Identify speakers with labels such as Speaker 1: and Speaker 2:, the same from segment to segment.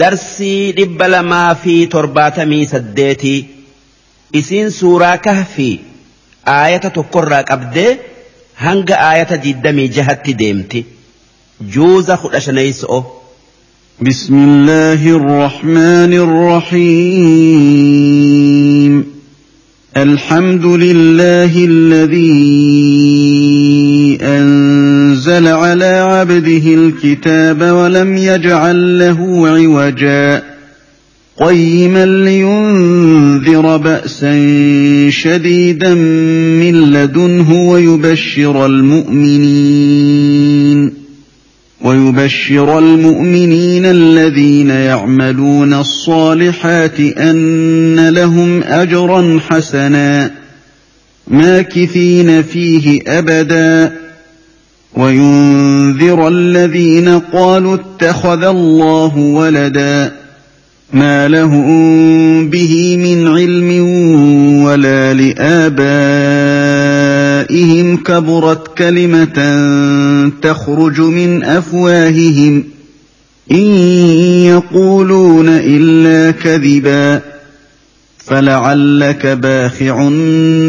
Speaker 1: darsii dhibba lamaa fi torbaatamii saddeetii isiin suuraa kahfii aayata tokkorraa qabdee hanga aayata diddamii jahatti deemti juuza kudha shaneyso'o
Speaker 2: بسم الله الرحمن الرحيم الحمد لله الذي أنزل على عبده الكتاب ولم يجعل له عوجا. قيما لينذر بأسا شديدا من لدنه ويبشر المؤمنين. ويبشر المؤمنين الذين يعملون الصالحات أن لهم أجرا حسنا ماكثين فيه أبدا. وينذر الذين قالوا اتخذ الله ولدا. ما لهم به من علم ولا لآبائهم كبرت كلمة تخرج من أفواههم إن يقولون إلا كذبا فلعلك باخع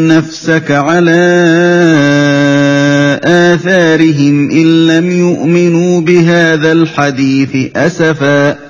Speaker 2: نفسك على آثارهم إن لم يؤمنوا بهذا الحديث أسفا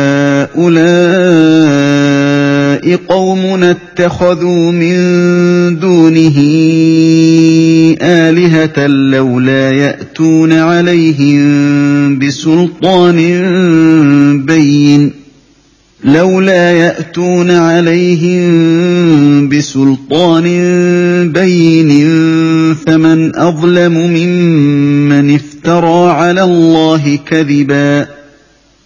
Speaker 2: قومنا اتخذوا من دونه آلهة لولا يأتون عليهم بسلطان بين. لولا يأتون عليهم بسلطان بين فمن أظلم ممن افترى على الله كذباً.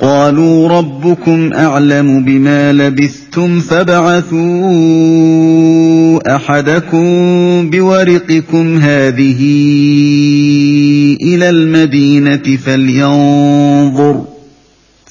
Speaker 2: قالوا ربكم أعلم بما لبثتم فابعثوا أحدكم بورقكم هذه إلى المدينة فلينظر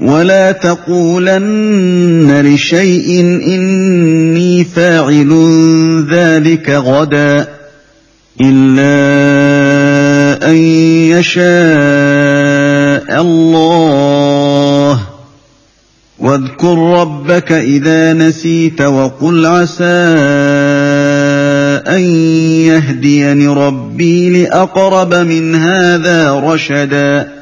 Speaker 2: ولا تقولن لشيء اني فاعل ذلك غدا الا ان يشاء الله واذكر ربك اذا نسيت وقل عسى ان يهديني ربي لاقرب من هذا رشدا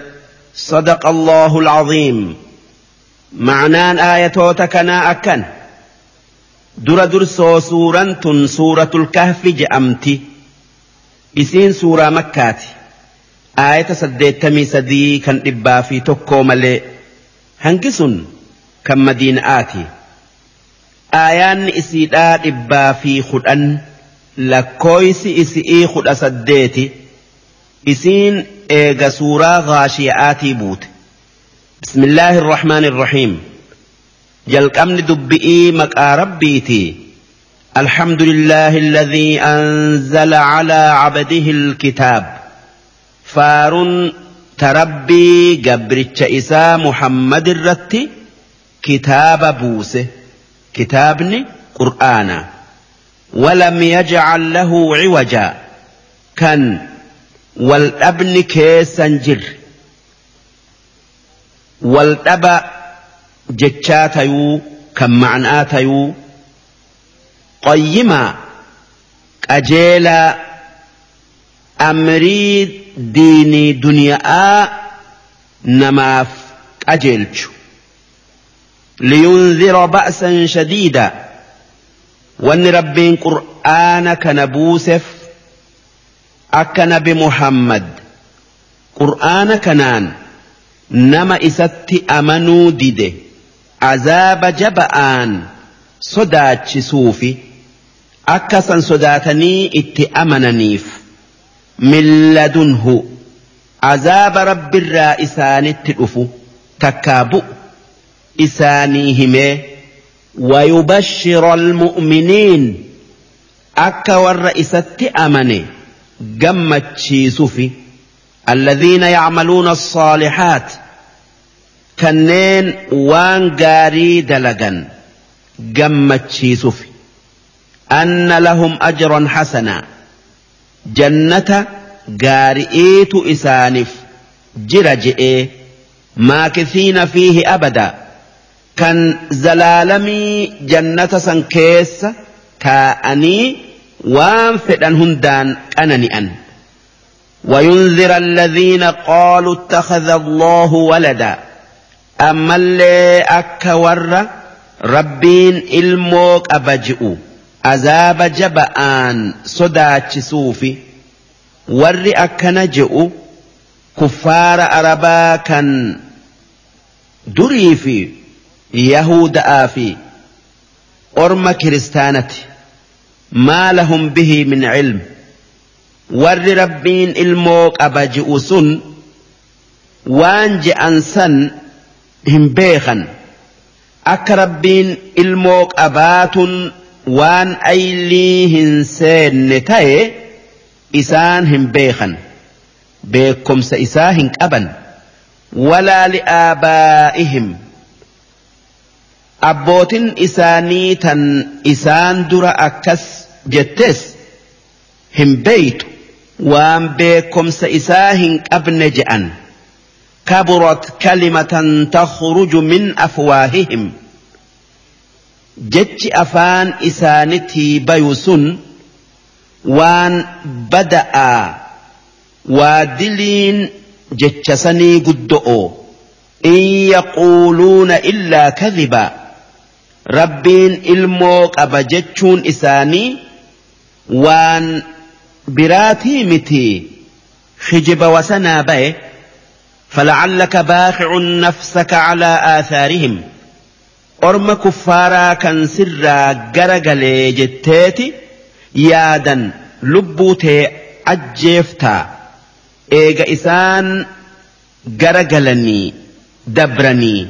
Speaker 1: صدق الله العظيم. معنان آية كنا أكن. در درسو سورة سورة الكهف جأمتي إسين سورة مكاتي. آية سديتمي سدي كان إبا في تكو ملي. هنكسن كم مدينة آتي. آيان إسيدا إبا في خدن لكويس إسئي خد سديتي إسين إيغا سورة غاشياتي بوت بسم الله الرحمن الرحيم جلقمن دبئي مكا ربيتي الحمد لله الذي أنزل على عبده الكتاب فار تربي قبرتش إسا محمد الرتي كتاب بوسه كتابني قرآنا ولم يجعل له عوجا كان waldhabni keessan jirre waldhaba jechaa tayuu kan ma'anaa tayuu qayyimaa qajeelaa amrii diinii duniyaa namaaf qajeelchu liyunzira ba'san shadiida wanni rabbiin qur'aana kana buuseef akka nabi Muhammad qur'aana kanaan nama isatti amanuu dide azaaba jaba'aan sodaachisuufi akka san sodaatanii itti amananiif milladunhu azaaba rabbirraa isaanitti dhufu takkaa bu'u isaanii himee wayubashshira almu'miniin akka warra isatti amane. قمت شيسوفي. الذين يعملون الصالحات كنين وان قاري دلقا قمت شيسوفي. أن لهم أجرا حسنا. جنة قارئيت إسانف. جرجئ ماكثين فيه أبدا. كان زلالمي جنة سنكيس. تاءني وان فئن هندان أنني أن وينذر الذين قالوا اتخذ الله ولدا. أما اللي أكا ور ربين إلموك أبجئو أزاب جبآن صدا تسوفي ور أكا نجئو كفار أربا كان دريفي يهود آفي أرم كريستانتي ما لهم به من علم. ور ربين الموك أبجئوسن وان أنسن هم بيخا أكربين الموك أبات وان أيليهن سين نتاي إسان هم بيخا بيكم سإساهن أبا ولا لآبائهم. ابوتن إسانيتا إسان درا أكس jettes hin beeytu waan beekomsa isaa hin qabne je'an. Kaburat kalimatan takhruju min afwaahihim. Jechi afaan isaanitii bayu sun waan bada'aa waa diliin jecha sanii guddo'o. In yaquuluuna illaa kadhibaa rabbiin ilmoo qaba jechuun isaanii waan biraatii miti hijiba wasanaa ba'e فلعلك باخع نفسك على آثارهم sirraa gara galee jetteeti yaadan lubbuu tee ajjeeftaa eega isaan gara galanii dabranii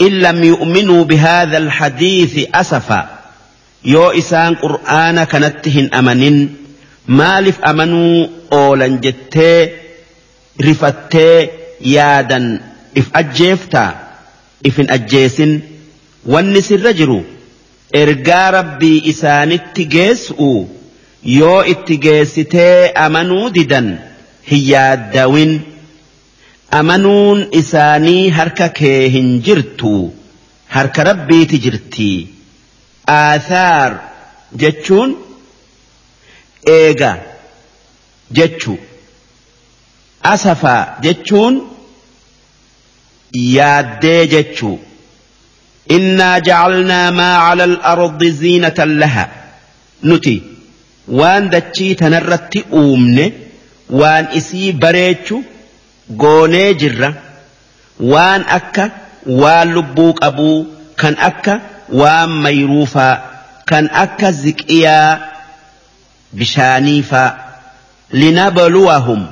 Speaker 1: إن لم يؤمنوا بهذا الحديث أسفا yoo isaan qur'aana kanatti hin amanin maaliif amanuu oolan jettee rifattee yaadan if ajjeeftaa? If hin ajjeesin. Wanni sirra jiru ergaa rabbii isaanitti geessu yoo itti geessitee amanuu didan hin yaaddawin. Amanuun isaanii harka kee hin jirtu harka rabbiiti jirtii. آثار جتشون إيغا جتشو أسفا جتشون يادي جتشو إنا جعلنا ما على الأرض زينة لها نتي وان دتشي تنرتي أومن وان إسي بريتشو غوني جرة وان أكا وان لبوك أبو كان أكا waan mayruufaa kan akka ziqiyaa bishaaniifaa linabluwahum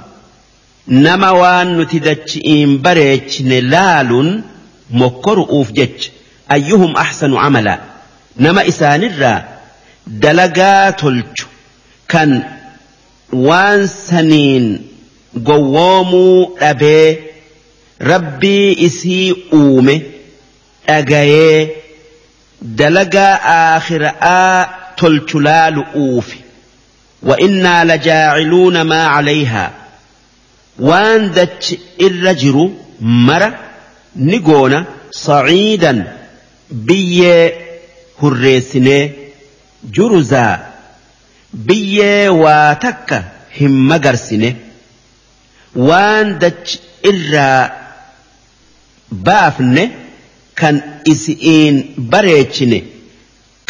Speaker 1: nama waan nuti dachi'iin bareechine laaluun mokkoru'uuf jecha ayyuhum ahsanu camala nama isaanirraa dalagaa tolchu kan waan saniin gowwoomuu dhabee rabbii isii uume dhagayee dalagaa aakhira'aa tolchu laalu'uufi وإنا لجاعلون ما عليها waan dachi irra jiru mara ni goona saciidan biyyee hurreessinee juruzaa biyyee waa takka hin magarsine waan dachi irraa baafne kan isi'iin bareechine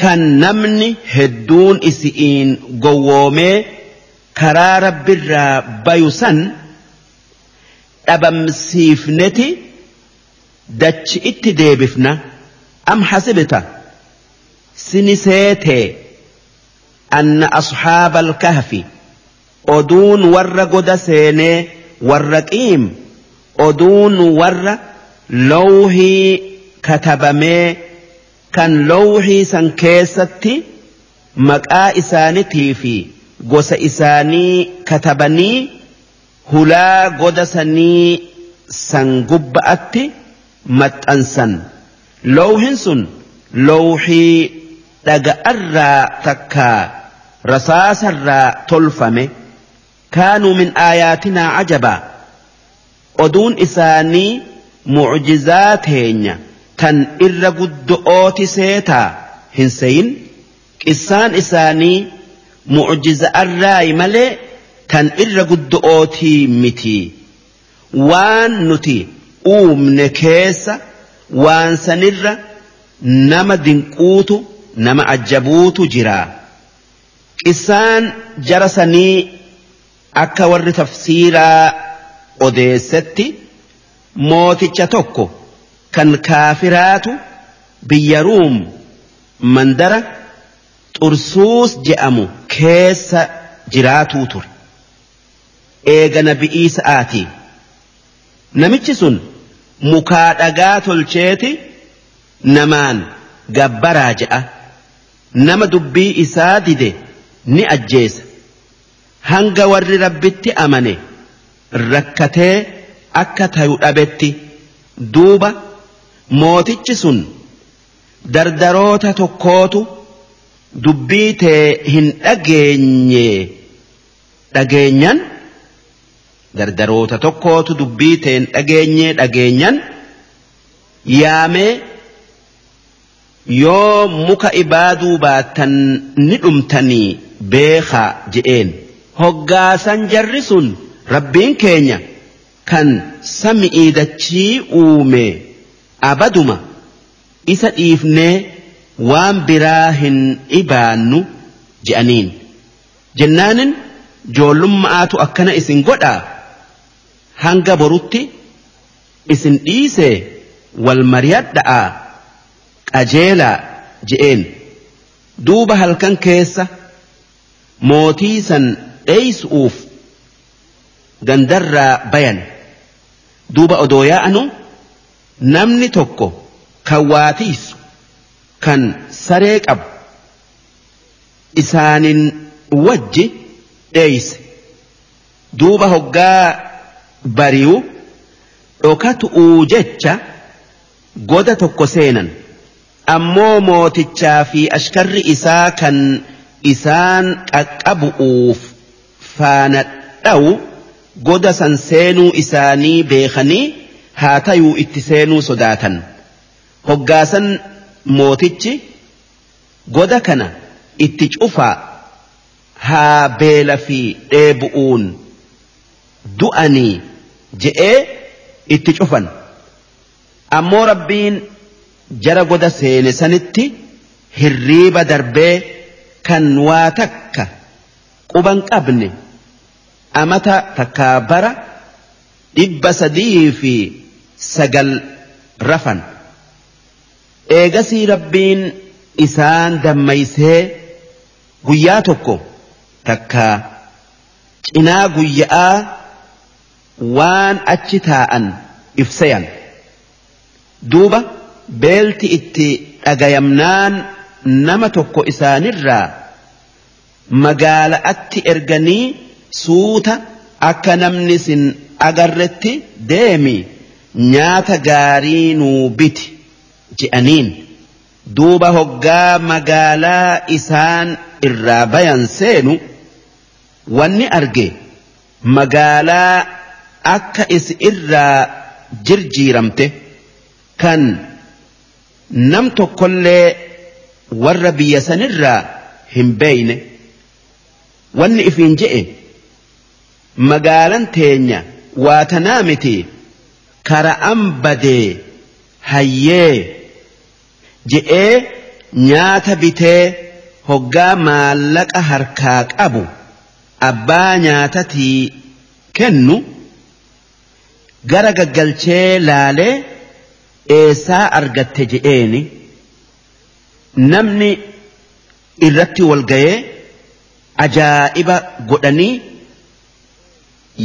Speaker 1: kan namni hedduun isi'iin gowwoomee karaa rabbirraa bayu san dhabamsiifneti dachi itti deebifna am hasibta sini seetee anna asxaaba alkahfi oduun warra goda seenee warra qiim oduun warra lawhii katabamee kan lawhii san keessatti maqaa isaanitii fi gosa isaanii katabanii hulaa goda sanii san gubba'atti maxxansan. Lawhin sun lawhii dhaga'arraa takkaa rasaasarraa tolfame. Kaanuu min aayaatinaa cajabaa oduun isaanii mucjizaa teenya tan irra guddo'ooti seetaa hin seyin qissaan isaanii mucjiza'arraayi malee tan irra guddo'ootii miti. Waan nuti uumne keessa waan sanirra nama dinquutu nama ajjabuutu jira. Qissaan jara sanii akka warri tafsiiraa odeessetti mooticha tokko kan kaafiraatu biyya ruum mandara xursuus je'amu keessa jiraatuu ture. Eega nabi'ii sa'aatii namichi sun mukaa dhagaa tolcheeti namaan gabbaraa je'a. Nama dubbii isaa dide ni ajjeesa. Hanga warri rabbitti amane rakkatee akka tayu dhabetti duuba mootichi sun dardaroota tokkootu dubbii tee hin dhageenye. Dhageenyan? Dardaroota tokkootu dubbii tee hin dhageenye dhageenyan? Yaamee? Yoo muka ibaaduu baattan ni dhumtanii beekaa je'een. Hoggaasan jarri sun rabbiin keenya kan sami'ii dachii uume abaduma isa dhiifnee waan biraa hin ibaannu je'aniin jennaanin joollummaatu akkana isin godhaa hanga borutti isin dhiisee wal mariyadha'aa qajeelaa je'een duuba halkan keessa mootii san dheeysu'uuf gandarraa bayan duuba odoo yaa'anu namni tokko kan waatiisu kan saree qabu isaanin wajji dheeyse duuba hoggaa bari'u dhokatu'uu jecha goda tokko seenan ammoo mootichaa fi ashkarri isaa kan isaan qaqqabu'uuf faana dha'u goda san seenuu isaanii beekanii haa tayuu itti seenuu sodaatan. Hoggaasan mootichi goda kana itti cufaa haa beela fi dheebu'uun du'anii je'ee itti cufan. Ammoo rabbiin jara goda seene sanitti hirriiba darbee kan waa takka quban qabne amata takkaa bara dhibba sadii fi sagal rafan. Eegasii rabbiin isaan dammaysee guyyaa tokko takkaa cinaa guyya'aa waan achi taa'an ibsayan. Duuba beelti itti dhagayamnaan nama tokko isaanirraa magaala'atti erganii suuta akka namni sin agarretti deemi nyaata gaarii nuu biti je'aniin. Duuba hoggaa magaalaa isaan irraa bayan seenu wanni arge magaalaa akka is irraa jirjiiramte kan nam tokkollee warra biyya sanirraa hin beeyne wanni ifiin je'e magaalan teenya waa tanaa kara'an badee hayyee je'ee nyaata bitee hoggaa maallaqa harkaa qabu. Abbaa nyaatatii kennu. Gara gaggalchee laalee eessaa argatte je'eeni. Namni irratti wal ga'ee ajaa'iba godhanii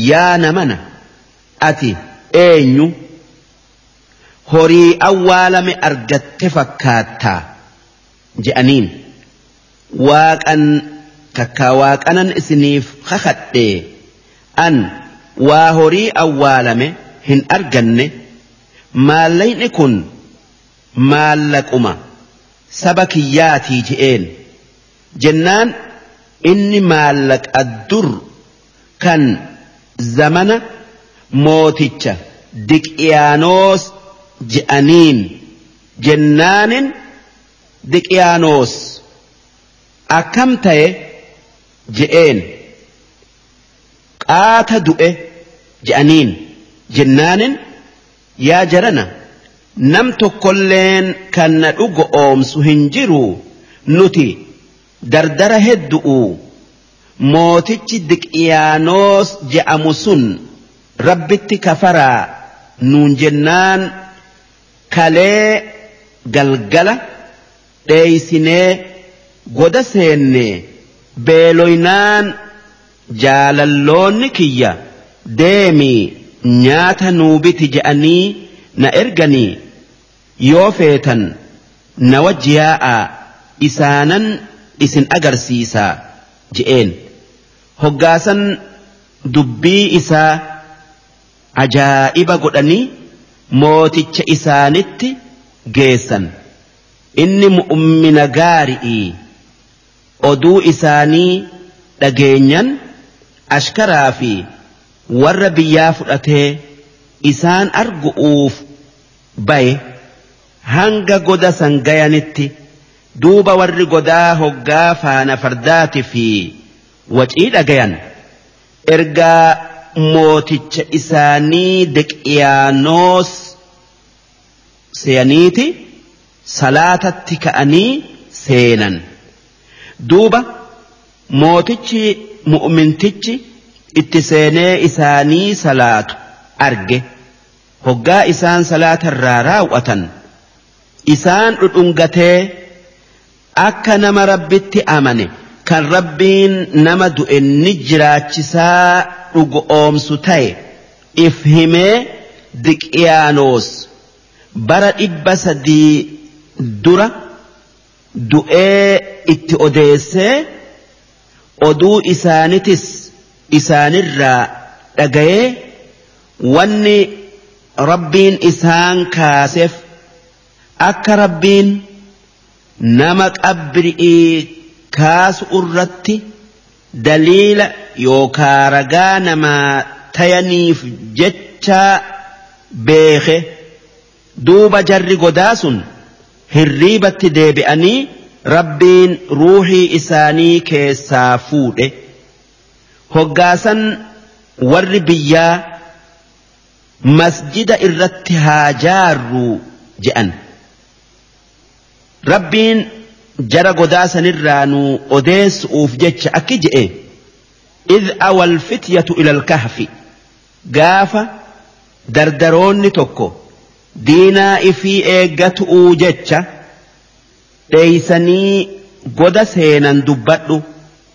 Speaker 1: yaa namana ati eenyu? Horii awwaalame argatte fakkaattaa? Je'aniin. Waaqan takkaa waaqanan isiniif kakadhee an waa horii awwaalame hin arganne maallayni kun maallaquma saba kiyyaatii je'een. Jennaan inni maallaqa dur kan zamana mooticha diqiyaanoos je'aniin. Jennaanin diqiyaanoos akkam ta'e je'een. Qaata du'e je'aniin. Jennaanin yaa jarana nam tokkolleen kan na dhugo oomsu hin jiru. Nuti dardara heddu'u. Mootichi diqiyaanoos je'amu sun rabbitti kafaraa nuun jennaan kalee galgala dheeysinee goda seenne beeloynaan jaalalloonni kiyya deemii nyaata nuubiti je'anii na erganii yoo feetan na wajji yaa'aa isaanan isin agarsiisaa je'een. Hoggaasan dubbii isaa ajaa'iba godhanii mooticha isaanitti geessan. Inni mu'ummina gaari'ii oduu isaanii dhageenyan ashkaraa fi warra biyyaa fudhatee isaan argu'uuf baye hanga goda san gayanitti duuba warri godaa hoggaa faana fardaati fi wacii dhagayan. Ergaa mooticha isaanii deqiyaanoos seeyaniiti salaatatti ka'anii seenan. Duuba mootichi mu'mintichi itti seenee isaanii salaatu. Arge. Hoggaa isaan salaatarraa raawwatan. Isaan dhudhungatee akka nama rabbitti amane. Kan rabbiin nama du'e ni jiraachisaa dhugo oomsu ta'e. If himee diqiyaanoos bara dhibba sadii dura du'ee itti odeessee oduu isaanitis isaanirraa dhagayee wanni rabbiin isaan kaaseef akka rabbiin nama qabri'ii kaasu irratti daliila yookaa ragaa namaa tayaniif jecha beeke duuba jarri godaa sun hirriibatti deebi'anii rabbiin ruuhii isaanii keessaa fuudhe hoggaasan warri biyyaa masjida irratti haa jaarru je'an rabbiin jara godaa sanirraa nu odeessuuf jecha akki je'e. إذ أوى الفتية إلى الكهف قاف دردروني توكو دينا إفي إيقاتؤو جتشا ديسني قد سينا دبتو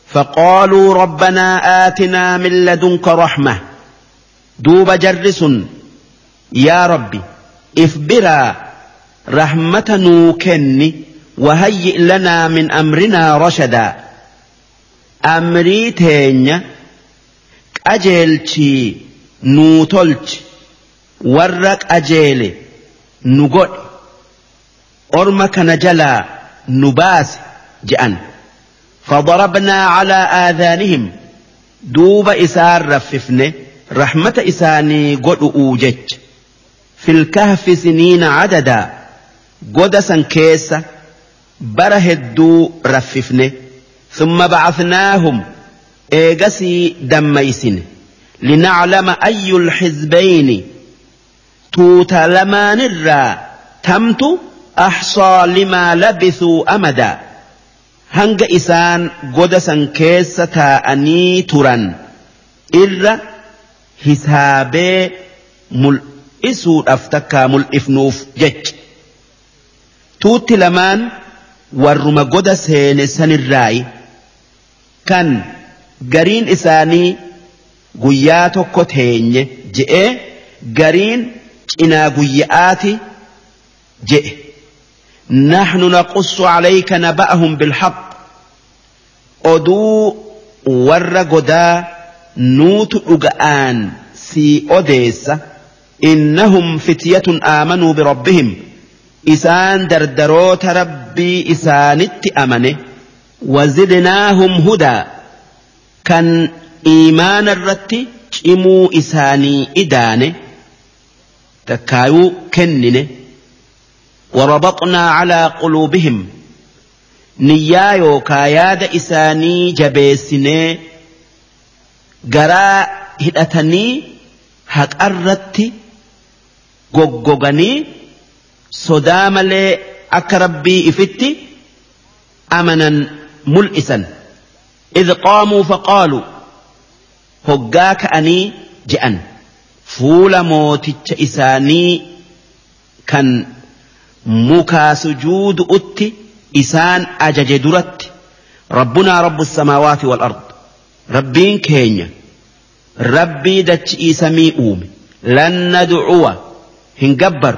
Speaker 1: فقالوا ربنا آتنا من لدنك رحمة دوب جرس يا ربي إفبرا رحمة نوكني وهيئ لنا من أمرنا رشدا. أمري تينيا أجيلتي نوتلت ورق أجيلي نقول أرمك نجلا نباس جأن. فضربنا على آذانهم. دوب إسار رففنه رحمة إساني قد أوجج. في الكهف سنين عددا قدسا كيسا bara hedduu raffifne summa bacasnaahum eegasii dammaysine. Linaclama ayyu lxizbayni tuuta lamaanirraa tamtu ahsaa limaa labisuu amada. Hanga isaan godasan keessa taa'anii turan. Irra hisaabee mul'isuudhaaf takkaa mul'ifnuuf jechi. Tuutti lamaan. warruma goda seene sanirraayi kan gariin isaanii guyyaa tokko teenye je'ee gariin cinaa guyya'aati je'e نحن نقص عليك نبأهم بالحق oduu warra godaa nuutu dhuga'aan sii odeessa innahum fityatun aamanuu birabbihim isaan dardaroota rabbii isaanitti amane wazidnaahum hudaa kan iimaana irratti cimuu isaanii idaane takkaayuu kennine warabaxnaa calaa quluubihim niyyaa yookaa yaada isaanii jabeessinee garaa hidhatanii haqa irratti goggoganii صدام malee akka rabbii ifitti amanan mul'isan. إذ قاموا فقالوا هجاك أني جأن فول موت إساني كان مكا سجود أتي إسان أجج ربنا رب السماوات والأرض ربين كينيا ربي دتش إسمي أومي. لن ندعوه. هنقبر.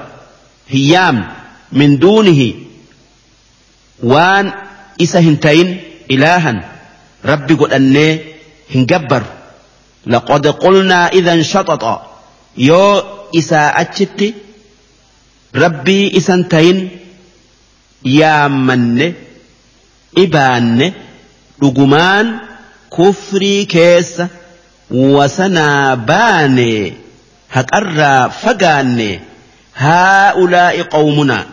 Speaker 1: هيام من دونه. وان إسا إلها. ربي قد أني هنقبر. لقد قلنا إذا شطط يو إسا أتشت ربي إسا هنتين. يا من. إبان. رقمان كفري كيس. وسنا باني هكرا فقاني qawmunaa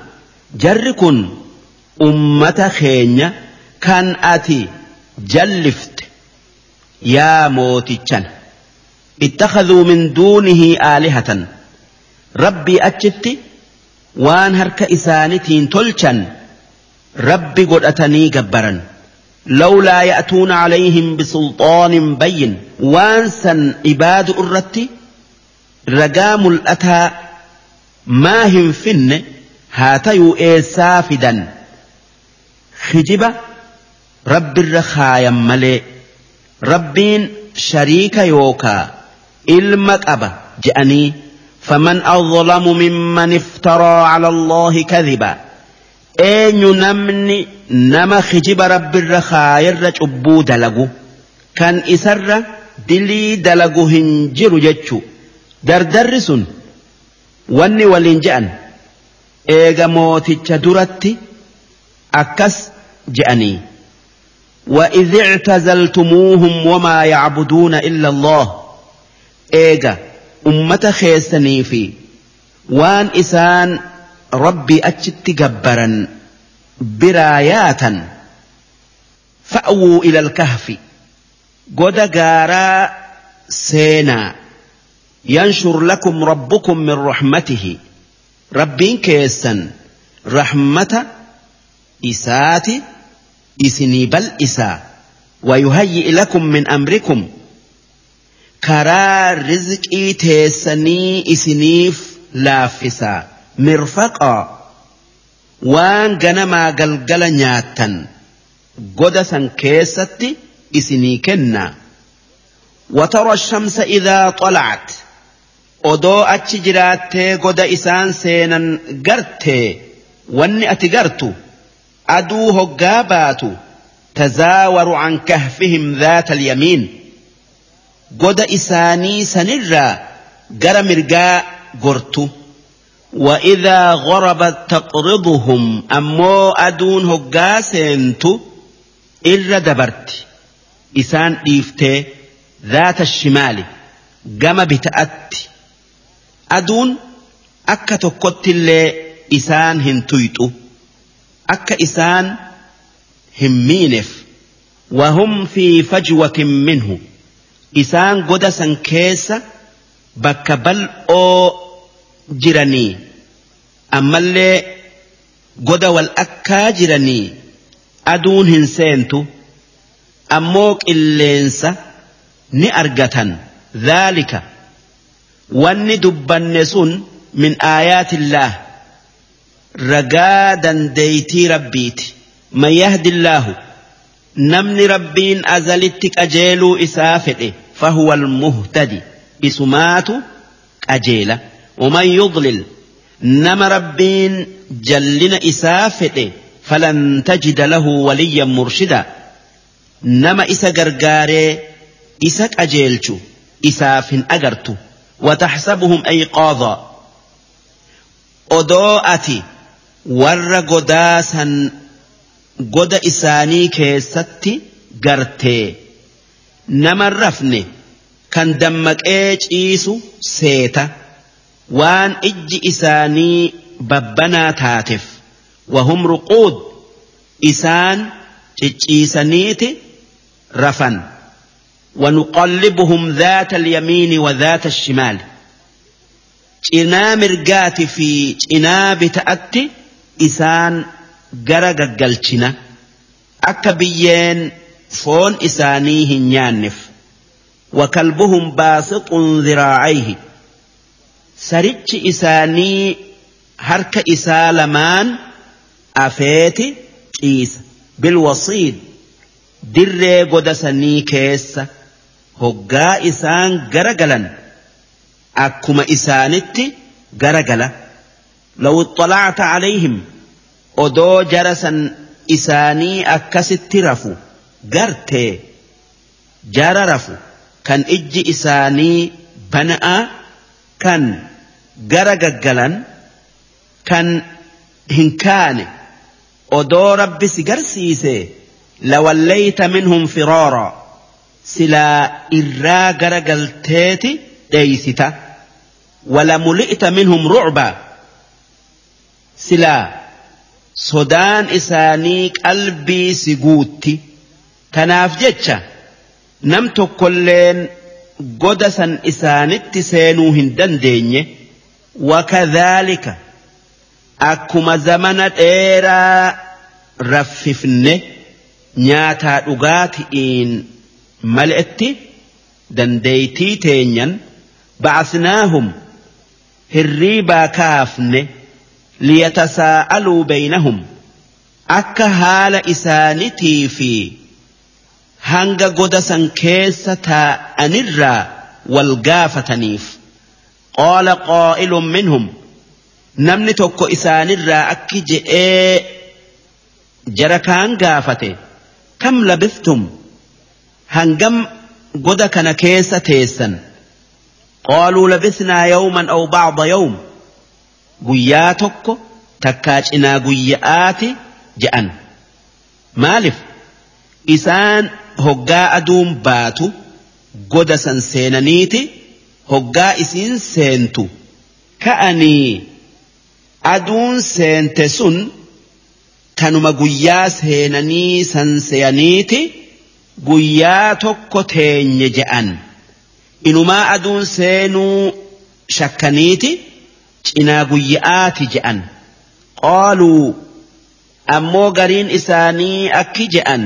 Speaker 1: jarri kun ummata keenya kan ati jallifte yaa mootichan اتخذوا من دونه آلهة. ربي أجت وان هرك إسانتين تلشن ربي قد أتني جبرا لولا يأتون عليهم بسلطان بين. وانسا عباد الرتي رقام الأتى ما هن فن هاتيو إيسافدا. خجبة رب الرخايا ملي ربين شريك يوكا. إلمك أبا جأني فمن أظلم ممن افترى على الله كذبا. أين نمني نما خجب رب الرخايا الرجبو دلقو كان إسر دلي دلقو هنجر جتشو. دردرسن wanni waliin je'an eega mooticha duratti akkas je'anii. وإذ اعتزلتموهم وما يعبدون إلا الله إيجا أمة خيسني في وان إسان ربي أجت جبرا براياتا فأووا إلى الكهف قد قارا سينا ينشر لكم ربكم من رحمته. ربين كيسا رحمة إسات إسني بل إسا. ويهيئ لكم من أمركم. كرا رزق تيسني إسنيف لافسا. مرفقا. وان جنما قلقل نياتا قدسا كيستي إسني كنا. وترى الشمس إذا طلعت. Odoo achi jiraattee goda isaan seenan gartee wanni ati gartu aduu hoggaa baatu tazaawaru can kahfihim dhaata alyamiin goda isaanii sanirraa gara mirgaa gortu وإذا غربت تقرضهم أمو أدون هقا سينتو إر دبرت إسان إيفتي ذات الشمال قام بتأت أدون أكا تقوت اللي إسان هنتويتو أكا إسان همينف وهم في فجوة منه isaan goda san keessa bakka bal'oo jiranii ammallee goda wal akkaa jiranii aduun hin seentu ammoo qilleensa ni argatan dhaalika wanni dubbanne sun min aayaatillaah ragaa dandeeytii rabbiiti man yahdillaahu namni rabbiin azalitti qajeeluu isaa fedhe fahuwa almuhtadi isumaatu qajeela ومن يضلل نما ربين جلنا إسافئ فلن تجد له وليا مرشدا نما إسا غرغاري إسا أجيلشو إساف أجرتو وتحسبهم أيقاظا أدوءتي ور قداسا قد إساني كيستي قرتي نما الرفن كان دمك إيش إيسو سيتا waan ijji isaanii babbanaa taateef. Wahum ruquud isaan cicciisaniiti rafan. ونقلبهم ذات اليمين وذات الشمال. إنا مرقات في إنا بتأتي إسان قرق قلتنا أكبيين فون إسانيه نيانف وكلبهم باسط ذراعيه سرج إساني هرك إسالمان أفيت إيس بالوصيد دري قدسني كيسه hoggaa isaan gara galan akkuma isaanitti gara gala law ixxalacta calayhim odoo jarasan isaanii akkasitti rafu gartee jara rafu kan ijji isaanii bana'a kan gara gaggalan kan hin kaane odoo rabbi si garsiise lawallayta minhum firoora silaa irraa gara galteeti dheeysita walamuli'ta minhum rucba silaa sodaan isaanii qalbii si guutti. Tanaaf jecha nam tokkolleen goda san isaanitti seenuu hin dandeenye. Wakadhaalika akkuma zamana dheeraa raffifne nyaataa dhugaati'iin mal'etti dandeeytii teenyan ba'asnaahum hirriibaa kaafne liyatasaa'aluu beynahum akka haala isaanitii fi hanga goda san keessa taa'anirraa wal gaafataniif qaala qaa'ilun minhum namni tokko isaanirraa akki je'ee jara kaan gaafate kam labistum hangam goda kana keessa teessan. Qaaluu labisnaa yawman aw bacda yawm. Guyyaa tokko takkaa cinaa guyya'aati je'an. Maalif? Isaan hoggaa aduun baatu goda san seenaniiti hoggaa isiin seentu. Ka'anii aduun seente sun tanuma guyyaa seenanii san seeyaniiti guyyaa tokko teenye je'an. Inumaa aduun seenuu shakkaniiti cinaa guyya'aati je'an. Qaaluu ammoo gariin isaanii akki je'an.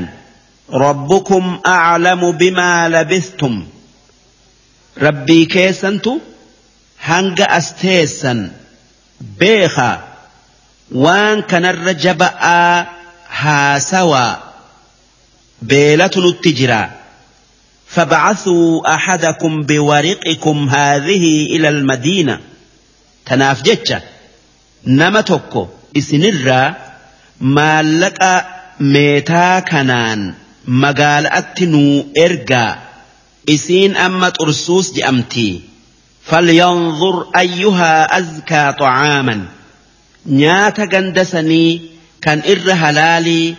Speaker 1: Rabbukum aclamu bimaa labistum. Rabbii keessantu hanga as teessan. Beekaa waan kanarra jaba'aa haasawaa بيلت التجرا فبعثوا أحدكم بورقكم هذه إلى المدينة. تناف جتشا. نمتوكو. إسنرا. ما لك ميتا كنان. مقال أتنو إرقا. إسين أما ترسوس جأمتي. فلينظر أيها أزكى طعاما. نياتا قندسني. كان إر هلالي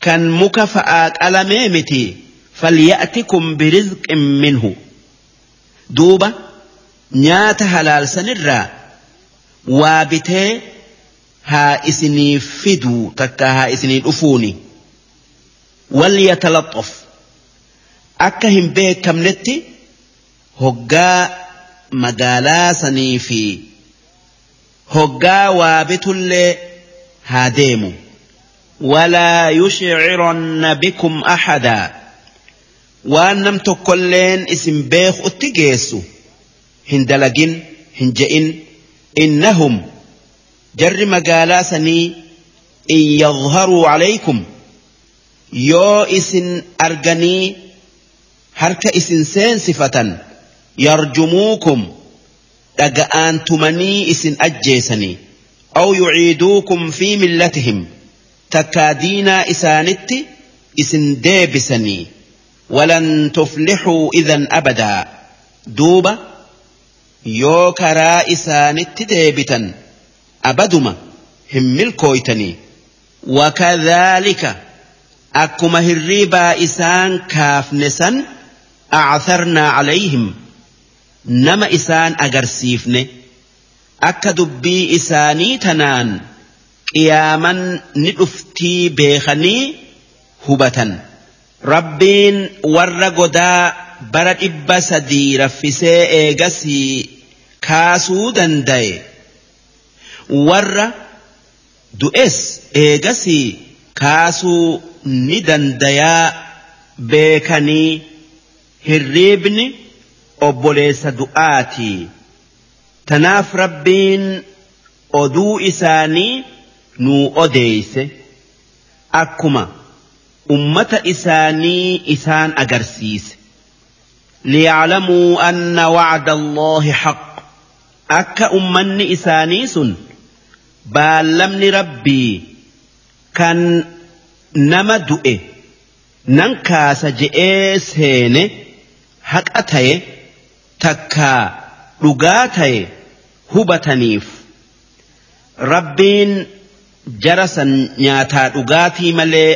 Speaker 1: كان مكفأك على ميمتي فليأتكم برزق منه. دوبا نيات حلال سنرا وابته ها إسني فدو تكا ها إسني الأفوني. وليتلطف. أكهم به كملتي هقا مقالا سنيفي. هقا وابت اللي هاديمو ولا يشعرن بكم أحدا. وأنم تكلين اسم بيخ اتقيسو هندلجن هنجئن إنهم جر مقالاسني إن يظهروا عليكم. يو اسن أرجني هرك اسن سين صفة. يرجموكم. لقآن تمني اسن أجيسني. أو يعيدوكم في ملتهم. Takkaa diinaa isaanitti isin deebisanii walan tuflixuu idan abadaa duuba yoo karaa isaanitti deebitan abaduma hin milkooytanii wakadhaalika akkuma hirriibaa isaan kaafne san actharnaa calayhim nama isaan agarsiifne akka dubbii isaanii tanaan qiyaaman ni dhuftii beekanii hubatan rabbiin warra godaa bara dhibba sadii raffisee eegasii kaasuu danda'e warra du'es eegasii kaasuu ni dandayaa beekanii hirriibni. obboleessa du'aati tanaaf rabbiin oduu isaanii nuu odeeyse akkuma ummata isaanii isaan agarsiise. Liyaclamuu anna wacda allaahi haq akka ummanni isaanii sun baallamni rabbii kan nama du'e nan kaasa je'ee seene haqa taye takkaa dhugaa ta'e hubataniif. Rabbiin jara san nyaataa dhugaatii malee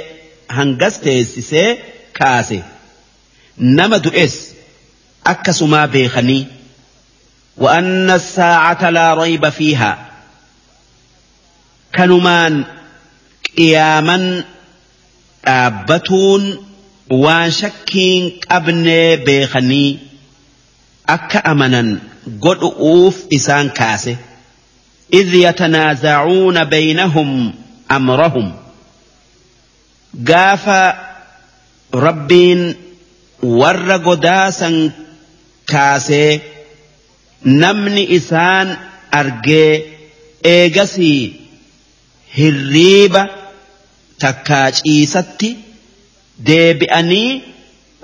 Speaker 1: hangas teessisee kaase nama du'es akkasumaa beekanii وأن الساعة لا ريب فيها كنمان قياما dhaabbatuun waan shakkiin qabnee beekanii akka amanan godhu'uuf isaan kaase إذ يتنازعون بينهم أمرهم قاف ربين ور قداسا كاسي نمني إسان أرجي إيجسي هريبة تكاج إيستي deebi'anii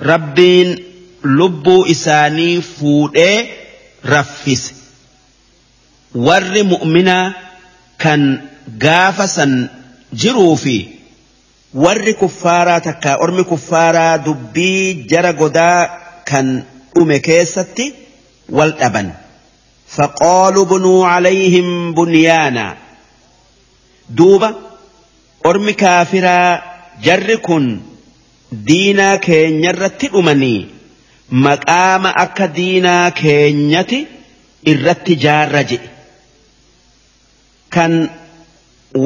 Speaker 1: rabbiin lubbuu isaanii fuudhee raffise warri mu'minaa kan gaafa san jiruu fi warri kuffaaraa takkaa ormi kuffaaraa dubbii jara godaa kan dhume keessatti wal dhaban. faqoolu bunuu calayhim bunyaana duuba ormi kaafiraa jarri kun diinaa keenya irratti dhumanii maqaama akka diinaa keenyati irratti jaarra jee kan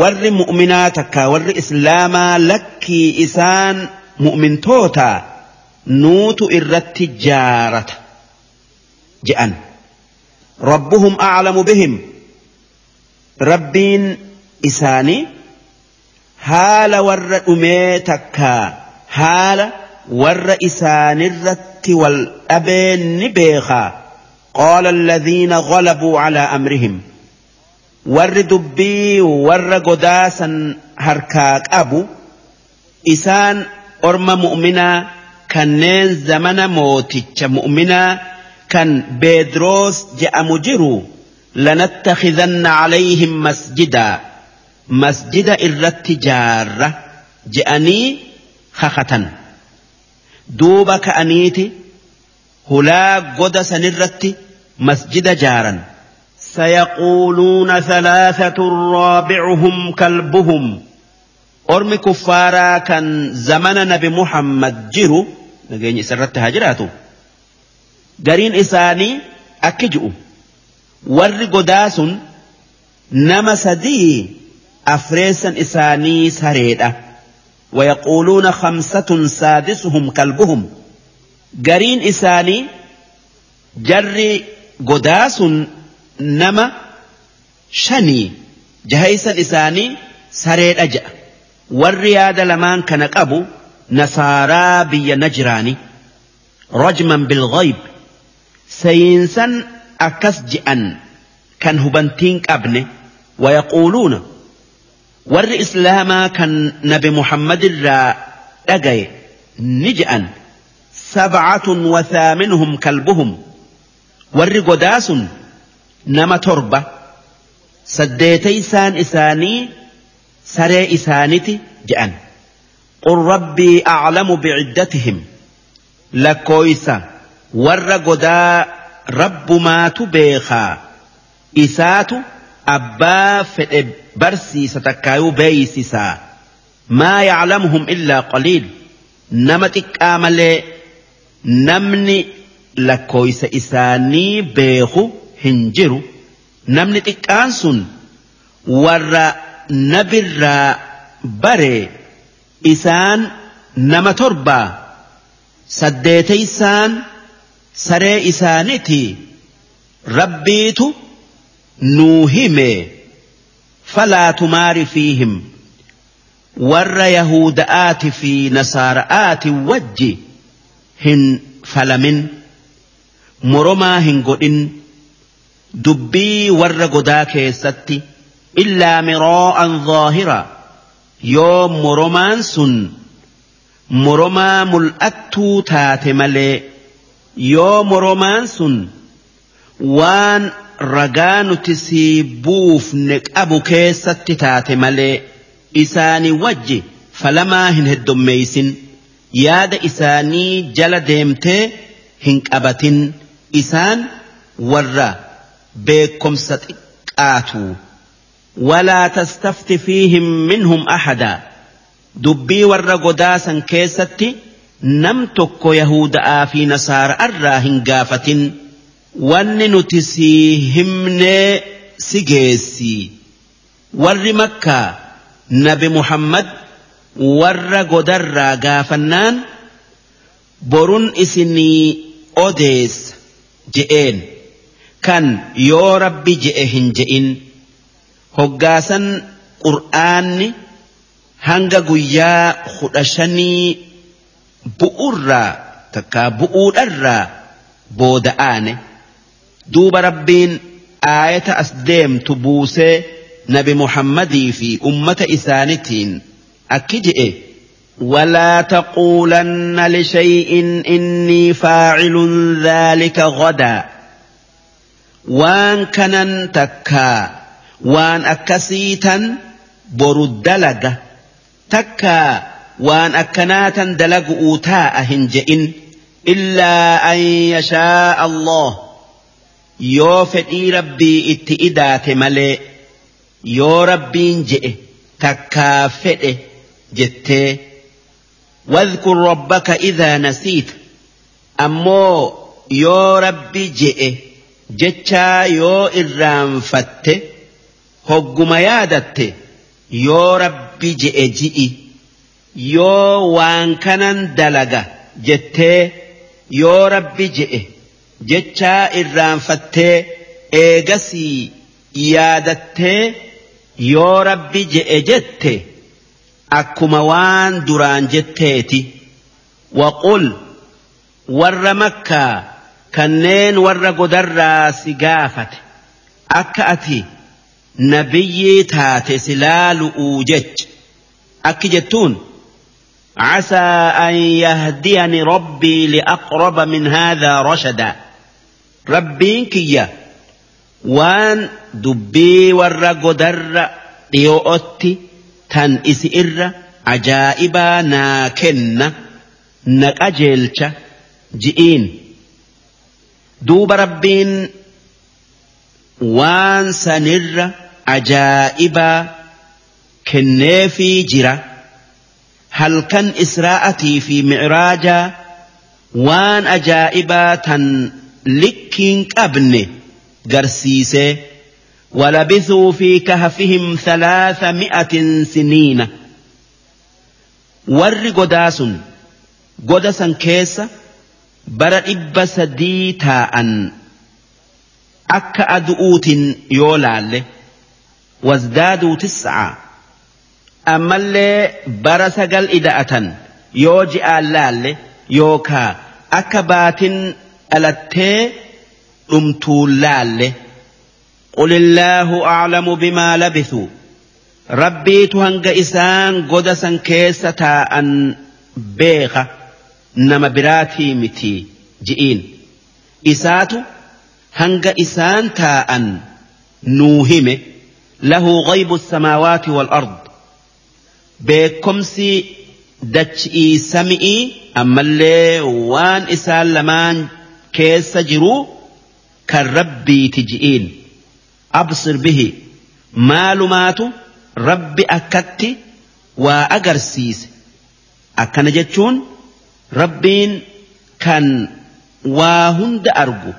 Speaker 1: warri mu'minaa takka warri islaamaa lakkii isaan mu'mintoota nuutu irratti jaarata je'an rabbuhum a'lamu bihim rabbiin isaanii haala warra dhumee takkaa haala warra isaanirratti wal dhabeen ni beekaa qaala alladhiina ghalabuu calaa amrihim warri dubbii warra godaasan harkaa qabu isaan orma mu'minaa kanneen zamana mooticha mu'minaa kan beedroos je'amu jiru lanattakhidanna calayhim masjidaa masjida irratti jaarra je'anii kakatan duuba ka'aniiti hulaa goda sanirratti masjida jaaran سيقولون ثلاثة رابعهم كلبهم. أرمي كفارا كان زمن نبي محمد جرو نجيني سرت هاجراتو. قرين إساني أكجؤ ور قداس نما سدي أفريسا إساني سريدة ويقولون خمسة سادسهم كلبهم. قرين إساني جري قداس nama shanii jahaysan isaanii sareedha ja'a warri yaada lamaan kana qabu nasaaraa biyya najraani rajman bilghayb sayiinsan akkas je'an kan hubantiin qabne wayaquuluuna warri islaamaa kan nabi muhammad irraa dhagaye ni je'an sabcatun wathaaminhum kalbuhum warri godaasun nama torba saddeetaysaan isaanii saree isaaniti je'an qul rabbii aclamu biciddatihim lakkooysa warra godaa rabbumaatu beekaa isaatu abbaa fedhe barsiisa takkaayuu beeysisaa maa yaclamuhum illaa qaliil nama xiqqaa malee namni lakkooysa isaanii beeku hin jiru namni xiqqaan sun warra nabirraa bare isaan nama torbaa saddeetaysaan saree isaaniti rabbiitu nuu hime falaa tumaari fiihim warra yahuda'aati fi nasaara'aati wajji hin falamin moromaa hin godhin dubbii warra godaa keessatti illaa miroo'an zaahira yoo moromaan sun moromaa mul'attuu taate malee yoo moromaan sun waan ragaa nuti sii buufne qabu keessatti taate malee isaanii wajji falamaa hin heddommeeysin yaada isaanii jala deemtee hin qabatin isaan warra beekomsa xiqqaatu walaa tastafti fiihim minhum ahadaa dubbii warra godaasan keessatti nam tokko yahuda'aa fi nasaara'arraa hin gaafatin wanni nuti sii himnee si geessi warri makkaa nabi muhammad warra godarraa gaafannaan borun isinii odeessa je'een kan yoo rabbi je'e hin je'in hoggaasan qur'aanni hanga guyyaa kudha shanii bu'urraa takkaa bu'uudharraa booda'aane duuba rabbiin aayata as deemtu buusee nabi muhammadii fi ummata isaanitiin akki je'e ولا تقولن لشيء إني فاعل ذلك غدا وان كنن تكا وان أكسيتا برد تكا وان أكناتا دلق أوتاء هنجئن إلا أن يشاء الله yoo fedhii rabbii itti idaate malee yoo rabbiin je'e takkaa fedhe jettee wadhkur rabbaka idaa nasiita ammoo yoo rabbi je'e jechaa yoo irraanfatte hogguma yaadatte yoo rabbi je'e ji'i yoo waan kanan dalaga jettee yoo rabbi je'e jechaa irraanfattee eegasii yaadattee yoo rabbi je'e jette akkuma waan duraan jetteeti. Waqul warra makkaa kanneen warra godarraa si gaafate. Akka ati nabiyyii taate jecha. Akki jettuun عسى أن يهديني ربي لأقرب من هذا رشدا ربين كيا وان دبي ورقدر ديوؤتي تن إسئر عجائبا ناكن نقجلش جئين دوب ربين وان سنر عجائبا كنيفي جرا halkan israa'atii fi micraajaa waan ajaa'ibaa tan likkiin qabne garsiisee ولبثوا في كهفهم ثلاثمائة سنين ور قداس قدسا كيس بر إب سدي تاء أك أدؤوت يولال وازدادوا تسعة ammallee bara sagal ida'atan yoo ji'aan laalle yookaa akka baatin dhalattee dhumtuu laalle قل الله أعلم بما لبثوا rabbiitu hanga isaan goda san keessa taa'an beeka Nama biraatii miti ji'iin isaatu hanga isaan taa'an nuu hime lahu ghaybu samaawaati wal ard beekomsi dachi'ii sami'ii ammallee waan isaan lamaan keessa jiruu kan rabbiiti ji'iin absir bihi maalumaatu rabbi akkatti waa agarsiise akkana jechuun rabbiin kan waa hunda argu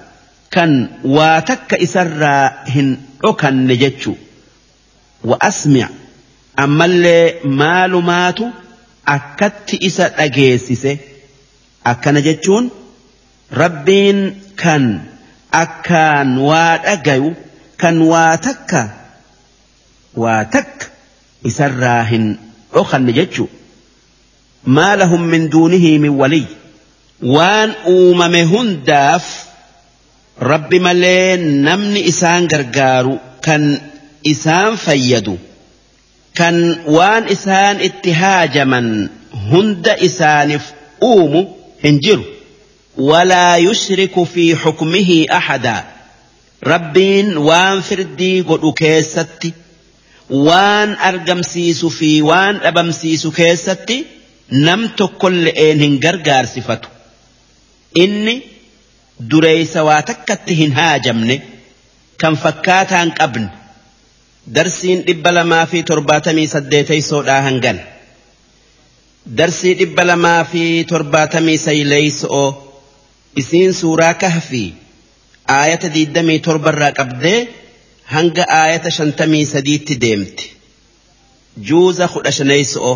Speaker 1: kan waa takka isarraa hin dhokanne jechuu wa asmic ammallee maalumaatu akkatti isa dhageessise. Akkana jechuun rabbiin kan akkaan waa dhagayu kan waa takka waa takka isarraa hin dhokanne jechuu lahum min duunihi min waliy waan uumame hundaaf rabbi malee namni isaan gargaaru kan isaan fayyadu kan waan isaan itti haajaman hunda isaaniif uumu hin jiru walaa yushriku fi xukmihi axadaa rabbiin waan firdii godhu keessatti waan argamsiisu fi waan dhabamsiisu keessatti nam tokkolle'een hin gargaarsifatu inni dureeysa waa takkatti hin haajamne kan fakkaataan qabne darsiin dhibba lamaa fi torbaatamii saddeeteysoodhaa hangan darsii dhibba lamaa fi torbaatamii sayleeyso'oo isiin suuraa kahfii aayata diiddamii torbarraa qabdee hanga aayata shantamii sadiitti deemti juuza kudha shaneeyso'oo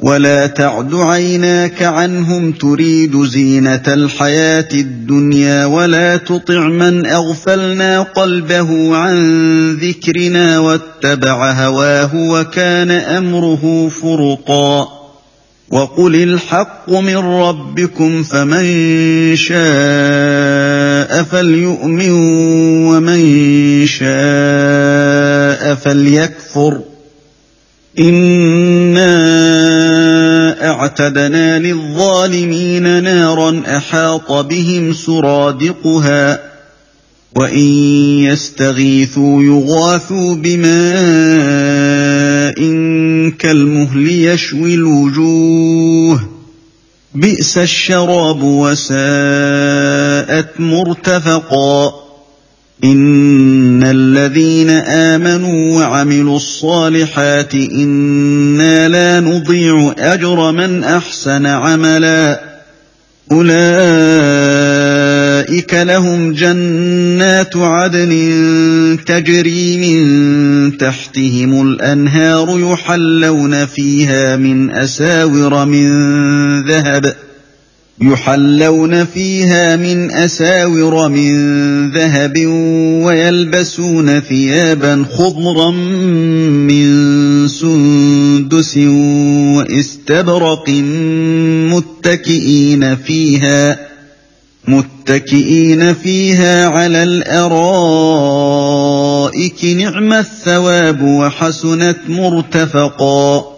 Speaker 2: ولا تعد عيناك عنهم تريد زينة الحياة الدنيا ولا تطع من أغفلنا قلبه عن ذكرنا واتبع هواه وكان أمره فرطا وقل الحق من ربكم فمن شاء فليؤمن ومن شاء فليكفر إِنَّا أَعْتَدْنَا لِلظَّالِمِينَ نَارًا أَحَاطَ بِهِمْ سُرَادِقُهَا وَإِن يَسْتَغِيثُوا يُغَاثُوا بِمَاءٍ كَالْمُهْلِ يَشْوِي الْوُجُوهَ بِئْسَ الشَّرَابُ وَسَاءَتْ مُرْتَفَقًا إِنَّ الَّذِينَ آمَنُوا وَعَمِلُوا الصَّالِحَاتِ إِنَّا لَا نُضِيعُ أَجْرَ مَنْ أَحْسَنَ عَمَلًا أُولَئِكَ لَهُمْ جَنَّاتُ عَدْنٍ تَجْرِي مِن تَحْتِهِمُ الْأَنْهَارُ يُحَلَّوْنَ فِيهَا مِنْ أَسَاوِرَ مِن ذَهَبٍ ۖ يحلون فيها من أساور من ذهب ويلبسون ثيابا خضرا من سندس واستبرق متكئين فيها متكئين فيها على الأرائك نعم الثواب وحسنت مرتفقا.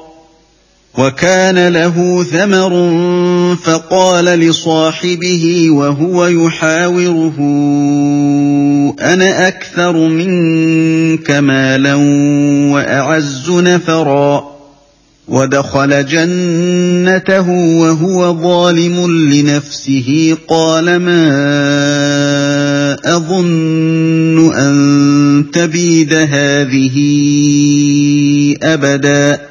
Speaker 2: وكان له ثمر فقال لصاحبه وهو يحاوره أنا أكثر منك مالا وأعز نفرا. ودخل جنته وهو ظالم لنفسه قال ما أظن أن تبيد هذه أبدا.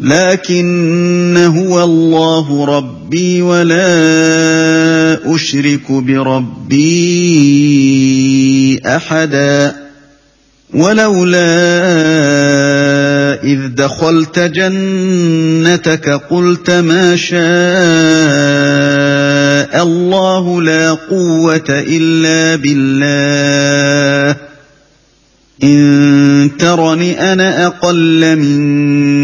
Speaker 2: لكن هو الله ربي ولا أشرك بربي أحدا. ولولا إذ دخلت جنتك قلت ما شاء الله لا قوة إلا بالله. إن ترني أنا أقل منك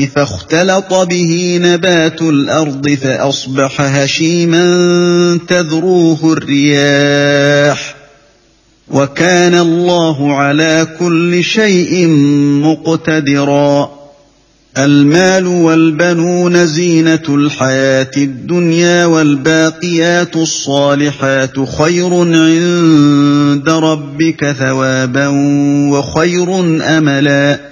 Speaker 2: فاختلط به نبات الأرض فأصبح هشيما تذروه الرياح. وكان الله على كل شيء مقتدرا. المال والبنون زينة الحياة الدنيا والباقيات الصالحات خير عند ربك ثوابا وخير أملا.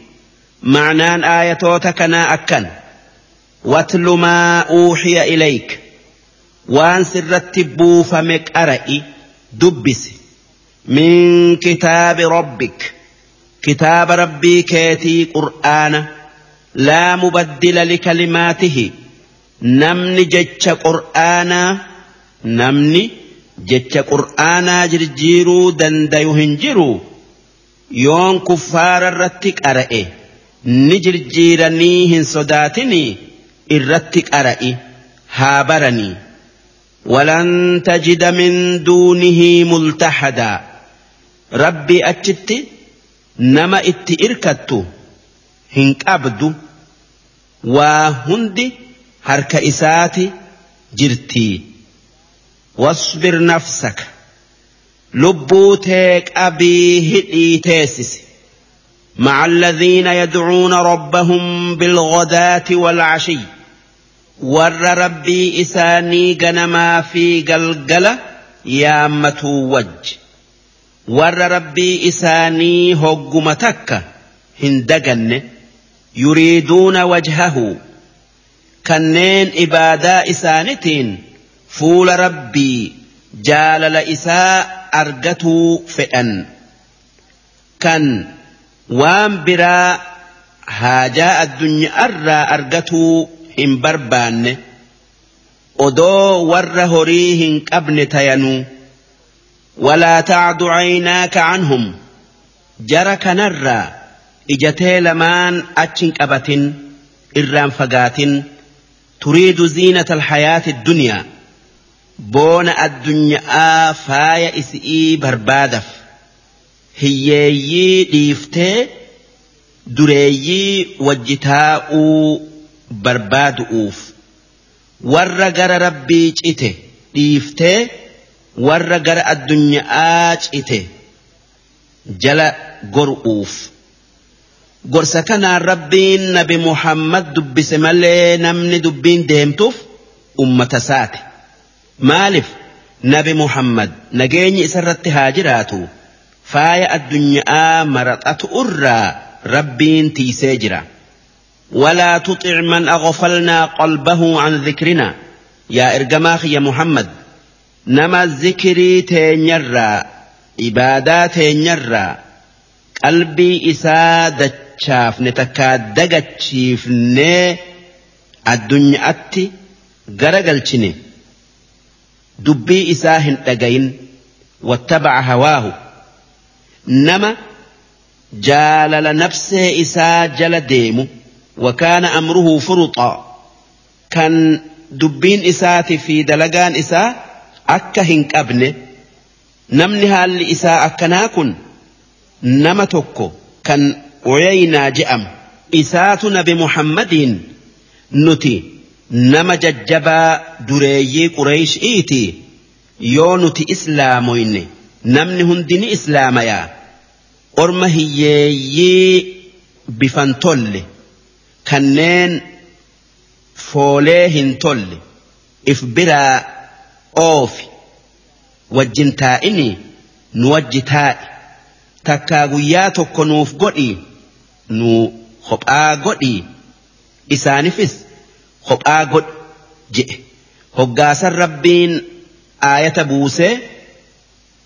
Speaker 1: معنان آياتوتكنا أكن واتل ما أوحي إليك وان سرت بوفمك أرئي دبس من كتاب ربك كتاب ربي كيتي قرآن لا مبدل لكلماته نمني جتش قرآن نمني جتش قرآن جرجيرو دنديو هنجرو يون كفار الرتك أرئي ni jirjiiranii hin sodaatinii irratti qara'i haa baranii walan tajida min duunihi multahadaa rabbii achitti nama itti irkattu hin qabdu. Waa hundi harka isaati jirtii wasbir nafsaka. Lubbuu tee qabii hidhii teessisi مع الذين يدعون ربهم بالغداة والعشي. ور ربي إساني جنما في قلقلة يا متوج ور ربي إساني هقمتك هندقن يريدون وجهه. كنين إبادا إسانتين فول ربي جال لإساء أرجتوا فئن. كان waan biraa haajaa addunyaa irraa argatuu hin barbaanne odoo warra horii hin qabne tayanuu walaa tacdu caynaaka canhum jara kanarraa ijatee lamaan achin qabatin irraan fagaatin turiidu ziinata alhayaati addunyaa boona addunyaa faaya isi'ii barbaadaf hiyyeeyyii dhiiftee dureeyyii wajji taa'uu barbaadu'uuf warra gara rabbii cite dhiiftee warra gara addunyaa cite jala goru'uuf gorsa kanaan rabbiin nabi muhammad dubbise malee namni dubbiin deemtuuf ummata isaati maaliif nabi muhammad nageenyi isarratti haa jiraatu. Faaya addunyaa maraxatu irraa rabbiin tiisee jira walaa tuxic man aghfalnaa qalbahu an dhikrina yaa ergamaa kiyya muhammad nama zikirii teenyarraa ibaadaa teenyarraa qalbii isaa dachaafne takkaa dagachiifnee addunyaatti garagalchine dubbii isaa hin dhagayin wattabaca hawaahu nama jaalala nafsee isaa jala deemu. Wakaana amruhu furuxaa kan dubbiin isaati fi dalagaan isaa akka hin qabne namni haalli isaa akkanaa kun nama tokko kan uyaynaa je'amu isaatu nabi muhammadiin nuti nama jajjabaa dureeyyii qureeshi'iiti yoo nuti islaamoyne namni hundi ni islaamayaa orma hiyyeeyyii bifan tolle kanneen foolee hin tolle if biraa oofi wajjin taa'ini nu wajji taa'i takkaa guyyaa tokko nuuf godhi nu kophaa godhi isaanifis kophaa godh je'e hoggaasan rabbiin aayata buusee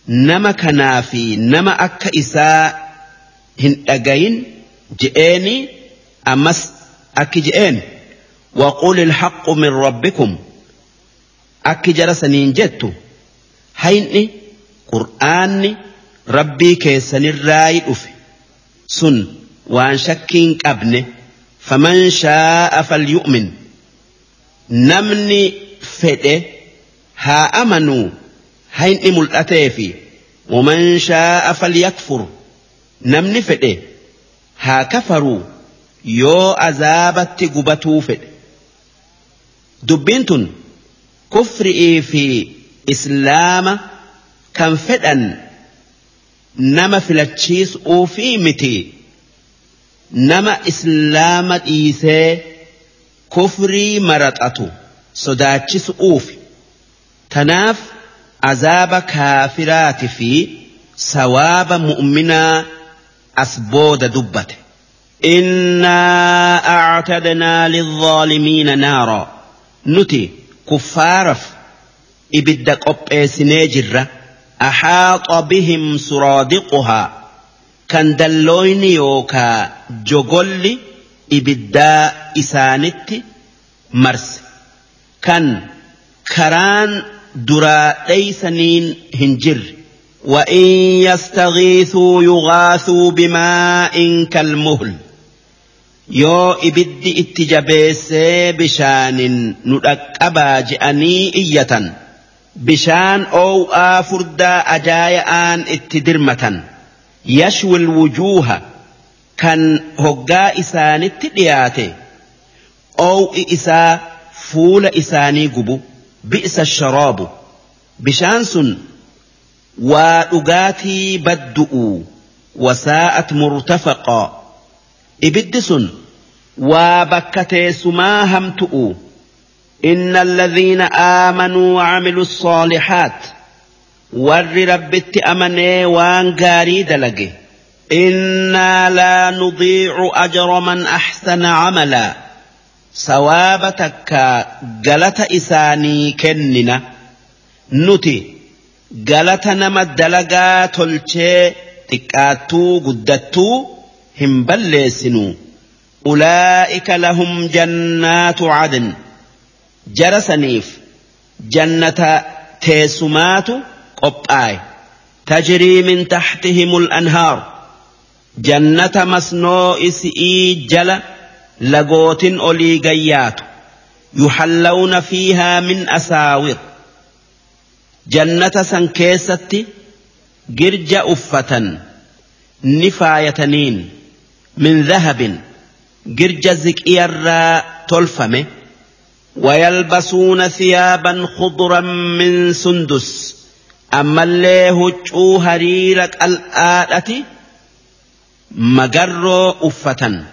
Speaker 1: nama kanaa fi nama akka isaa hin dhagayin je'eeni ammas akki je'een وقل الحق من ربكم أكي جرسنين جدت هيني قرآني ربي كيسن الراي أفي سن وان شكين قبنه فمن شاء فليؤمن نمني فده ها أمنوا هيني ملأتي ومن شاء فليكفر نمني فده ها كفروا يو أزابت قبتوا فده dubbiin tun kufri'ii fi islaama kan fedhan nama filachiisuu fi miti nama islaama dhiisee kufrii maraxatu sodaachisuuf tanaaf azaaba kaafiraati fi sawaaba mu'minaa as booda dubbate. إنا أعتدنا للظالمين نارا nuti kuffaaraf ibidda qopheessinee jirra axaaxa bihim suraadiquhaa kan dallooyni yookaa jogolli ibiddaa isaanitti marse kan karaan duraa dheeysaniin hin jirre وإن يستغيثوا يغاثوا بماء كالمهل yoo ibiddi itti jabeessee bishaanin nu dhaqqabaa je'anii iyyatan bishaan oow'aa furdaa ajaaya'aan itti dirmatan yashwil wujuuha kan hoggaa isaanitti dhiyaate oow'i isaa بئس الشراب بشانس وأغاتي بدؤوا وساءت مرتفقا إبدس وبكت سما همتؤوا إن الذين آمنوا وعملوا الصالحات ور رب أمني وان قاريد لقي إنا لا نضيع أجر من أحسن عملاً sawaaba takka galata isaanii kennina. Nuti galata nama dalagaa tolchee xiqqaattuu guddattuu hin balleessinu. Ulaa'ika lahum jannaatu cadin. Jara saniif jannata teessumaatu qophaa'e. Tajrii min taxtihimul anhaar. Jannata masnoo isi'ii jala لقوت أولي قيات يحلون فيها من أساور جنة سنكيستي جرج أفة نفايتنين من ذهب جرج زكير تلفمه ويلبسون ثيابا خضرا من سندس أما اللي هجو هريرك الآلة مجر أفة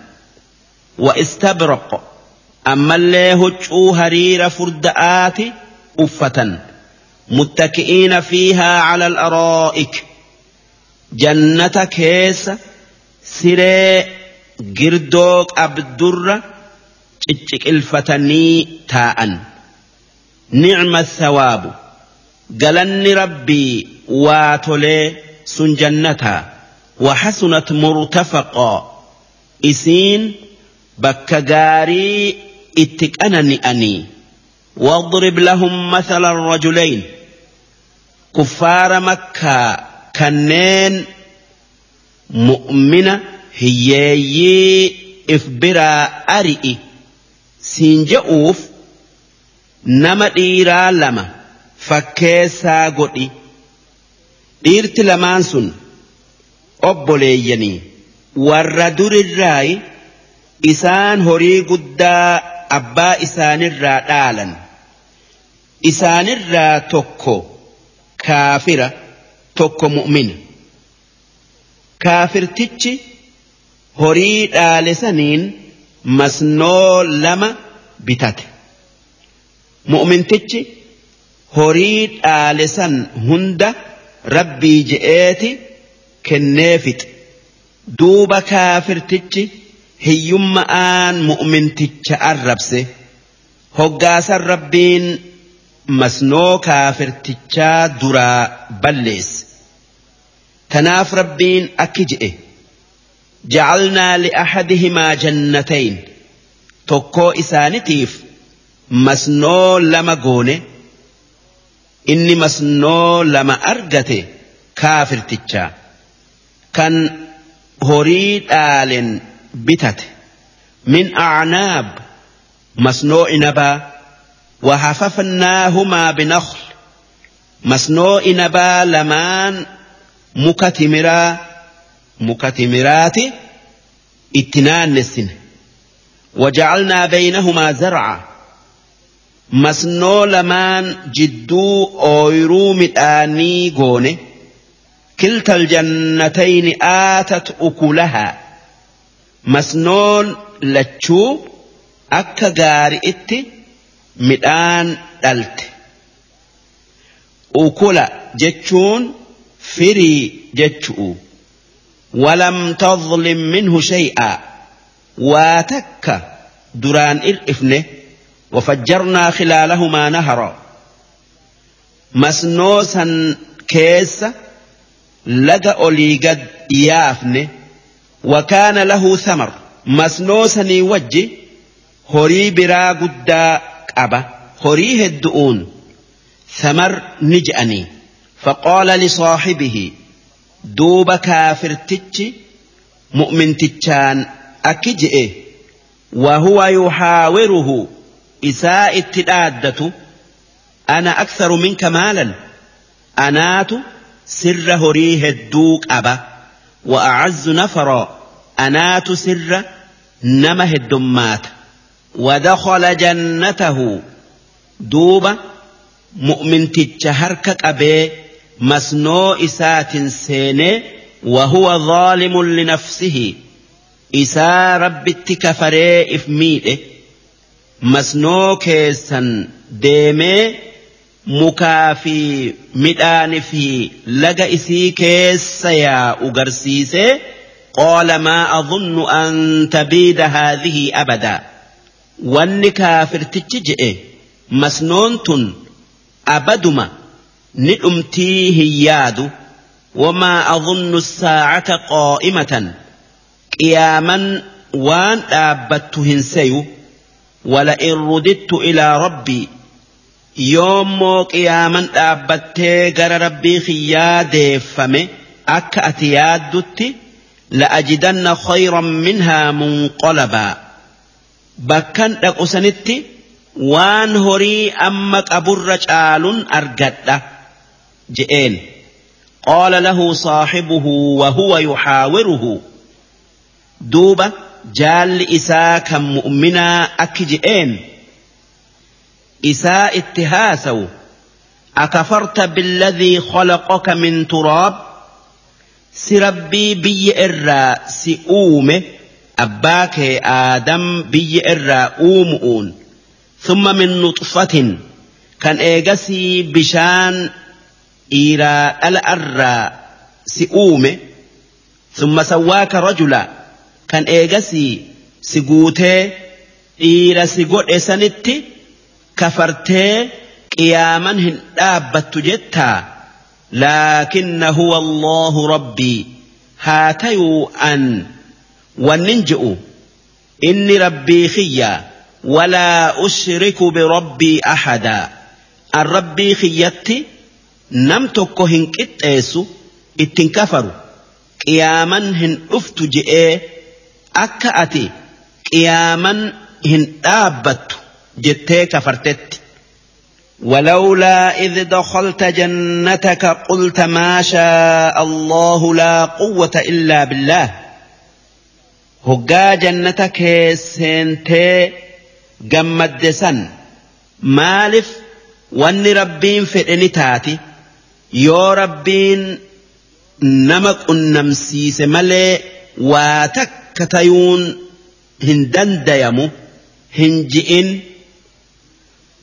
Speaker 1: واستبرق. أما اللي هجو هرير فردآت أفة. متكئين فيها على الأرائك. جنة كيس سري جردوك أبدر taa'an ni'ma thawaabu galanni rabbii waa tolee sun jannataa وحسنت مرتفقا. إسين بك غاري اتكأنني أني واضرب لهم مثل الرجلين كفار مكة كنين مؤمنة هيي إفبرا أرئي siin je'uuf nama dhiiraa lama fakkeessaa godhi dhiirti lamaan sun obboleeyyanii warra durirraayi isaan horii guddaa abbaa isaanirraa dhaalan. Isaanirraa tokko kaafira tokko mu'mina kaafirtichi horii dhaale saniin masnoo lama bitate. Mu'mintichi horii dhaale san hunda rabbii je'eeti kennee fixe. Duuba kaafirtichi hiyyumma'aan mu'minticha arrabse hoggaasan rabbiin masnoo kaafirtichaa duraa balleesse. Tanaaf rabbiin akki je'e jacalnaa li'axadihimaa jannatayn tokkoo isaanitiif masnoo lama goone inni masnoo lama argate kaafirtichaa kan horii dhaalen bitate min acnaab masnoo inabaa وحففناهما بنخل. مسنو إنبا لمان مكتمرا مكتمرات اتنان السن وجعلنا بينهما زرعا. مسنو لمان جدو أويرو متاني غوني. كلتا الجنتين آتت أكلها. مسنون لتشو أكا غاري إتي midhaan dhalte ukula jechuun firii jechu'u walam tadlim minhu shay'aa waa takka duraan ir'ifne وفجرنا خلالهما نهرا مسنوسا كيس لقى أولي قد wakaana lahu samar masnoo sanii wajji horii biraa guddaa qaba. Horii heddu'uun samar ni je'anii faqoola lisaaxibihi duuba kaafirtichi mu'mintichaan akki je'e. Wahuwa yuhaawiruhu isaa itti dhaaddatu ana aksaru minka maalan? Anaatu sirra horii hedduu qaba. وأعز نفرا. أنات سر نمه الدمات. ودخل جنته. دوبا مؤمن تجهرك أبي مسنو إسات سيني وهو ظالم لنفسه. إسا رب التكفري إفميده مسنو كيسا ديمي مكافي مدان في لقى إسي كيس يا أغرسيسي قال ما أظن أن تبيد هذه أبدا wanni kaafirtichi je'e masnoon tun abaduma ni dhumtii hin yaadu wamaa adunnu saacata qaa'imatan qiyaaman waan dhaabbattu hin seyu ولئن رددت إلى ربي يوم قياما dhaabbattee gara rabbii kiyyaa deeffame akka ati yaaddutti la'ajidanna khayran minhaa munqalabaa bakkan dhaqu sanitti waan horii amma qaburra caalun argadha je'een qaala lahu saaxibuhu wahuwa yuxaawiruhu duuba jaalli isaa kan mu'minaa akki je'een isaa itti haasawu akafarta billadhii khalaqaka min turaab si rabbii biyya irraa si uume abbaa kee aadam biyya irraa uumu'uun thumma min nuxfatin kan eegasii bishaan dhiiraa dhala irraa si uume thumma sawwaaka rajula كفرته قياما هندابت جتا لكن هو الله ربي هاتيو أن وننجئ إني ربي خيا ولا أشرك بربي أحدا الربي خيتي نمتك هنك إتأسو إتنكفر قياما هن أفتجئ أكأتي قياما هن آبتو jettee kafartetti ولولا إذ دخلت جنتك قلت ما شاء الله لا قوة إلا بالله. هقا جنتك سنتي جمد سن مالف وان ربين في تاتي. يو ربين نمك النمسيس ملي واتك تيون هندن ديمو. هنجئن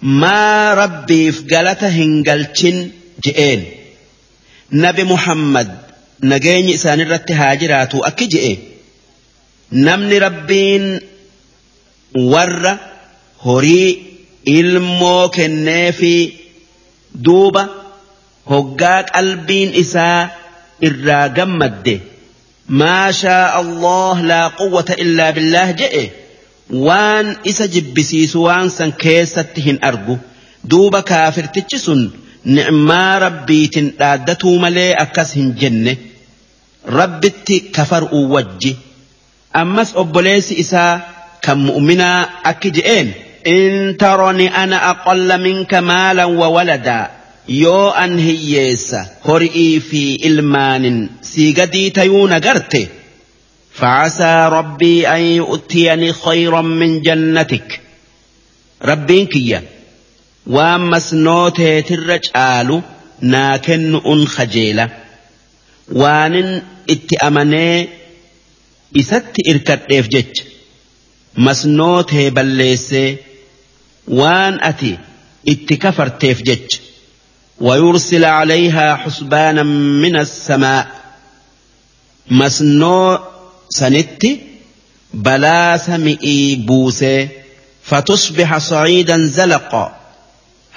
Speaker 1: maa rabbiif galata hin galchin je'een nabi muhammad nageenyi isaanirratti haa jiraatu akki je'e namni rabbiin warra horii ilmoo kennee fi duuba hoggaa qalbiin isaa irraa gammadde maa shaa Allah laa quwwata illaa billaah je'e waan isa jibbisiisu waan san keessatti hin argu. Duuba kaafirtichi sun ni'maa rabbiitin dhaaddatuu malee akkas hin jenne. Rabbitti kafar'uu wajji. Ammas obboleessi isaa kan mu'minaa akki je'een? In taroni ana aqalla minka maalan wa waladaa yoo an hiyyeessa hori'ii fi ilmaanin sii gadii tayuu nagarte فعسى ربي أن يؤتيني خيرا من جنتك. ربين كيا. ومسنوته ترجعالو ناكن أن خجيلة وان اتأمني إست إركت إفجج مسنوته بليسي وان أتي اتكفرت إفجج ويرسل عليها حسبانا من السماء. مسنو سنتي بلا سمئي بوسي فتصبح صعيدا زلقا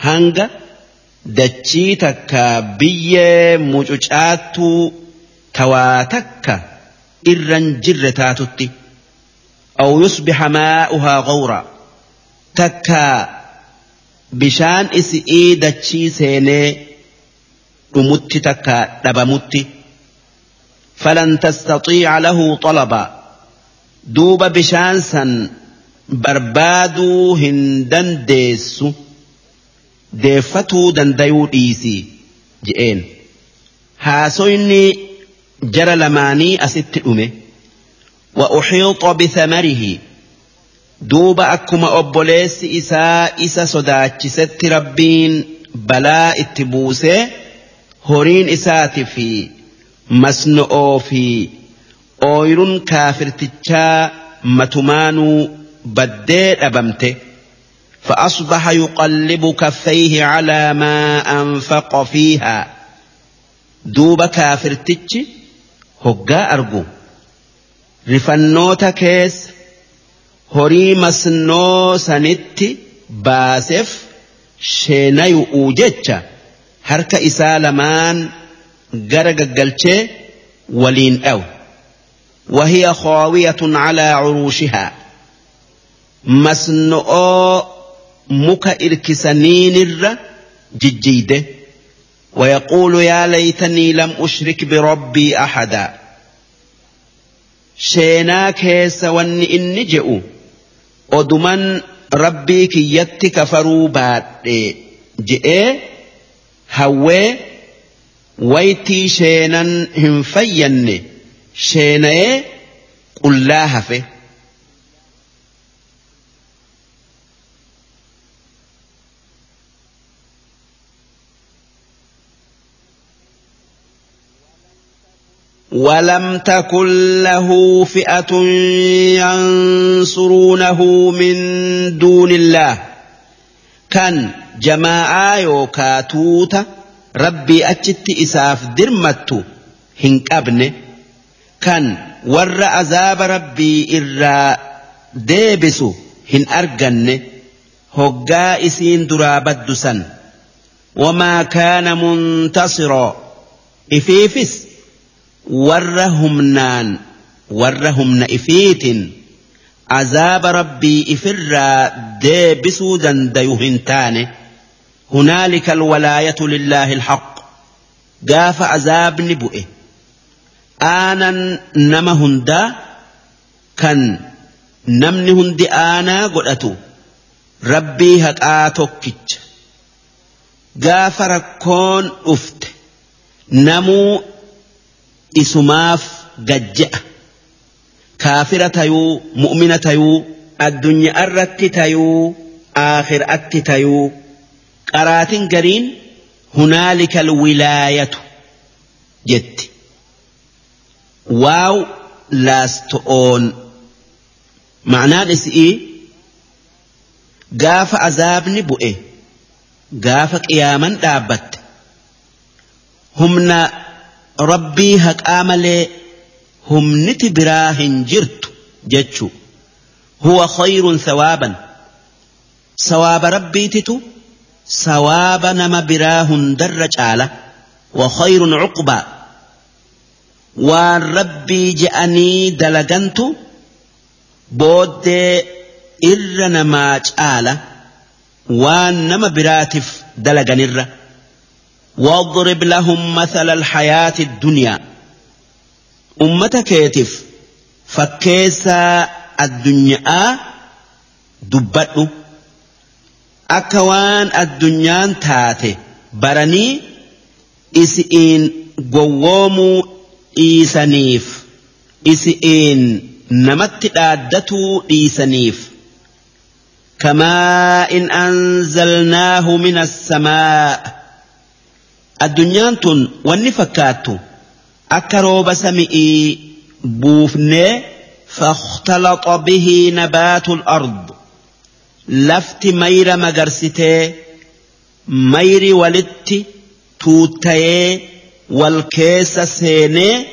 Speaker 1: هنگا dachii takka biyyee mucucaattuu tawaa takka irran jirre taatutti aw yusbixa maa'uhaa gawra takka bishaan isi'ii dachii seenee dhumutti takka dhabamutti فلن تستطيع له طلبا. دوب بشانسا بربادو هندن ديس ديفتو دندايو إيسي. جئين. هاسويني جرى لماني أست أمي. وأحيط بثمره. دوب أكما أبوليس إسا إسا صداتش ست ربين بلا اتبوسه. هورين إساتي في masno'oo fi ooyruun kaafirtichaa matumaanuu baddee dhabamte. فأصبح يقلب كفيه على ما أنفق فيها دوب كافر تتش هقا أرجو رفنوتا كيس هري مسنو سنتي باسف شينا يؤجج هرك إسالمان جرق قلتي ولين أو. وهي خاوية على عروشها. مسنو muka irkisaniinirra jijjiide ويقول يا ليتني لم أشرك بربي أحدا. شينا كيس ون إني جئوا أدمن ربي كي كفروا بعد جئ هوي ويتي شينا هم فين. شينا قل لا هفه ولم تكن له فئة ينصرونه من دون الله. كان جماعة rabbii achitti isaaf dirmattu hin qabne kan warra azaaba rabbii irraa deebisu hin arganne hoggaa isiin duraa baddu san wamaa kaana muntasiroo ifiifis warra humnaan warra humna ifiitin azaaba rabbii ifirraa deebisuu dandayu hin taane. هنالك الولاية لله الحق. قاف عذاب نبؤه آنا نمهن دا كان نمنهن دي آنا قلتو ربي هك آتوكك قاف ركون أفت. نمو إسماف قجع كافرة تيو مؤمنة تيو الدنيا الرت تيو آخر أت تيو qaraatin gariin hunaalika alwilaayatu jetti. Waaw laasto'oon ma'anaan isii gaafa azaabni bu'e gaafa qiyaaman dhaabbatte humna rabbii haqaa malee humniti biraa hin jirtu jechu huwa khayrun thawaaban sawaaba rabbiititu سواب نما براهن در جالة وخير عقبا وربي جاني دلغنت بود ار نما جالة ونما براتف دلغن ار واضرب لهم مثل الحياة الدنيا أمتك كاتف فكيسا الدنيا دبتو دبتو أكوان الدنيا تاتي برني إسئين قوومو إيسانيف إسئين نمت دادتو إيسانيف كما إن أنزلناه من السماء addunyaan tun wanni fakkaattu akka rooba sami'ii buufnee fakhtalaxa bihii nabaatu ard. Lafti mayra magarsitee mayri walitti tuuttayee wal keessa seenee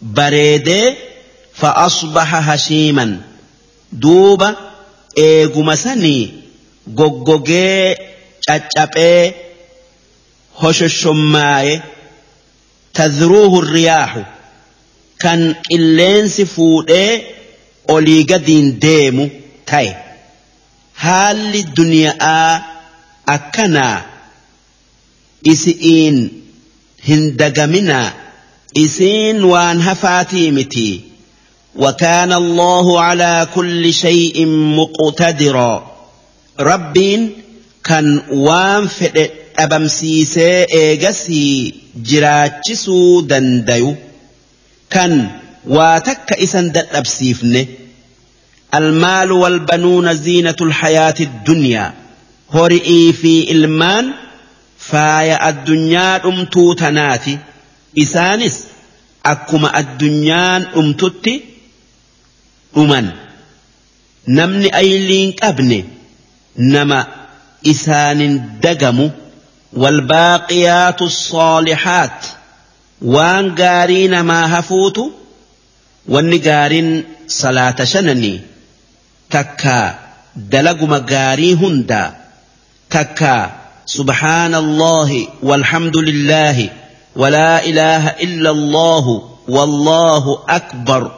Speaker 1: bareedee fa'asbaha hashiiman. Duuba eeguma sanii goggogee caccaphee hoshoshomaaye tadruuhu riyaahu kan qilleensi fuudhee olii gadiin deemu ta'e haalli duniyaa akkanaa isi'iin hin dagaminaa isiin waan hafaatii miti وكان الله على كل شيء مقتدرا ربين كان وان فئ eegasii jiraachisuu dandayu kan waa takka isan dadhabsiifne المال والبنون زينة الحياة الدنيا. هورئي في إلمان فايا الدنيا أمتو تناتي إسانس أكما الدنيا أمتتي أمن نمني أيلين أبني نما إسان دقمو. والباقيات الصالحات. وان قارين ما هفوت والنقارين صلاة شنني. تكا دلقم قاري هندا تكا سبحان الله والحمد لله ولا إله إلا الله والله أكبر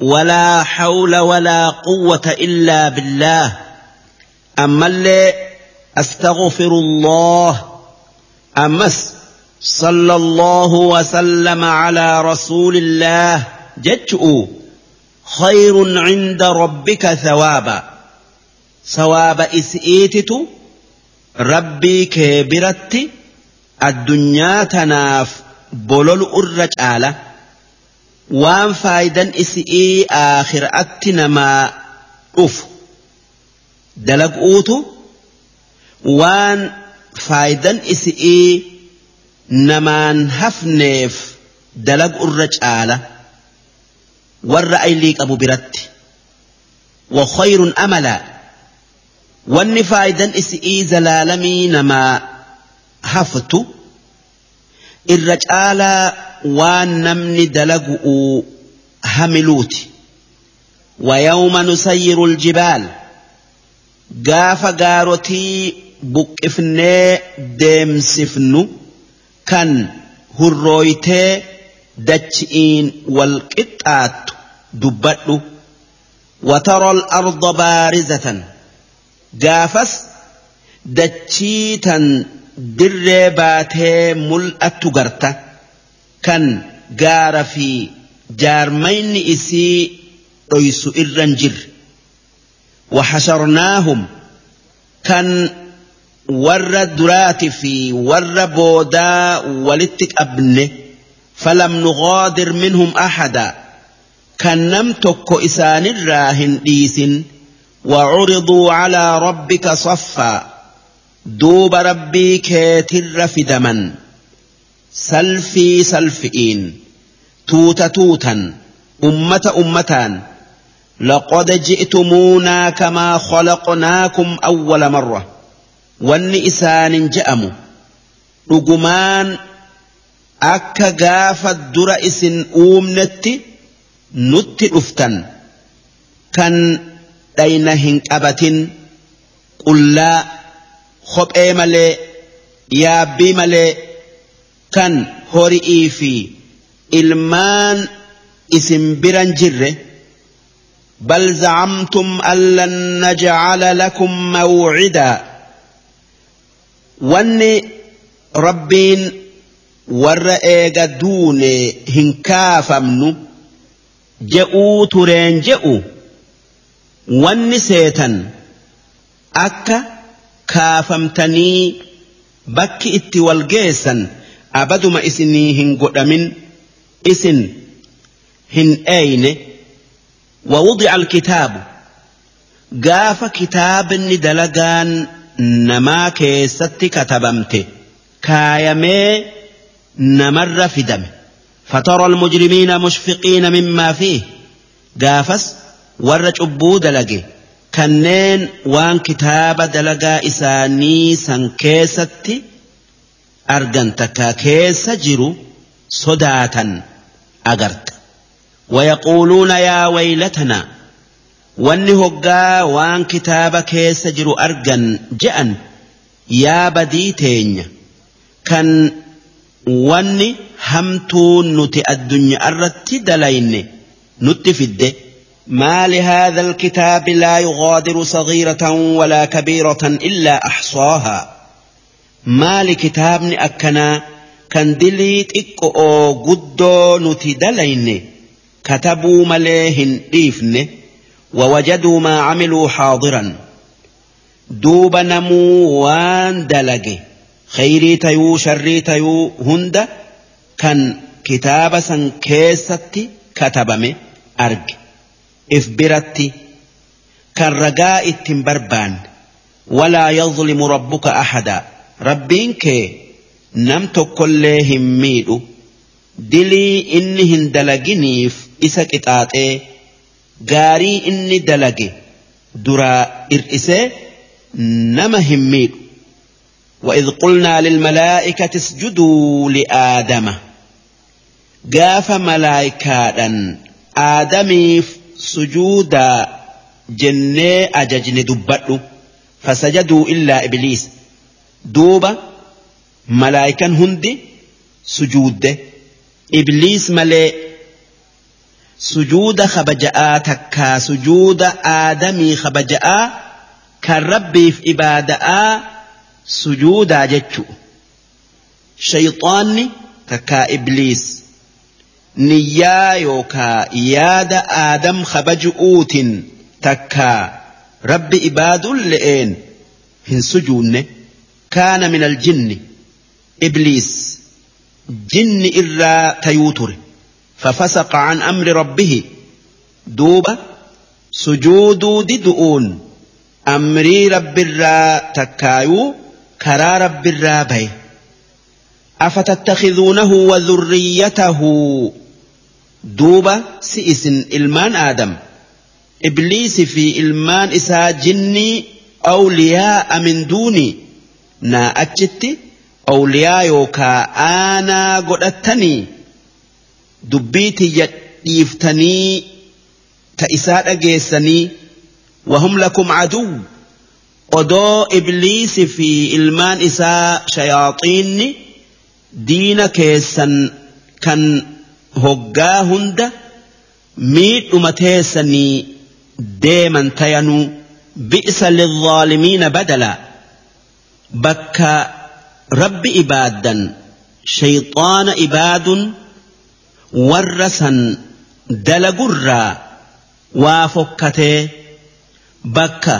Speaker 1: ولا حول ولا قوة إلا بالله أما اللي أستغفر الله أمس صلى الله خير عند ربك ثوابا ثواب إسئيتت ربي كبرت الدنيا تناف بولل الرجالة وان فايدا إسئي آخر أتنما أف دلق أوتو وان faayidan isi'ii namaan hafneef dalagu irra caala warra aylii qabu biratti faayidan isi'ii zalaalamii namaa haftu irra caalaa waan namni dalagu'uu hamiluuti ويوم نسير الجبال قاف قارتي buqqifnee deemsifnu kan hurrooytee dachi'iin wal qixxaattu dubbadhu وترى الأرض بارزة قافس دتشيتا در باتي ملأت قرتة كان قار في جارمين إسي ريس إرنجر وحشرناهم كان warra duraati fi warra boodaa walitti qabne falam nughaadir minhum ahada كان نم توكو إسان الراهن إيسن وعرضوا على ربك صفا دوب ربي كاتر فدما سلفي سلفئين توت توتا أمة أمتان لقد جئتمونا كما خلقناكم أول مرة وان إسان جأم رجمان أكا غافت درئس أومنتي nutti dhuftan kan dhayna hin qabatin qullaa kophee malee yaabbii malee kan hori'ii fi ilmaan isin biran jirre bal zacamtum an lan najcala lakum mawcidaa wanni rabbiin warra eega duune hin kaafamnu je'uu tureen je'u wanni seetan akka kaafamtanii bakki itti wal geessan abaduma isinii hin godhamin isin hin eeyne ووضع الكتاب gaafa kitaabni dalagaan namaa keessatti katabamte kaayamee namarra fidame فترى المجرمين مشفقين مما فيه. قافس ورج أبو دلقي كنين وان كتاب دلقا إساني سنكيستي أرجنتك كيس جرو صداتا أجرت ويقولون يا ويلتنا واني هقا وان كتاب كيس جرو أرجن جأن يا بديتين كان واني nuti addunyaa irratti dalayne nutti fidde. ما لهذا الكتاب لا يغادر صغيرة ولا كبيرة إلا أحصاها ما لكتاب أكنا كان دليت إكو قدو نتدلين كتبوا مليهن إيفن ووجدوا ما عملوا حاضرا دوب نمو وان دلقي خيري تيو شري تيو هند كان كتاب سن كيستي كتبمي أرجي if biratti kan ragaa ittiin barbaan walaa yazlimu rabbuka ahadaa rabbiin kee nam tokkollee hin miidhu dilii inni hin dalaginiif isa qixaaxee gaarii inni dalage duraa ir'isee nama hin miidhu وإذ قلنا للملائكة اسجدوا لآدم قاف ملائكة آدميف sujuudaa jennee ajajne dubbadhu fasajaduu illaa ibliis duuba malaayikan hundi sujuudde ibliis malee sujuuda kabaja'aa takkaa sujuuda aadamii kabaja'aa kan rabbiif ibaada'aa sujuudaa jechu shayxaanni takkaa ibliis niyyaa yookaa yaada aadam kabaju'uutin takkaa rabbi ibaaduun le'een hin sujuunne kaana min aljinni ibliis jinni irraa tayuu ture ففسق عن أمر ربه دوبة سجود ددؤون أمري رب الرا تكايو كرا رب الرا بي أفتتخذونه وذريته duuba si isin ilmaan aadam ibliisi fi ilmaan isaa jinnii awliyaa min duuni naa achitti awliyaa yookaa aanaa godhattanii dubbii tiyya dhiiftanii ta isaa dhageessanii wahum lakum caduw odoo ibliisi fi ilmaan isaa shayaaxiinni diina keessan kan hoggaa hunda miidhuma teessanii deeman tayanuu bi'sa lilzaalimiina badala bakka rabbi ibaaddan shayxaana ibaadun warra san dalagurraa waa fokkatee bakka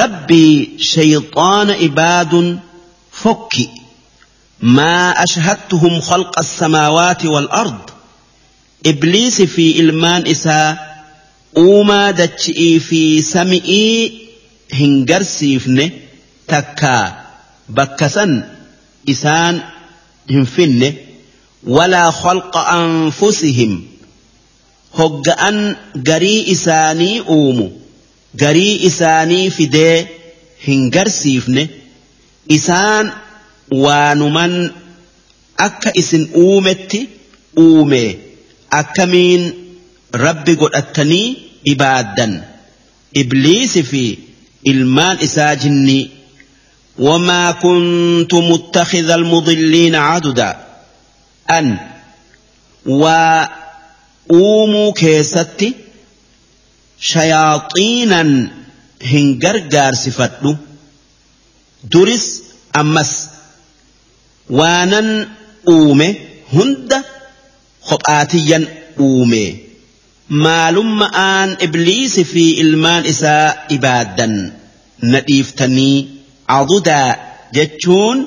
Speaker 1: rabbii shayxaana ibaadun fokki ما أشهدتهم خلق السماوات والأرض. إبليس في إلمان إساء أوما دتشئي في سمئي هنجرسيفن تكا بكسن إسان هنفن ولا خلق أنفسهم. هجأن جري إساني أومو. جري إساني فدي هنجرسيفن إسان waanuman akka isin uumetti uume akkamiin rabbi godhattanii ibaaddan ibliisi fi ilmaan isaa jinnii وما كنت متخذ المضلين عددا أن وأوموا كيستي شياطينا هنجرجار صفتلو درس أمس وانن أومي هند خبآتيا أومي maalummaan ibliisi fi ilmaan isaa ibaadan nadhiiftanii adudaa jechuun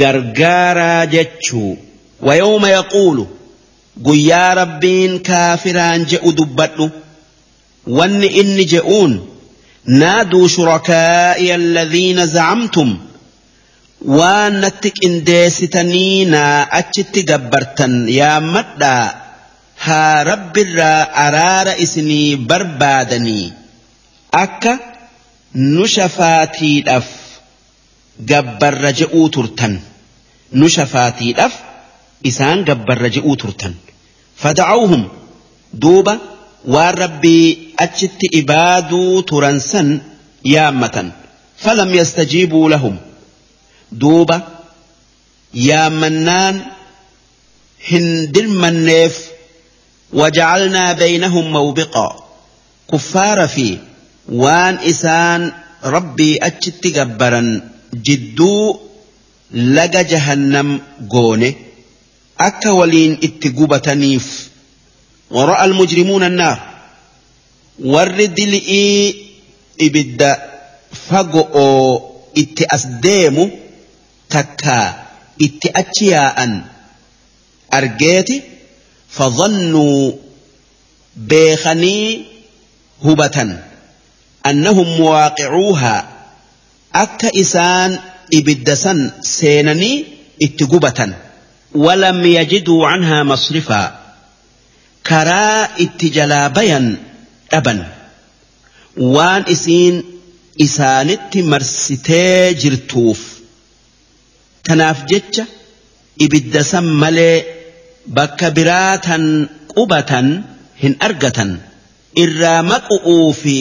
Speaker 1: gargaaraa jechuu ويوم يقول guyyaa rabbiin kaafiraan je'u dubbadhu wanni inni je'uun naaduu shurakaa'iya alladhiina zacamtum waan natti qindeessitanii naa achitti gabbartan yaammadhaa haa rabbirraa araara isinii barbaadanii akka nu shafaatiidhaaf gabbarra je'uu turtan. Nu shafaatiidhaaf isaan gabbarra je'uu turtan. Fada'uuhum duuba waan rabbii achitti ibaaduu turan san yaammatan. Falam yastajiibuu lahum duuba yaammannaan hin dirmanneef وجعلنا بينهم موبقا كفار في وان إسان ربي أجت جبرا جدو لقى جهنم قوني أكا ولين اتقوبة نيف ورأى المجرمون النار ورد لئي إبدا فقو اتأسديمو تكا اتأتياء أرجيتي فظنوا بيخني هبة أنهم مواقعوها أكا إسان إبدسا سينني اتقبة ولم يجدوا عنها مصرفا كرا اتجلابيا أبا وان إسين إسانت مرستي Tanaaf jecha ibidda san malee bakka biraa tan qubatan hin argatan irraa maqu'uu fi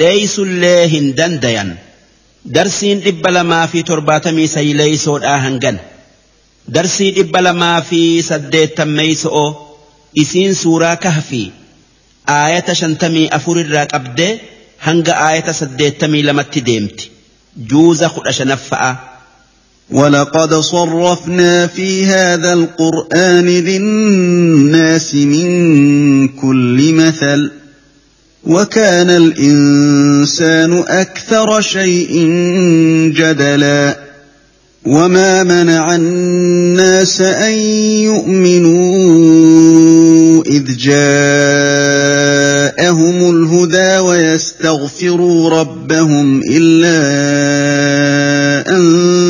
Speaker 1: dheeysullee hin dandayan. Darsiin dhibba lamaa fi torbaatamii sayileeysoodhaa hangan. Darsii dhibba lamaa fi saddeettameeyso'oo isiin suuraa kahfi aayata shantamii afur irraa qabdee hanga aayata saddeettamii lamatti deemti. Juuza kudha shanaffa'aa.
Speaker 2: ولقد صرفنا في هذا القرآن للناس من كل مثل وكان الإنسان أكثر شيء جدلا وما منع الناس أن يؤمنوا إذ جاءهم الهدى ويستغفروا ربهم إلا أن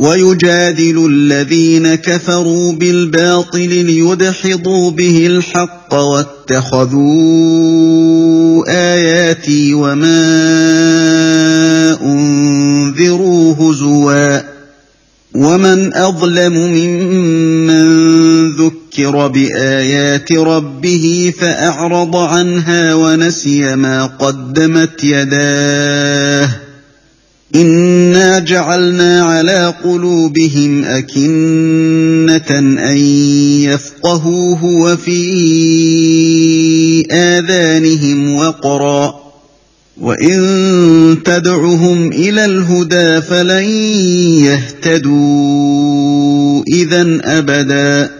Speaker 2: ويجادل الذين كفروا بالباطل ليدحضوا به الحق واتخذوا آياتي وما أنذروا هزوا ومن أظلم ممن ذكر بآيات ربه فأعرض عنها ونسي ما قدمت يداه إنا جعلنا على قلوبهم أكنة أن يفقهوه وفي آذانهم وقرا وإن تدعهم إلى الهدى فلن يهتدوا إذا أبداً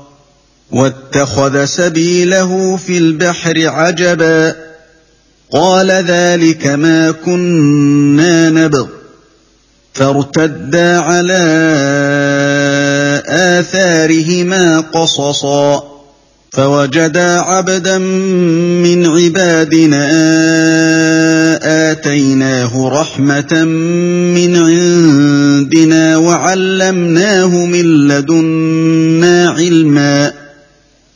Speaker 2: وَاتَّخَذَ سَبِيلَهُ فِي الْبَحْرِ عَجَبًا قَالَ ذَٰلِكَ مَا كُنَّا نَبْغِ. فَارْتَدَّا عَلَىٰ آثَارِهِمَا قَصَصًا. فَوَجَدَا عَبْدًا مِّنْ عِبَادِنَا آتَيْنَاهُ رَحْمَةً مِّنْ عِندِنَا وَعَلَّمْنَاهُ مِن لَّدُنَّا عِلْمًا.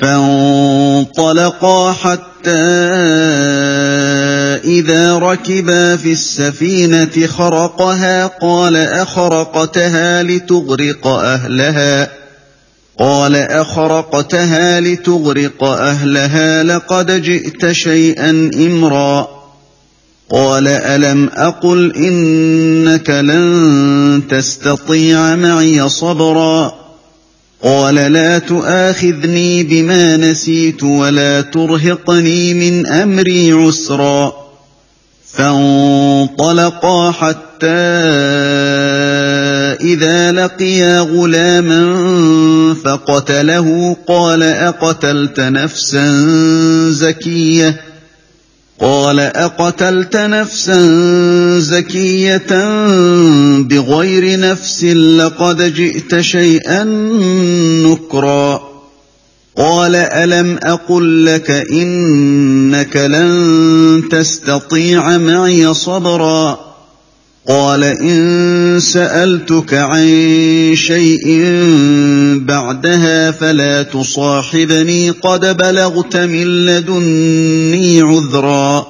Speaker 2: فَانطَلَقَا حَتَّىٰ إِذَا رَكِبَا فِي السَّفِينَةِ خَرَقَهَا قَالَ أَخَرَقْتَهَا لِتُغْرِقَ أَهْلَهَا. قال أخرقتها لتغرق أهلها لقد جئت شيئا إمرا. قال ألم أقل إنك لن تستطيع معي صبرا. قال لا تؤاخذني بما نسيت ولا ترهقني من أمري عسرا. فانطلقا حتى إِذَا لَقِيَا غُلَامًا فَقَتَلَهُ. قَالَ أَقَتَلْتَ نَفْسًا زَكِيَّةً؟ قال أقتلت نفسا زكية بغير نفس لقد جئت شيئا نكرا. قال ألم أقل لك إنك لن تستطيع معي صبرا؟ قال إن سألتك عن شيء بعدها فلا تصاحبني قد بلغت من لدني عذرا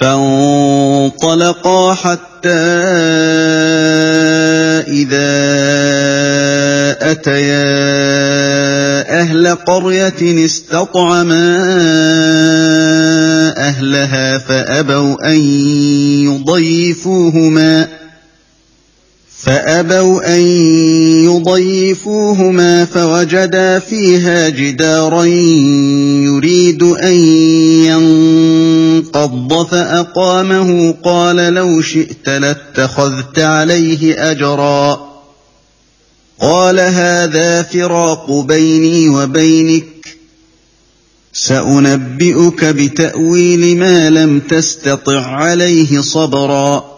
Speaker 2: فانطلقا حتى إذا أتيا أهل قرية استطعما أهلها فأبوا أن يضيفوهما فأبوا أن يضيفوهما فوجدا فيها جدارا يريد أن ينقض فأقامه قال لو شئت لاتخذت عليه أجرا قال هذا فراق بيني وبينك سأنبئك بتأويل ما لم تستطع عليه صبرا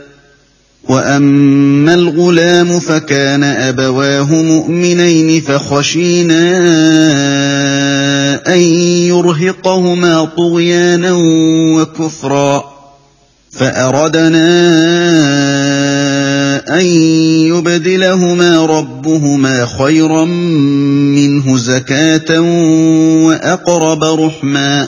Speaker 2: واما الغلام فكان ابواه مؤمنين فخشينا ان يرهقهما طغيانا وكفرا فاردنا ان يبدلهما ربهما خيرا منه زكاه واقرب رحما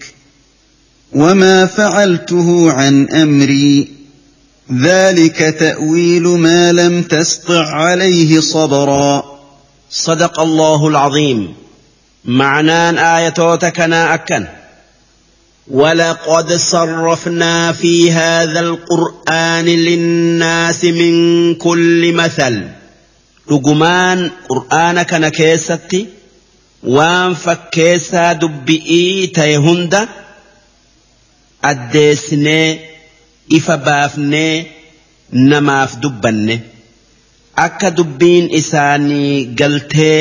Speaker 2: وما فعلته عن امري. ذلك تاويل ما لم تسطع عليه صبرا.
Speaker 1: صدق الله العظيم. معنان ايتوتكنا أكن. ولقد صرفنا في هذا القران للناس من كل مثل. رجمان قرانك نكيستي. وان فكيسا دبئي تيهنده addeessinee ifa baafnee namaaf dubbanne akka dubbiin isaanii galtee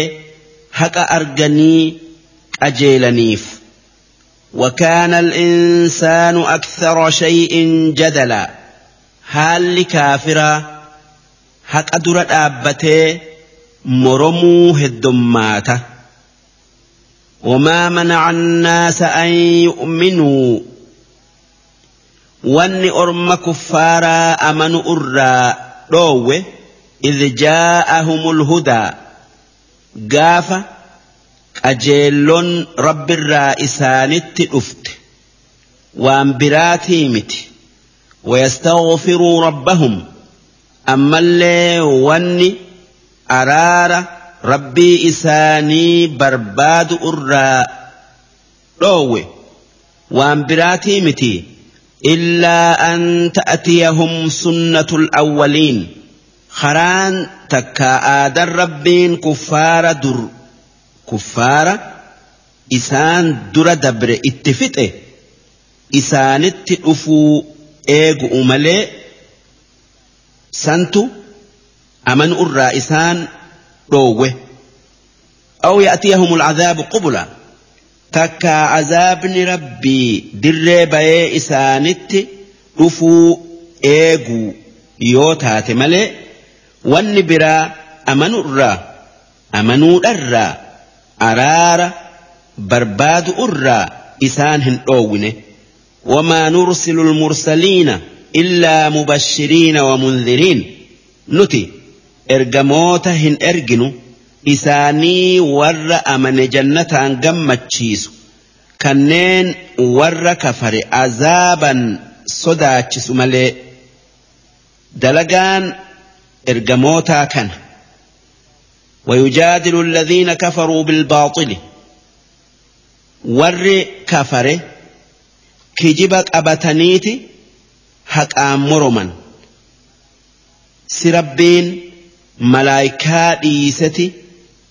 Speaker 1: haqa arganii qajeelaniif وكان الإنسان أكثر شيء جدلا هل كافرا حق درة أبته مرمو هدماته وما منع الناس أن يؤمنوا wanni orma kuffaaraa amanu irraa dhoowwe idh jaa'ahumul hudaa gaafa qajeelloon rabbirraa isaanitti dhufte waan biraatii miti ويستغفروا ربهم أما اللي وني أرار ربي إساني برباد أرى روي وان براتي متي إلا أن تأتيهم سنة الأولين. خران تكا آدر ربين كفار در. كفار إسان در دبر اتفته إسان اتفو إيغ أملي سنتو أمن إسان روه. أو يأتيهم العذاب قبلا. Takkaa azaabni rabbii dirree bayee isaanitti dhufuu eeguu yoo taate malee wanni biraa amanurraa amanuudharraa araara barbaadu irraa isaan hin dhoowwine wamaa nursilu lmursaliina illaa mubashiriina wamunziriin nuti ergamoota hin erginu isaanii warra amane jannataan gammachiisu kanneen warra kafare azaaban sodaachisu malee dalagaan ergamootaa kana ويجادل الذين كفروا بالباطل ور كفر كجبك أبتنيت حق مرما سربين ملايكا ديستي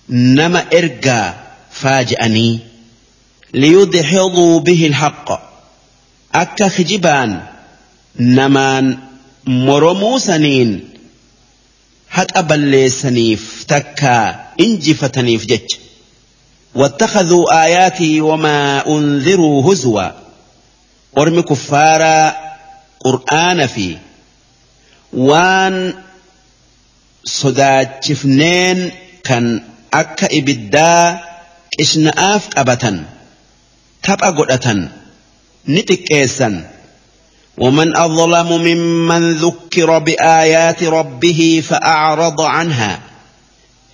Speaker 1: نما إرقا فاجأني ليدحضوا به الحق أكا خجبان نمان مرمو سنين حتى بلي سنيف تكا إنجي فتنيف جج واتخذوا آياتي وما أنذروا هزوا أرم كفارا قرآن في وان صدات شفنين كان akka ibiddaa qishna'aaf qabatan tapha godhatan ni xiqqeessan. ومن أظلم ممن ذكر بآيات ربه فأعرض عنها.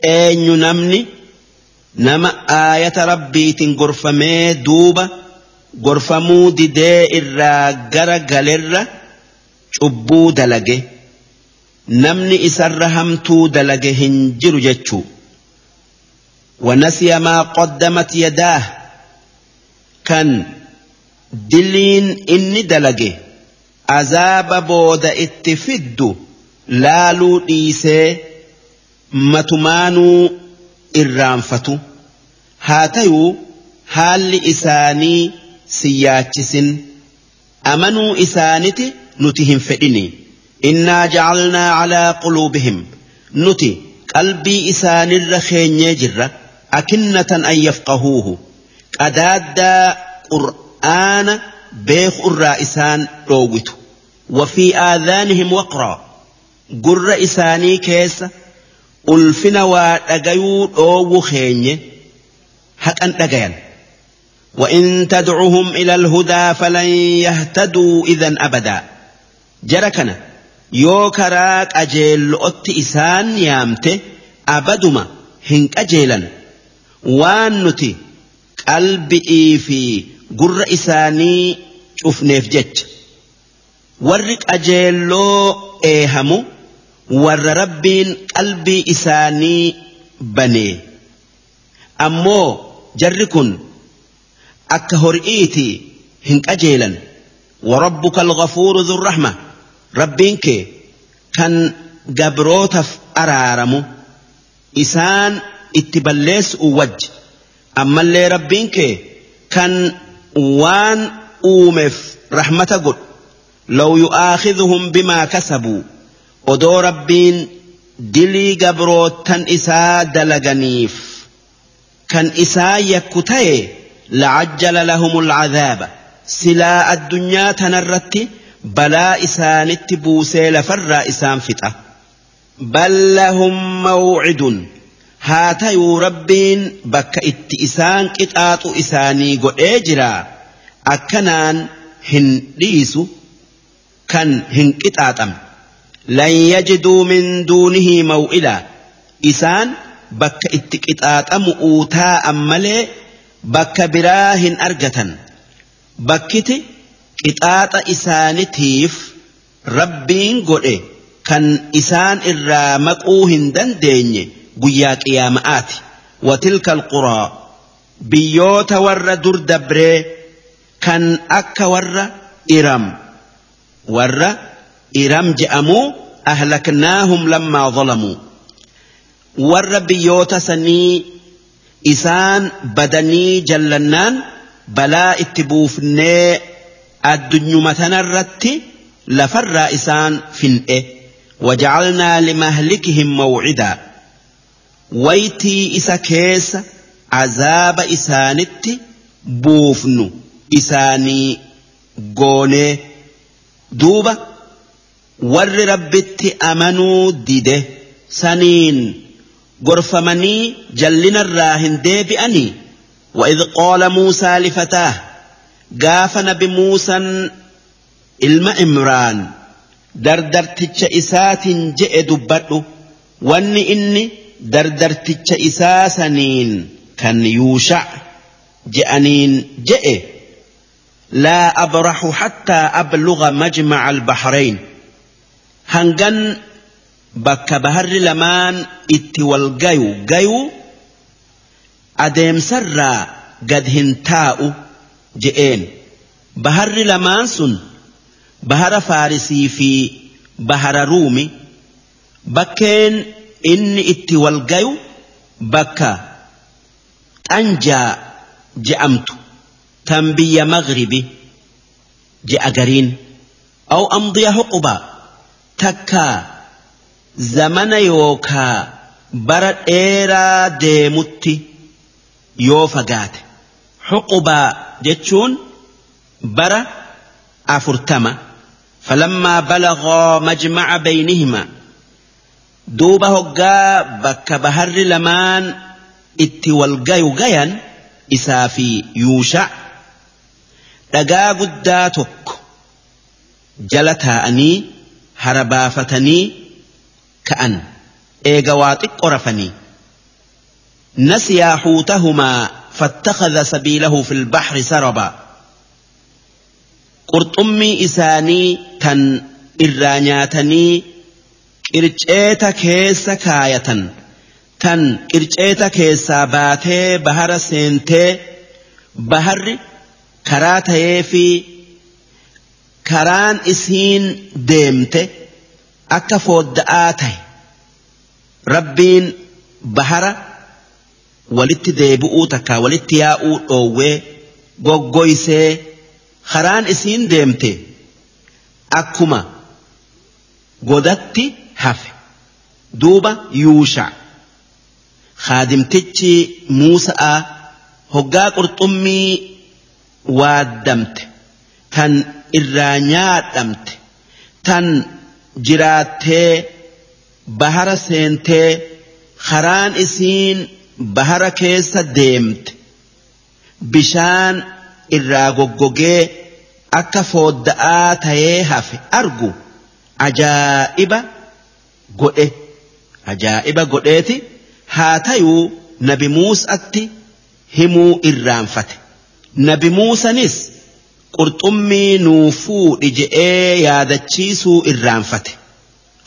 Speaker 1: أين نمني نما آية ربي تنقرفمي دوبة قرفمو ددي إرا قرى قلر شبو دلقه نمني إسر همتو دلقه هنجر جتشو ونسي ما قدمت يداه. كان دلين إني دلقي عذاب بود اتفد. لالو ديسي متمانو الرانفتو هاتيو هال إساني سياتس أمنوا إسانتي نتهم فإني إنا جعلنا على قلوبهم. نتي قلبي إسان الرخين يجرك أكنة أن يفقهوه. أداد قرآن بيخ الرائسان روغت وفي آذانهم وقرا. قر رئيساني كيس ألفنا وأغيو أو خيني. حق أن أغيان وإن تدعهم إلى الهدى فلن يهتدوا إذا أبدا. جركنا. يوكراك أجيل أت إسان يامته أبدما. هنك أجيلنا waan nuti qalbi'ii fi gurra isaanii cufneef jecha warri qajeelloo eehamu warra rabbiin qalbii isaanii banee ammoo jarri kun akka hori'iiti hin qajeelan الغفور ذو الرحمه rabbiin kee kan gabrootaaf araaramu isaan itti balleessu wajji ammallee rabbiin kee kan waan uumeef rahmata godhu law yu'aakhidhuhum bimaa kasabuu odoo rabbiin dilii gabrootan isaa dalaganiif kan isaa yakku ta'e lacajjala lahumul cadaaba silaa addunyaa tanarratti balaa isaanitti buusee lafarraa isaan fixa bal lahum mawcidun haa tayuu rabbiin bakka itti isaan qixaaxu isaanii godhee jira. Akkanaan hin dhiisu kan hin qixaaxamne lan yajiduu min duunihi maw'ilaa isaan bakka itti qixaaxamu taa'an malee bakka biraa hin argatan. Bakkiti qixaaxa isaanitiif rabbiin godhe kan isaan irraa maquu hin dandeenye guyyaa qiyaama'aati watilka alquraa biyyoota warra dur dabree kan akka warra iram warra iram je'amuu ahlaknaahum lammaa zalamuu warra biyyoota sanii isaan badanii jallannaan balaa itti buufnee addunyuma tanarratti lafarraa isaan fin'e wajacalnaa limahlikihim mawcidaa waytii isa keessa azaaba isaanitti buufnu isaanii goonee duuba warri rabbitti amanuu dide saniin gorfamanii jallinarraa hin deebi'anii وإذ قال موسى لفتاه nabi muusan ilma imraan dardarticha isaatiin je'e dubbadhu wanni inni dardarticha isaa saniin kan yuushac je'aniin je'e laa abraxu hattaa abluga majmaca albahrayn hangan bakka baharri lamaan itti wal gayu gayuu adeemsarraa gad hin taa'u je'een baharri lamaan sun bahara faarisii fi bahara ruumi bakkeen inni itti wal gayu bakka xanjaa je'amtu tan biyya maghribi je'a gariin aw amdiya huqubaa takkaa zamana yookaa bara dheeraa deemutti yoo fagaate. Huqubaa jechuun bara afurtama. Falammaa balaghaa majmaca baynihima duuba hoggaa bakka baharri lamaan itti wal gayu gayan isaa fi yuushac dhagaa guddaa tokko jala taa'anii harabaafatanii ka'an eega waa xiqqo rafanii نسيا حوتهما فاتخذ سبيله في البحر سربا قرطمي إساني تن إرانياتني qirceeta keessa kaayatan tan qirceeta keessaa baatee bahara seentee baharri karaa ta'ee fi karaan isiin deemte akka foodda'aa tae rabbiin bahara walitti deebi'uu takka walitti yaa'uu dhoowwee goggoysee karaan isiin deemte akkuma godatti. Hafe. Duuba yuusha. Haadimtichi muusa'a hoggaa qurxummii waaddamte. Tan irraa nyaadhamte. Tan jiraattee bahara seentee karaan isiin bahara keessa deemte. Bishaan irraa goggogee akka foodda'aa tayee hafe. Argu ajaa'iba godhe ajaa'iba godheeti haa tayuu nabi muusatti himuu irraanfate. Nabi muusanis qurxummii nuu fuudhi je'ee yaadachiisuu irraanfate.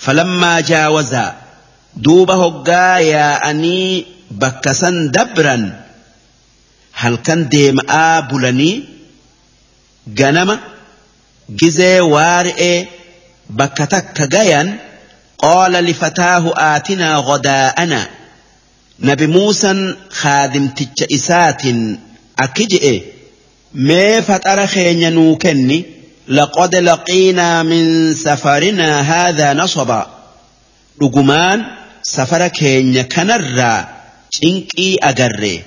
Speaker 1: Falammaa jaawazaa duuba hoggaa yaa'anii bakka san dabran halkan deema'aa bulanii ganama gizee waari'ee bakka takka gayan قال لفتاه آتنا غداءنا. نبي موسى خادم تجئسات أكجئ. ما فتر خينا لقد لقينا من سفرنا هذا نصبا. رجمان سفر كينيا كنرى. تنكي أجري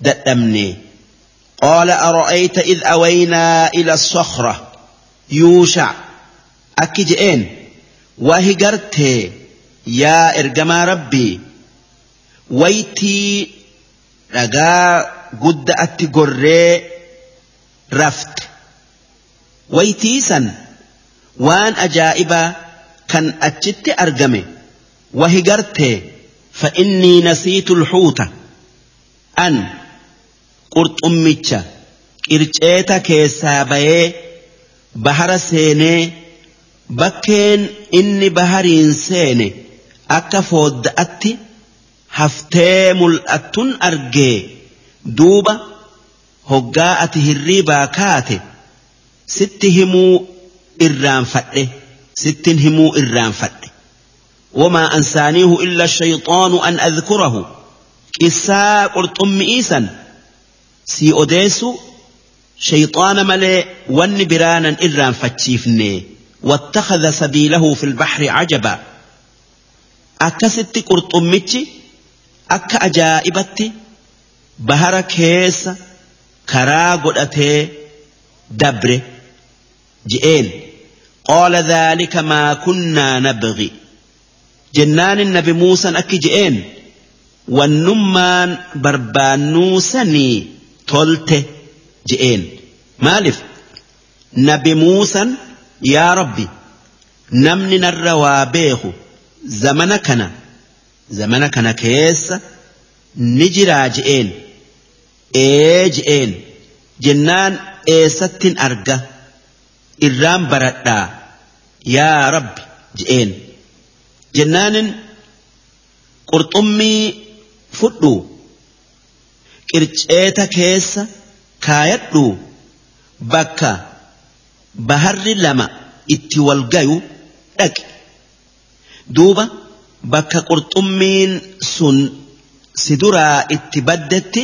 Speaker 1: دأمني. قال أرأيت إذ أوينا إلى الصخرة. يوشع. أكجئين. wahi gartee yaa ergamaa rabbii waytii dhagaa gudda atti gorree rafte waytii san waan ajaa'ibaa kan achitti argame. Wahi gartee fa'innii nasiitu lxuuta an qurxummicha qirceeta keessaa bayee bahara seenee bakkeen inni bahariin seene akka foodda'atti haftee mul'attun argee duuba hoggaa ati hirriibaa kaate sitti himuu irraanfadhe sittin himuu irraanfadhe أنسانيه إلا الشيطان أن أذكره قصا قرطم إيسا sii odeessu shayxaana malee wanni biraanan irraan واتخذ سبيله في البحر عجبا. أكست قرط أك أجائبت بهر كيس كرا دبر. جئين قال ذلك ما كنا نبغي. جنان النبي موسى أك جئين والنمان بربانوسني تولته. جئين. مالف نبي موسى yaa rabbi namni narra waa beeku zamana kana zamana kana keessa ni jiraa je'een ee je'een. Jennaan eessattin arga? Irraan baradhaa? Yaa rabbi je'een. Jennaanin qurxummii fudhu? Qirceeta keessa kaayadhu? Bakka baharri lama itti wal gayu dhaqi duuba bakka qurxummiin sun si duraa itti baddetti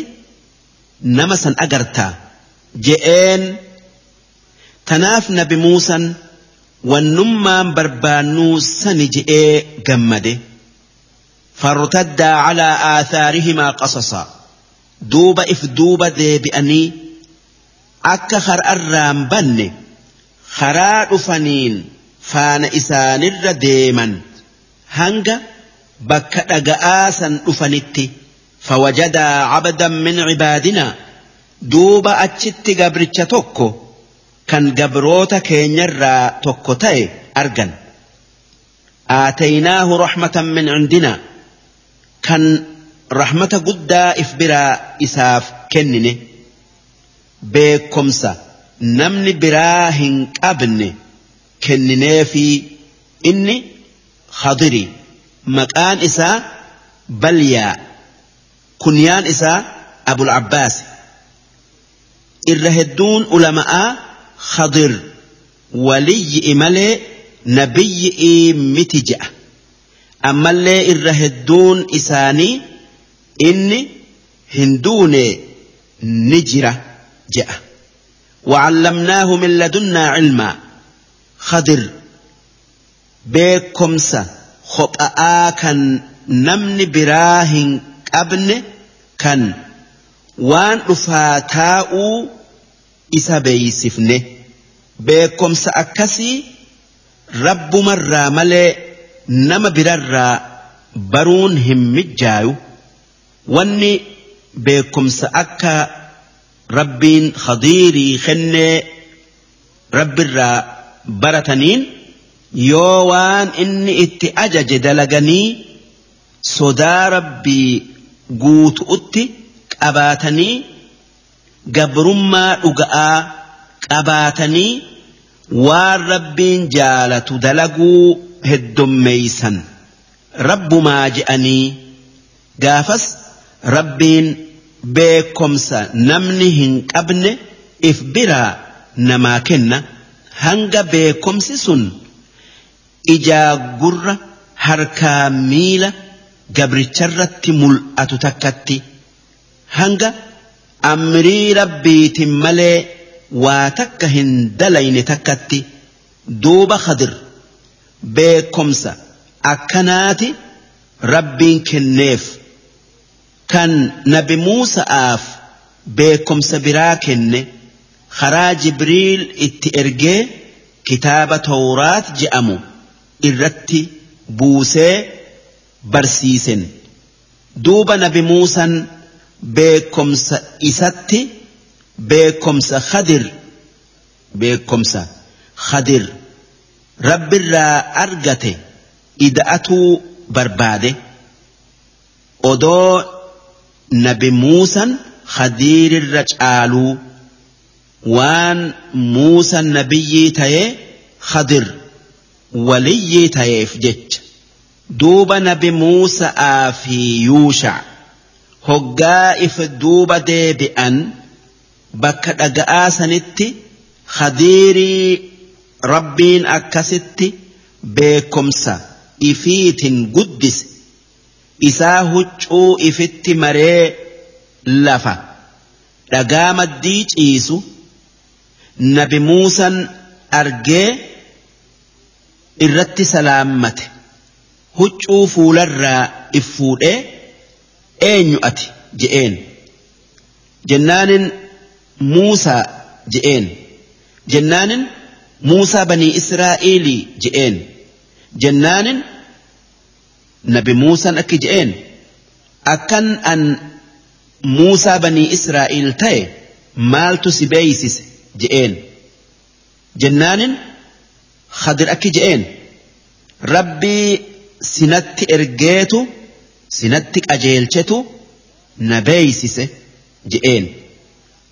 Speaker 1: nama san agartaa je'een tanaaf nabi muusan wannummaan barbaannuu sani je'ee gammade فارتدا على آثارهما قصصا duuba if duuba deebi'anii akka har'arraan banne karaa dhufaniin faana isaanirra deeman hanga bakka dhaga'aa san dhufanitti fawajadaa cabdan min cibaadinaa duuba achitti gabricha tokko kan gabroota keenyarraa tokko ta'e argan. Aataynaahu raxmatan min cindinaa kan raxmata guddaa if biraa isaaf kennine beekomsa. Namni biraa hin qabne kennineefi inni khadiri maqaan isaa balyaa kunyaan isaa abul abbaas irra hedduun ulama'aa khadir waliyyi malee nabiyyi'ii miti je'a ammallee irra hedduun isaanii inni hin ni jira je'a وعلمناه من لدنا علما beekomsa hopha'aa kan namni biraa hin qabne kan waan dhufaa taa'uu isa beeysifne beekomsa akkasii rabbumarraa malee nama birarraa baruun hin mijjaayu wanni beekumsa akka ربين خضيري خنة. رب الرا برتنين. يوان إني إتي أجج دلقني صدا ربي قوت أتي أباتني قبرما أقاء أباتني والربين جالة دلقو هدم ميسا رب ما جأني جافس ربين beekomsa namni hin qabne if biraa namaa kenna. Hanga beekomsi sun ijaa gurra harkaa miila gabricharratti mul'atu takkatti. Hanga amrii rabbiitin malee waa takka hin dalayne takkatti. Duuba khadir beekomsa akkanaati rabbiin kenneef kan nabi Muusa'aaf beekomsa biraa kenne karaa Jibriil itti ergee kitaaba Tawraat je'amu irratti buusee barsiisen duuba nabi Muusan beekomsa isatti beekomsa khadir beekomsa khadir rabbirraa argate ida'atuu barbaade odoo نبي موسى خدير الرجال وان موسى النبي تيه خدر ولي تيف جج دوب نبي موسى آفي يوشع هقا إف دوب دي بأن بك سنتي خديري ربين أكستي بكمسة إفيت قدس isaa huccuu ifitti maree lafa. Dhagaa maddii ciisu nabi Muusan argee irratti salaammate. Huccuu fuularraa if fuudhee eenyu ati? je'een. Jennaanin Muusaa je'een. Jennaanin Muusaa banii Israa'iilii je'een. Jennaanin نبي موسى أكجئين أكن أن موسى بني إسرائيل تي مالتو سبيسس جئين جنان خضر أكجئين ربي سنتي إرجيتو سنتي أجيلتو نبيسس جئين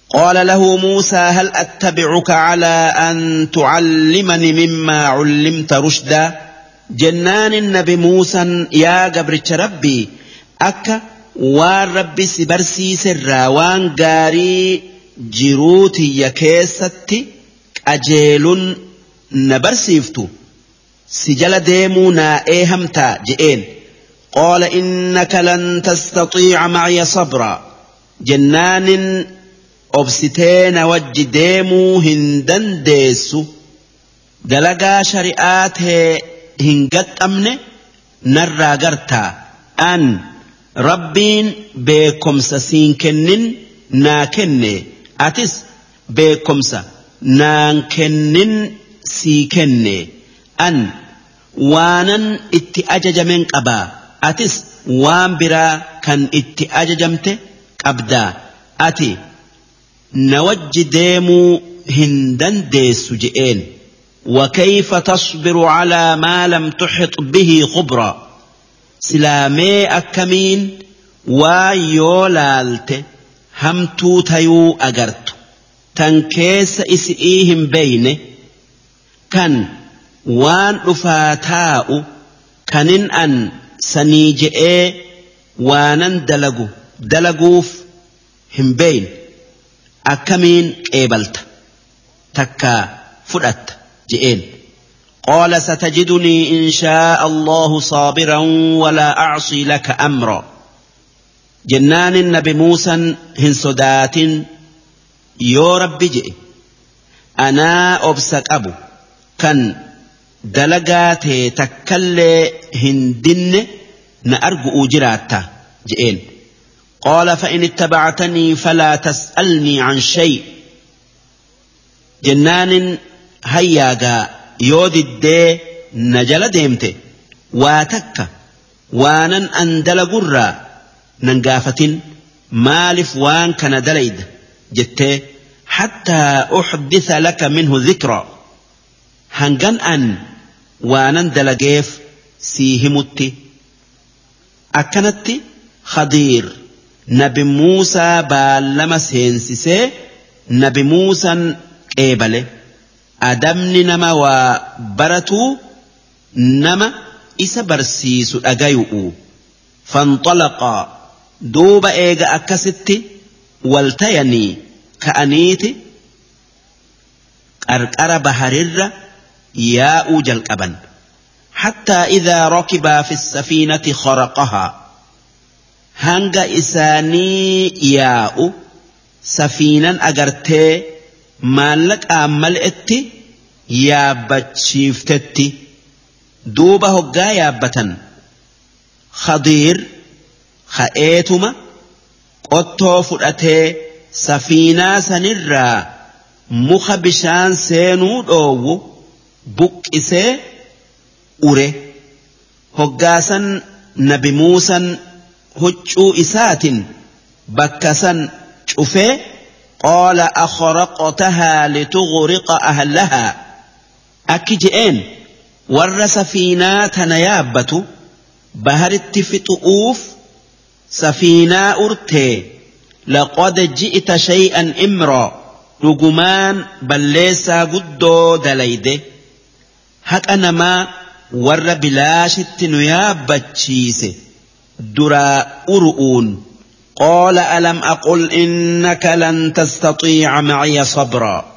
Speaker 1: قال له موسى هل أتبعك على أن تعلمني مما علمت رشدا؟ جنان النبي موسى يا قبرتش ربي أكا waan rabbi si barsiiserraa waan gaarii jiruutiyya keessatti qajeelun na barsiiftu si jala deemuu naa eehamtaa je'een qaala innaka lan tastaxiica macya sabraa jennaanin obsitee na wajji deemuu hin dandeessu dalagaa shari'aa tee hin gaxxamne narraa gartaa. An rabbiin beekomsa siin kennin naa kenne atis beekomsa naan kennin sii kenne an waanan itti ajajamen qabaa. Atis waan biraa kan itti ajajamte qabdaa. Ati na wajji deemuu hin dandeessu je'een وكيف تصبر على ما لم تحط به خبرا؟ سلامي أكمين ويولالت همتو تيو أجرت تنكيس إسئيهم بين. كان وان أفاتاء كان أن سنيجئ. وأنا دلقو دلقوف هم بين. أكمين قبلت تكا فرأت je'een قال ستجدني إن شاء الله صابرا ولا أعصي لك أمرا. جنان النبي موسى هن صدات يو رب جئ أنا أبسك أبو كان دلقات تكل هندن نأرجو جراتا جئين. قال فإن اتبعتني فلا تسألني عن شيء. جنان هياغا يودد نجل ديمته واتك وأنا أندل قرى ننقافة مالف وان كان دليد جته حتى أحدث لك منه ذكرى هنغن أن وأنا دلقيف سيهمتي أكنت خضير nabi Muusaa baallama seensisee nabi Muusaan qeebale adamni nama waa baratuu nama isa barsiisu dhagayu'u fanxalaqaa duuba eega akkasitti waltayanii ka'aniiti qarqara baharirra yaa'uu jalqaban حتى إذا ركبا في السفينة خرقها hanga isaanii yaa'u safiinan agartee maallaqaan mal'etti yaabbachiiftetti duuba hoggaa yaabbatan. Khadiir ka'eetuma qottoo fudhatee safiinaa sanirraa muka bishaan seenuu dhoowwu buqqisee ure. Hoggaasan nabi muusan huccuu isaatiin bakka san cufee قال أخرقتها لتغرق أهلها. أكي أكجئين ورس فينا تنيابت بهرت فتؤوف سفينة أرتي لقد جئت شيئا إمرا. رجمان بل ليس قد دليد. هك أنا ما ور بلاش التنياب بتشيسي درا أرؤون. قال ألم أقل إنك لن تستطيع معي صبرا.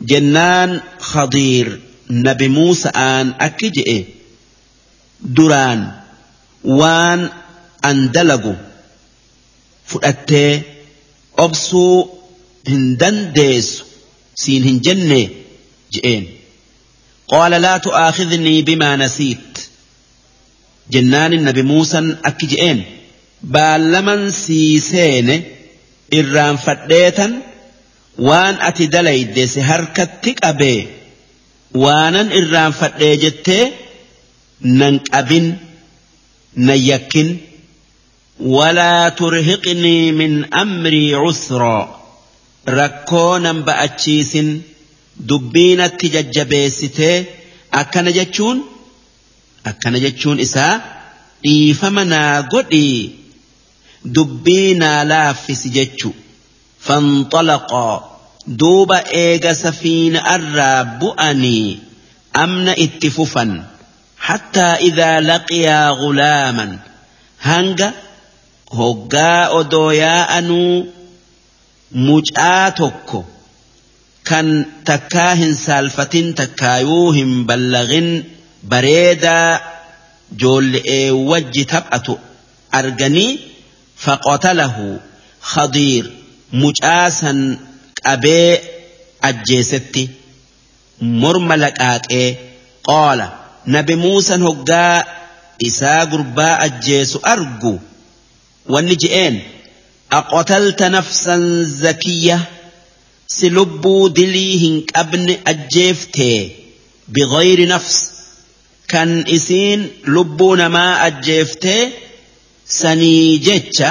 Speaker 1: جنان خضير. نبي موسى آن أكجئ. دران. وان أندلقو فؤتي أبسو هندن ديس. سين هنجنة. جئين. قال لا تؤاخذني بما نسيت. جنان النبي موسى أكجئين. baallaman sii seene irraan irraanfadheetan waan ati dalayde si harkatti qabee waanan irraan fadhee jettee nan qabin nan yakkin. Walaa turhiqnii min amrii cusroo rakkoo nan ba'achiisin dubbiinatti jajjabeessitee akkana jechuun akkana jechuun isaa dhiifama naa godhii. Dubbii naa laaffisi jechu. Fanxalaqaa duuba eega safiina irraa bu'anii amna itti fufan. Hattaa idaa laqiyaa gulaaman hanga hoggaa odoo yaa'anuu mucaa tokko kan takkaa hin saalfatin takkaayuu hin ballagin bareedaa joolle'ee wajji taphatu arganii فقتله خضير مجاسا أبي أجيستي مرملك آكي قال نبي موسى نهجا إسا قرباء الجيس أرجو والنجئين أقتلت نفسا زكية سلبو دليهن أبن أجيفتي بغير نفس كان إسين لبون ما أجيفتي sanii jecha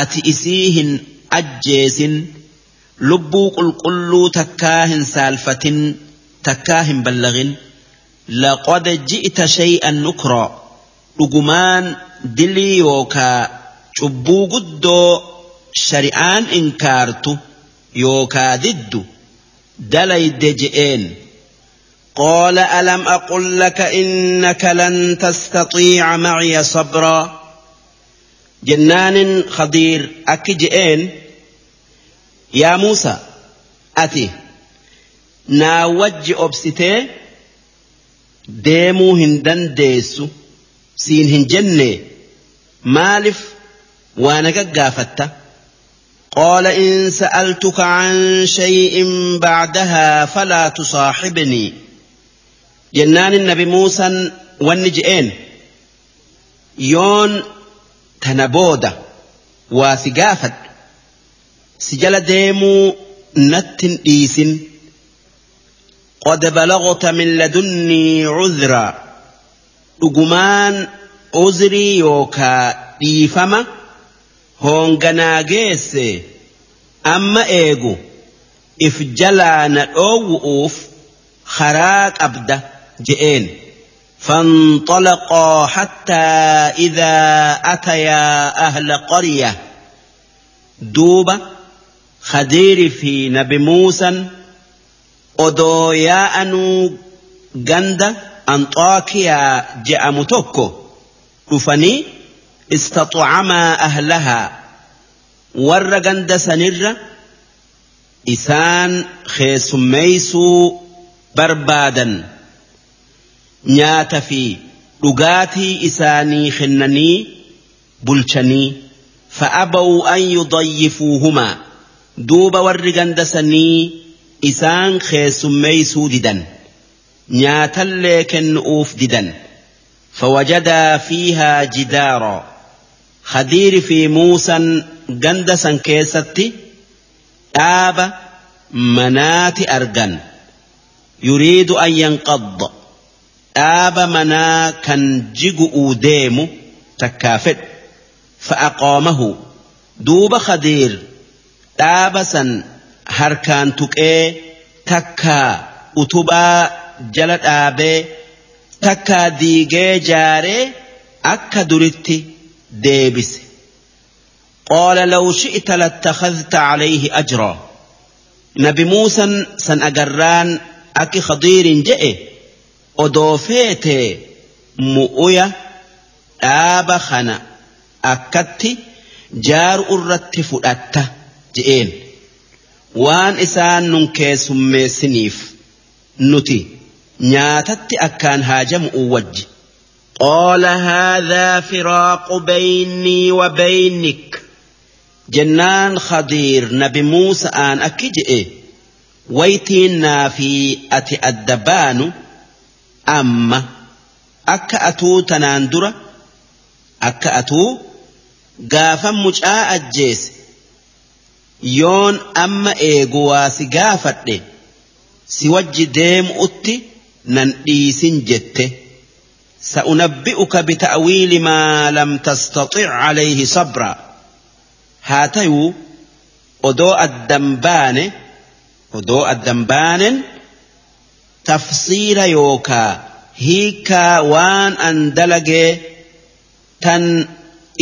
Speaker 1: ati isii hin ajjeesin lubbuu qulqulluu takkaa hin saalfatin takkaa hin ballagin laqad ji'ta shay'an nukraa dhugumaan dilii yookaa cubbuu guddoo shari'aan inkaartu yookaa diddu dalayde je'een قال ألم أقل لك إنك لن تستطيع معي صبرا جنان خضير أكجئين يا موسى أتي. ناوج hin dandeessu siin hin jenne maalif waa na gaggaafatta
Speaker 2: قال إن سألتك عن شيء بعدها فلا تصاحبني.
Speaker 1: جنان النبي موسى والنجئين يون tana booda waa si gaafadhu si jala deemuu nattin dhiisin. Qad balagta min ladunnii cudraa dhugumaan uzrii yookaa dhiifama hoonganaa geesse amma eegu if jalaa na dhoowwu'uuf karaa qabda je'een. فانطلقا حتى إذا أتيا أهل قرية. دوبة خدير في نبي موسى أدويا أنو جند أنطاكيا جاء متوكو رفني استطعما أهلها. ورقند سنر إسان خيس ميسو بربادا. لقاتي إساني خنني بلشني فأبوا أن يضيفوهما دوب ورقند سني إسان خيس ميسو ددا نياتا لكن أوف ددا فوجدا فيها جدارا خدير في موسى جندسا كيستي آب منات أرجن يريد أن ينقض آب منا كان جيجو ديمو تكافت فأقامه دوب خدير آبسا هركان تكئ تكا أتبا جلت آبي تكا ديجي جاري أكا درتي deebise qaala law shi'ta lattakhadhta alayhi ajraa nabi muusan san agarraan akki khadiirin je'e odoo feete mu'uya dhaaba kana akkatti jaaru irratti fudhatta je'een waan isaan nun keessummeessiniif nuti nyaatatti akkaan haajamu wajji
Speaker 2: قال هذا فراق بيني وبينك
Speaker 1: جنان خضير نبي موسى آن أكجئ ويتينا في أتي الدبان amma akka atuu tanaan dura akka atuu gaafa mucaa ajjeese yoon amma eegu waa si gaafadhe si wajji deemu'utti nan dhiisin jette. Sa'unabbi'uka bita'wiili maa lam tastaxic calayhi sabra. Haa tayuu odoo addan baane odoo addan baanen تفسير يوكا. هيكا وان أندلج تن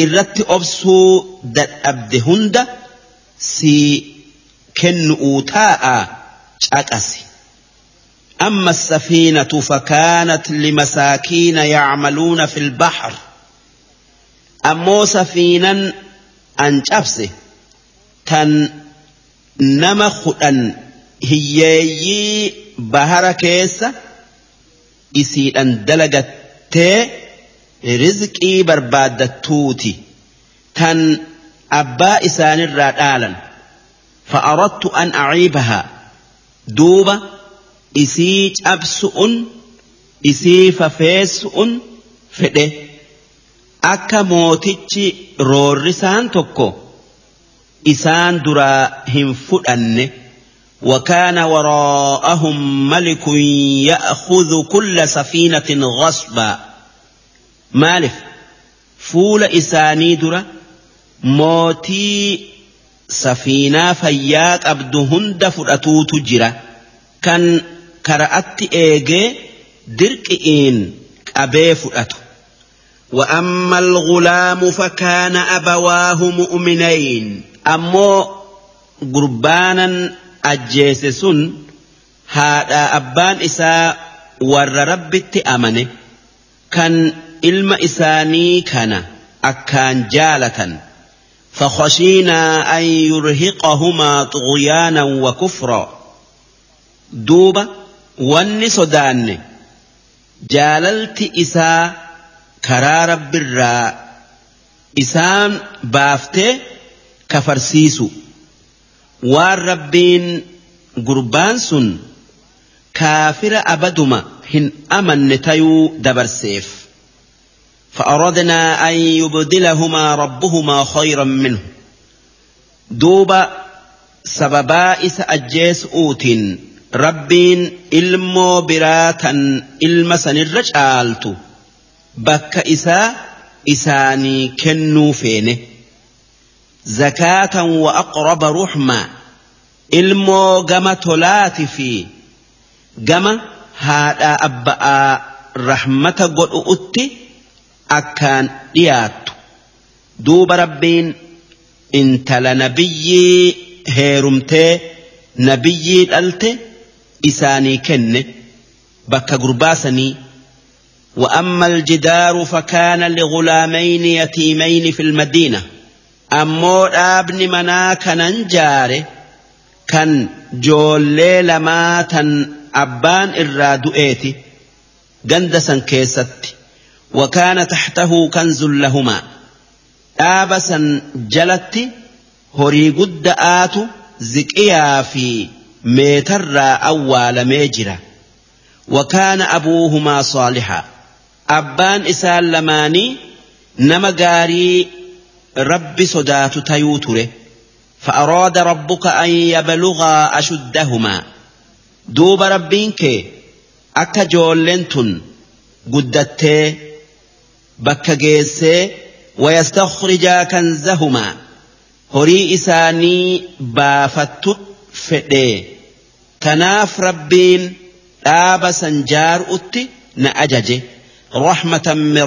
Speaker 1: irratti obsuu dadhabde hunda si kennu'uu taa'a caqasi. أما السفينة فكانت لمساكين يعملون في البحر. أمو سفينا أنجبسه تن نمخ هيي bahara keessa isiidhan dalagattee rizqii barbaaddattuuti. Tan abbaa isaanirraa dhaalan. Fa'arattu an aciibahaa. Duuba isii cabsu'un isii fafeessu'un fedhe. Akka mootichi roorrisaan tokko isaan duraa hin fudhanne. وكان وراءهم ملك يأخذ كل سفينة غصبا. مالف فول إساني درا موتي سفينة فياك أبدهن فرأتوت جرا كان kara'atti eegee dirqi'iin qabee fudhatu. وأما الغلام فكان أبواه مؤمنين. أمو قربانا أجيسسون هذا أبان إساء ور ربت أمنه كان إلم إساني كان أكان جالة فخشينا أن يرهقهما طغيانا وكفرا دوبا wanni sodaanne jaalalti isaa karaa rabbirraa isaan baaftee kafarsiisu. waan rabbiin gurbaan sun kaafira abaduma hin amanne tayuu dabarseef فأردنا أن يبدلهما ربهما خيرا منه دوبا سببا إس أجيس أوت ربين إلمو براتا إلما سنرج آلتو بك إسا إساني كنو فينه زكاة وأقرب رحمة. إلمو جما تولاتي في. جما هذا أبا رحمة قد أتي أكان ديات دوب ربين intala nabiyyii heerumtee nabiyyii dhalte isaanii kenne bakka gurbaasanii وأما الجدار فكان لغلامين يتيمين في المدينة. ammoo dhaabni manaa kanan jaare kan joollee lamaa tan abbaan irraa du'eeti ganda san keessatti. Wakaana taxtahuu kan zullahumaa dhaaba san jalatti horii gudda aatu ziqiyaa fi meetarraa awwaalamee jira. Wakaana abuuhumaa saalihaa. Abbaan isaan lamaanii nama gaarii sodaatu tayuu ture فأراد ربك أن يبلغا أشدهما. دوب ربينك أكا جولنتن قدتي بكا جيسي ويستخرجا كنزهما. هري إساني بافتت فدي تناف ربين آب سنجار أتي نأجج رحمة من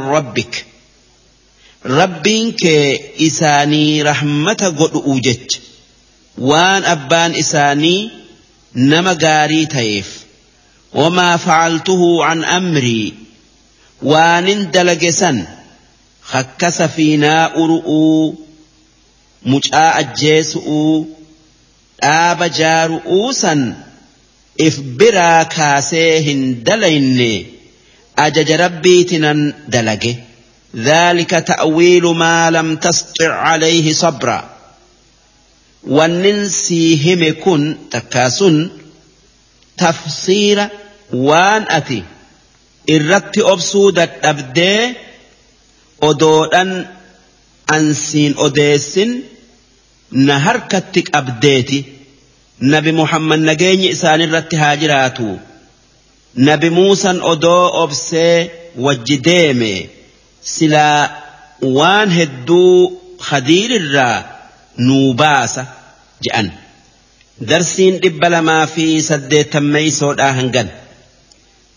Speaker 1: rabbiin kee isaanii rahmata godhu'u jecha. Waan abbaan isaanii nama gaarii ta'eef. Wamaa facaltuhu an amrii. Waanin dalage san hakka safiinaa uru'uu mucaa ajjeesu'uu dhaaba jaaru'uu san if biraa kaasee hin dalayne ajaja rabbiitinan dalage. ذلك تأويل ما لم تسطع عليه صبرا والننسي هم كن تكاسن تفسير وان أتي إرت أبسودة أبدي odoodhan ansiin odeessin na harkatti qabdeeti nabi muhammad nageenyi isaanirratti haa jiraatu nabi muusan odoo obsee wajji deeme silaa waan hedduu khadiirirraa nuu baasa je'an. Darsiin dhibba lamaa fi saddeettammeysoodhaa hangan.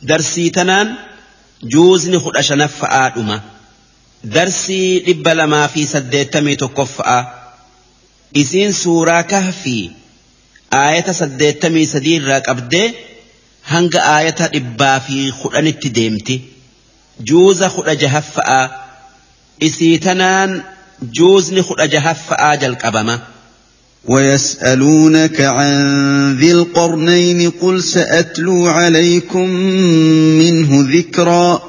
Speaker 1: Darsii tanaan juuzni kudha shanaffa'aa dhuma. darsii dhibba lamaa fi saddeettamii tokkoffa'a isiin suuraa kahfii aayata saddeettamii sadii irraa qabdee hanga aayata dhibbaa fi kudhanitti deemti juuza kudha jahaffa'a isii tanaan juuzni kudha jalqabama.
Speaker 2: ويسألونك عن ذي القرنين قل سأتلو عليكم منه ذكرًا.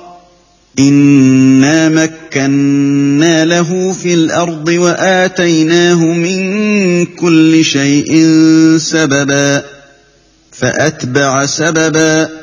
Speaker 2: إنا مكنا له في الأرض وآتيناه من كل شيء سببا. فأتبع سببا.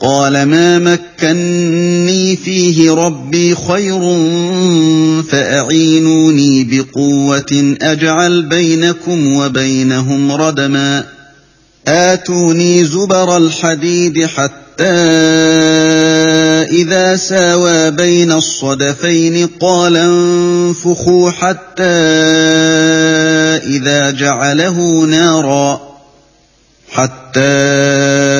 Speaker 2: قال ما مكني فيه ربي خير فأعينوني بقوة أجعل بينكم وبينهم ردما. آتوني زبر الحديد حتى إذا ساوى بين الصدفين قال انفخوا حتى إذا جعله نارا. حتى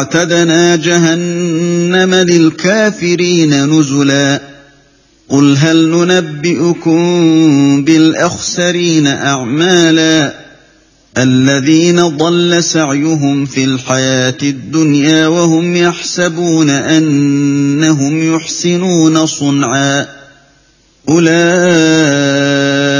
Speaker 2: اعتدنا جهنم للكافرين نزلا قل هل ننبئكم بالأخسرين أعمالا الذين ضل سعيهم في الحياة الدنيا وهم يحسبون أنهم يحسنون صنعا أولئك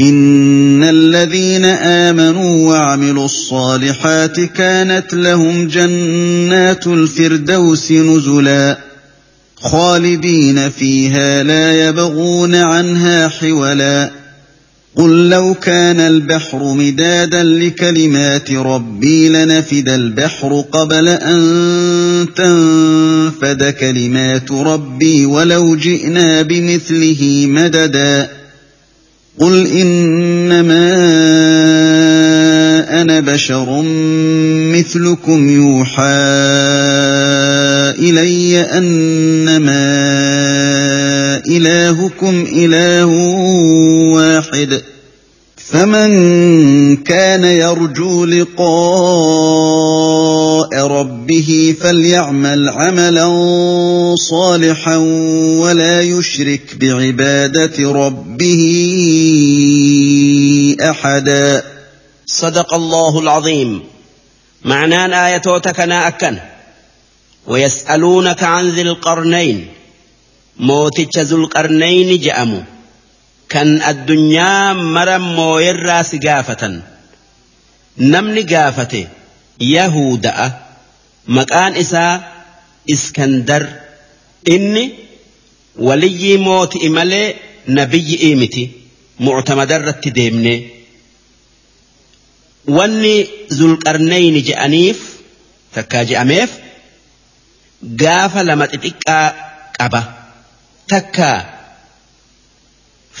Speaker 2: إن الذين آمنوا وعملوا الصالحات كانت لهم جنات الفردوس نزلا خالدين فيها لا يبغون عنها حولا قل لو كان البحر مدادا لكلمات ربي لنفد البحر قبل أن تنفد كلمات ربي ولو جئنا بمثله مددا قل إنما أنا بشر مثلكم يوحى إلي أنما إلهكم إله واحد فمن كان يرجو لقاء ربه فليعمل عملا صالحا ولا يشرك بعبادة ربه أحدا.
Speaker 1: صدق الله العظيم معنى آياتك أكن. ويسألونك عن ذي القرنين. موتش ذو القرنين جأموا kan addunyaa mara mooyerraa si gaafatan. Namni gaafate yahuda'a. Maqaan isaa iskandar. Inni waliyyii mooti'i malee nabiyyi'ii miti muctamadarratti deemne. Wanni zulqarnayni je'aniif takkaa je'ameef gaafa lama xixiqqaa qaba. Takkaa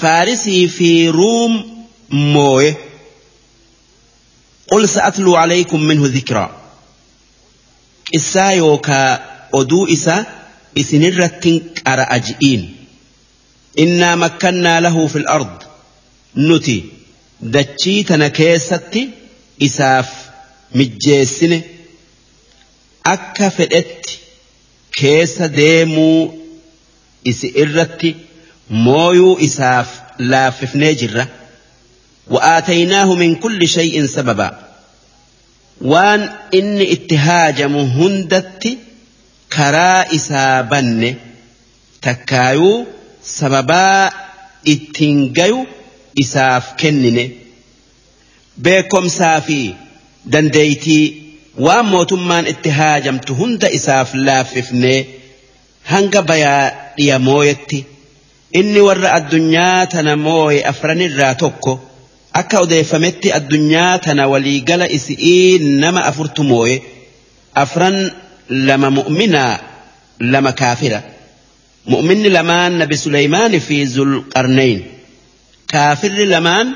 Speaker 1: فارسي في روم موي. قل سأتلو عليكم منه ذكرى إسا يوكا أدو إسا إسنر تنك أرأجئين إنا مكنا له في الأرض. نتي دتشيتنا كيستي إساف مجيسنة أكفلت كيس ديمو. إسئرتي. mooyuu isaaf laaffifnee jirra wa'aataynaahu min kulli shay'in sababa waan inni itti haajamu hundatti karaa isaa banne takkaayuu sababaa ittiin gayu isaaf kennine beekomsaa fi dandeeytii waan mootummaan itti haajamtu hunda isaaf laaffifnee hanga bayaa dhiyamooyetti mooyetti. Inni warra addunyaa tana mooye afranirraa tokko. akka odeeffametti addunyaa tana waliigala isi'ii nama afurtu mooye afran lama mu'minaa lama kaafira mu'minni lamaan nabi suleymaani fi zulqarnayn kaafirri lamaan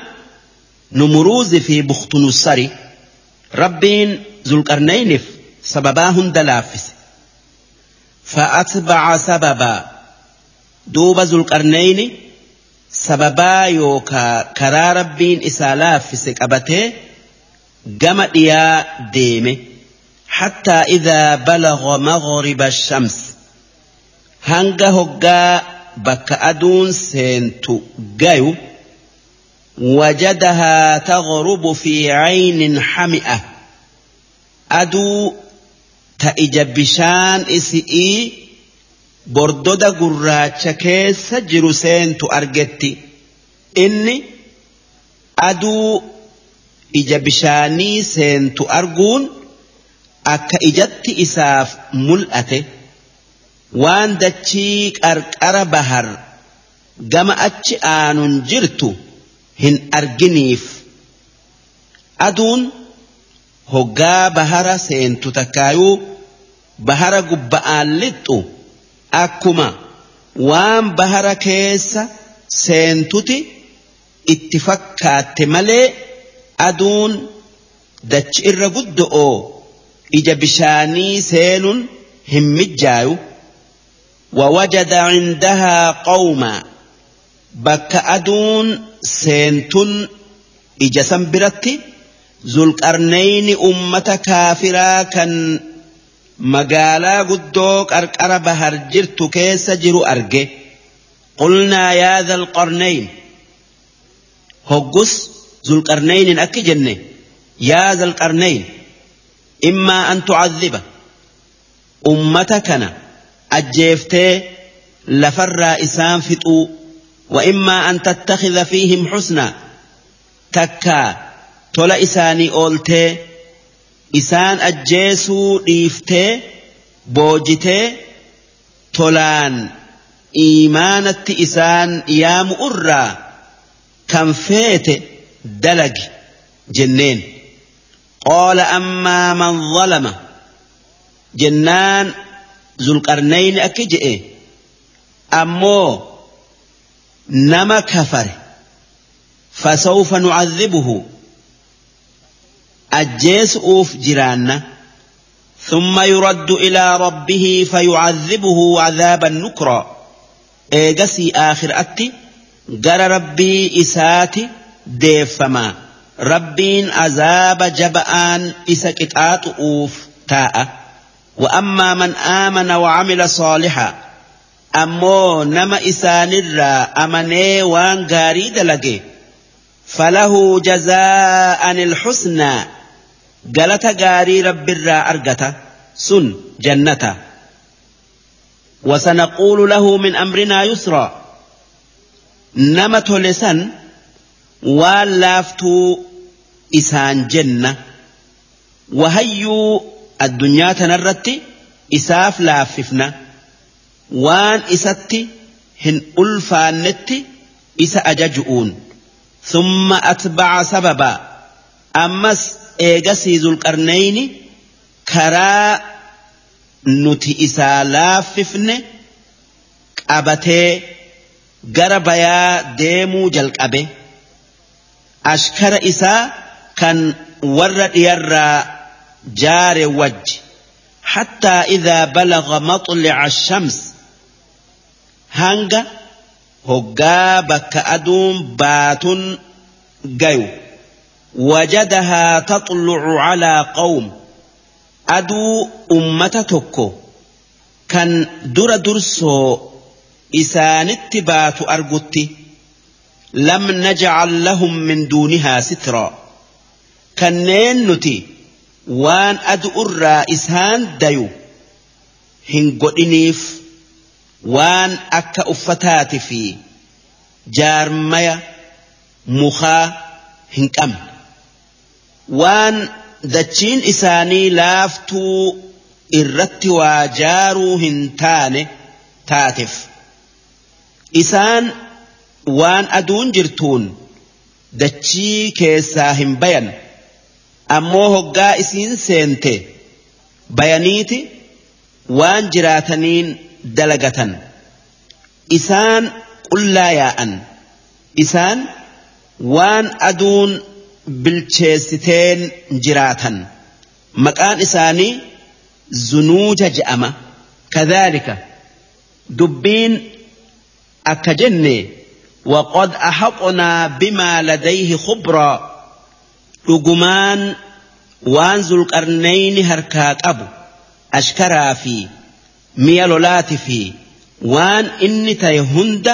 Speaker 1: numuruuzi fi buktunussari rabbiin zulqarnayniif sababaa hunda laaffise فأتبع سببا ذو القرنين sababaa yookaa karaa rabbiin isaa laaffise qabatee gama dhiyaa deeme hattaa idaa balaga maghriba shams hanga hoggaa bakka aduun seentu gayu وجدها تغرب في عين حمئة أدو تأج بشان إسئي bordoda gurraacha keessa jiru seentu argetti inni aduu ija bishaanii seentu arguun akka ijatti isaaf mul'ate waan dachii qarqara bahar gama achi aanun jirtu hin arginiif aduun hoggaa bahara seentu takkaayuu bahara gubba'aan lixxu. akkuma waan bahara keessa seentuti itti fakkaatte malee aduun dachi irra guddoo ija bishaanii seenuun hin mijjaayu. Wawajada cindahaa qawma bakka aduun seentun ija san biratti zulqarnayni ummata kaafiraa kan magaalaa guddoo qarqara bahar jirtu keessa jiru arge qulnaa yaa zalqarnayn hoggus zulqarnaynin akki jenne yaa zalqarnayn immaa an tucadhiba ummata kana ajjeeftee lafarraa isaan fixuu وإما أن تتخذ فيهم حسنا تكا تلا إساني أولتي isaan ajjeesuu dhiiftee boojitee tolaan iimaanatti isaan yaamu irraa kan feete dalagi jenneen qaala ammaa man zalama jennaan zulqarnayni akki je'e ammoo nama kafare fasawfa nucadhibuhu أجيسؤوف جيراننا. ثم يرد إلى ربه فيعذبه عذابا نكرا. إيجسي آخر أتي. جرى ربي إساتي ديفما. ربين عذاب جبآن إسكتات أوف تاء. وأما من آمن وعمل صالحا أمو نما إسان الرا أمني وان غاري دلقي. فله جزاء الحسنى. Galata gaarii rabbiirraa argata sun jannata. وسنقول له من أمرنا يسرا نما تولسن والافتو إسان جنة وهيو الدنيا تنرتي إساف لاففنا وان إستي هن ألفانتي إسا أججؤون ثم أتبع سببا ammas eegasii zulqarnayni karaa nuti isaa laaffifne qabatee gara bayaa deemuu jalqabe ashkara isaa kan warra dhiyarraa jaare wajji حتى إذا بلغ مطلع الشمس هنگا هقا بك أدوم بات قيو وجدها تطلع على قوم. أدو أمة تكو. كان در درسو إسانت بات أرقتي لم نجعل لهم من دونها سترا. كنين نتي. waan adu'urraa isaan dayu hin godhiniif waan akka uffataati fi jaarmaya mukaa hin qabne waan dachiin isaanii laaftuu irratti waa jaaruu hin taane taateef isaan waan aduun jirtuun dachii keessaa hin bayan. ammoo hoggaa isiin seente bayaniiti waan jiraataniin dalagatan isaan qullaa yaa'an isaan waan aduun bilcheessiteen jiraatan maqaan isaanii zunuuja je'ama kadhaalika dubbiin akka jenne وقد أحطنا بما لديه خبرا dhugumaan waan zulqarnayni harkaa qabu ashkaraa fi mi'a lolaati fi waan inni ta'e hunda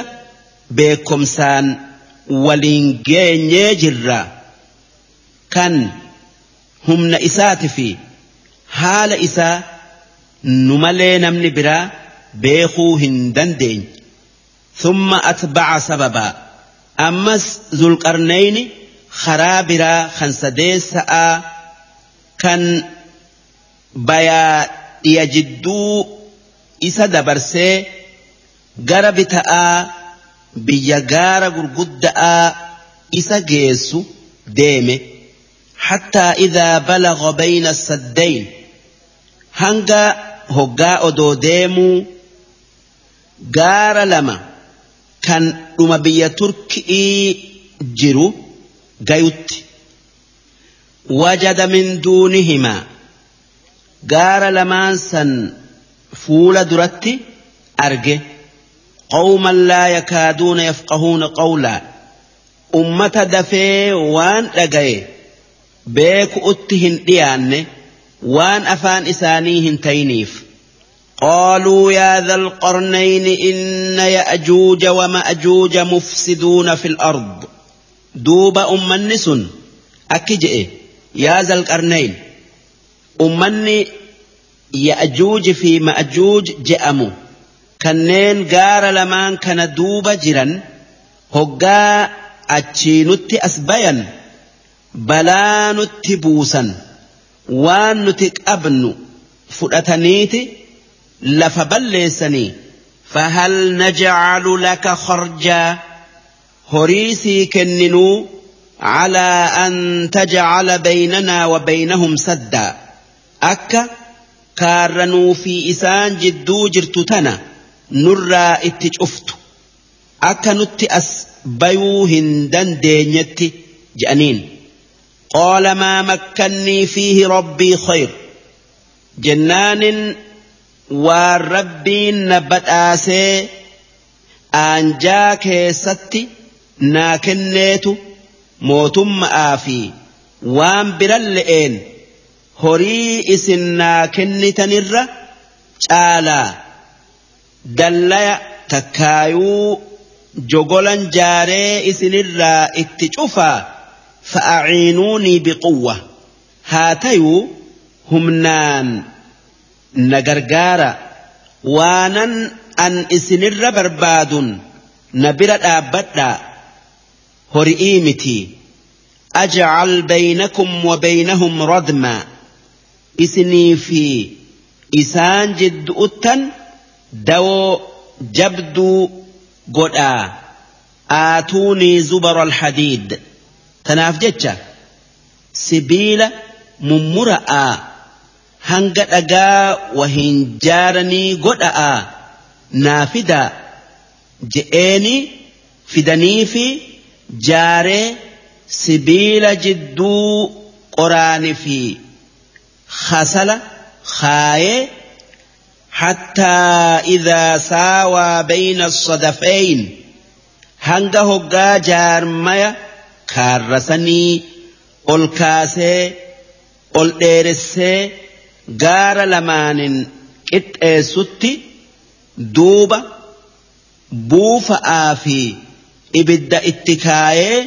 Speaker 1: beekomsaan waliin geenyee jirra kan humna isaati fi haala isaa nu malee namni biraa beekuu hin dandeenye. Thumma atbaca sababaa ammas zulqarnayni karaa biraa kan sadeessa'aa kan bayaa dhiya jidduu isa dabarsee gara bitaa biyya gaara gurguddaa isa geessu deeme. حتى إذا بلغ بين السدين. هنغا هقا أدو ديمو غار لما. كان رمبية تركي جرو غيوت. وجد من دونهما غار لما سن فول درتي أرجي قوما لا يكادون يفقهون قولا. أمة دفي وان لقيه beeku'utti hin dhiyaanne waan afaan isaanii hin tayniif قالوا يا ذا القرنين إن يأجوج ومأجوج مفسدون في الأرض akki je'e yaa zalqarnayn ummanni ya'juuji fi ma'juuj je'amu kanneen gaara lamaan kana duuba jiran hoggaa achii nutti as bayan balaa nutti buusan waan nuti qabnu fudhataniiti lafa balleessanii فهل نجعل لك خرجا هريسي كننو على أن تجعل بيننا وبينهم سدا أكا كارنوا في إسان جدو جرتتنا نرى اتجفت أكا نتأس بيو هندن دينيتي جأنين قال ما مكني فيه ربي خير جنان والربي نبت آسي أنجا كيستي naa kenneetu mootummaa fi waan biran le'een horii isin naa kennitanirra caalaa dallaya takkaayuu jogolan jaaree isinirraa itti cufaa فأعينوني بقوة. هاتيو همنان نغرغارا. وأنا أن إسنر برباد نبرا أبدا. هرئيمتي أجعل بينكم وبينهم ردما إسني في إسان جد أتن. دو جبدو قدا آتوني زبر الحديد. Tanaaf jecha sibiila mummura'aa hanga dhagaa wahin jaaranii godha'aa naa fidaa je'eeni fidanii fi jaaree sibiila jidduu qoraani fi hasala kaayee حتى إذا ساوى بين الصدفين hanga hoggaa jaarmaya kaarrasanii ol kaasee ol dheeressee gaara lamaanin qixxeessutti duuba buufa'aa fi ibidda itti kaayee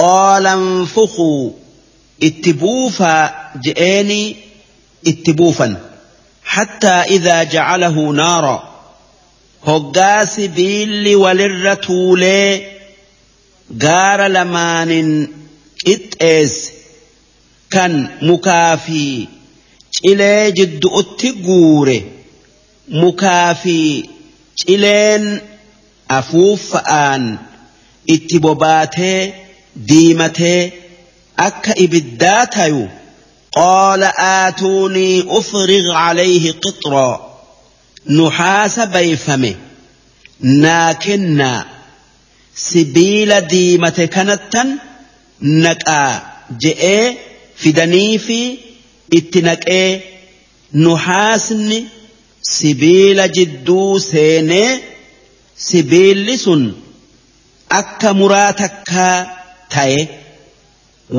Speaker 1: qoolan fukuu itti buufaa je'eenii itti buufan hattaa idaa jacalahu naara hoggaa sibiilli walirra tuulee gaara lamaanin qixxeesse kan mukaa fi cilee jiddu'utti guure mukaa fi cileen afuuffa'aan itti bobaatee diimatee akka ibiddaa tayu aatuunii ufrig calayhi qixraa nuhaasa bayfame naa kennaa sibiila diimate kanattan naqaa je'ee fidanii fi itti naqee nuhaasni sibiila jidduu seenee sibiilli sun akka muraa takkaa ta'e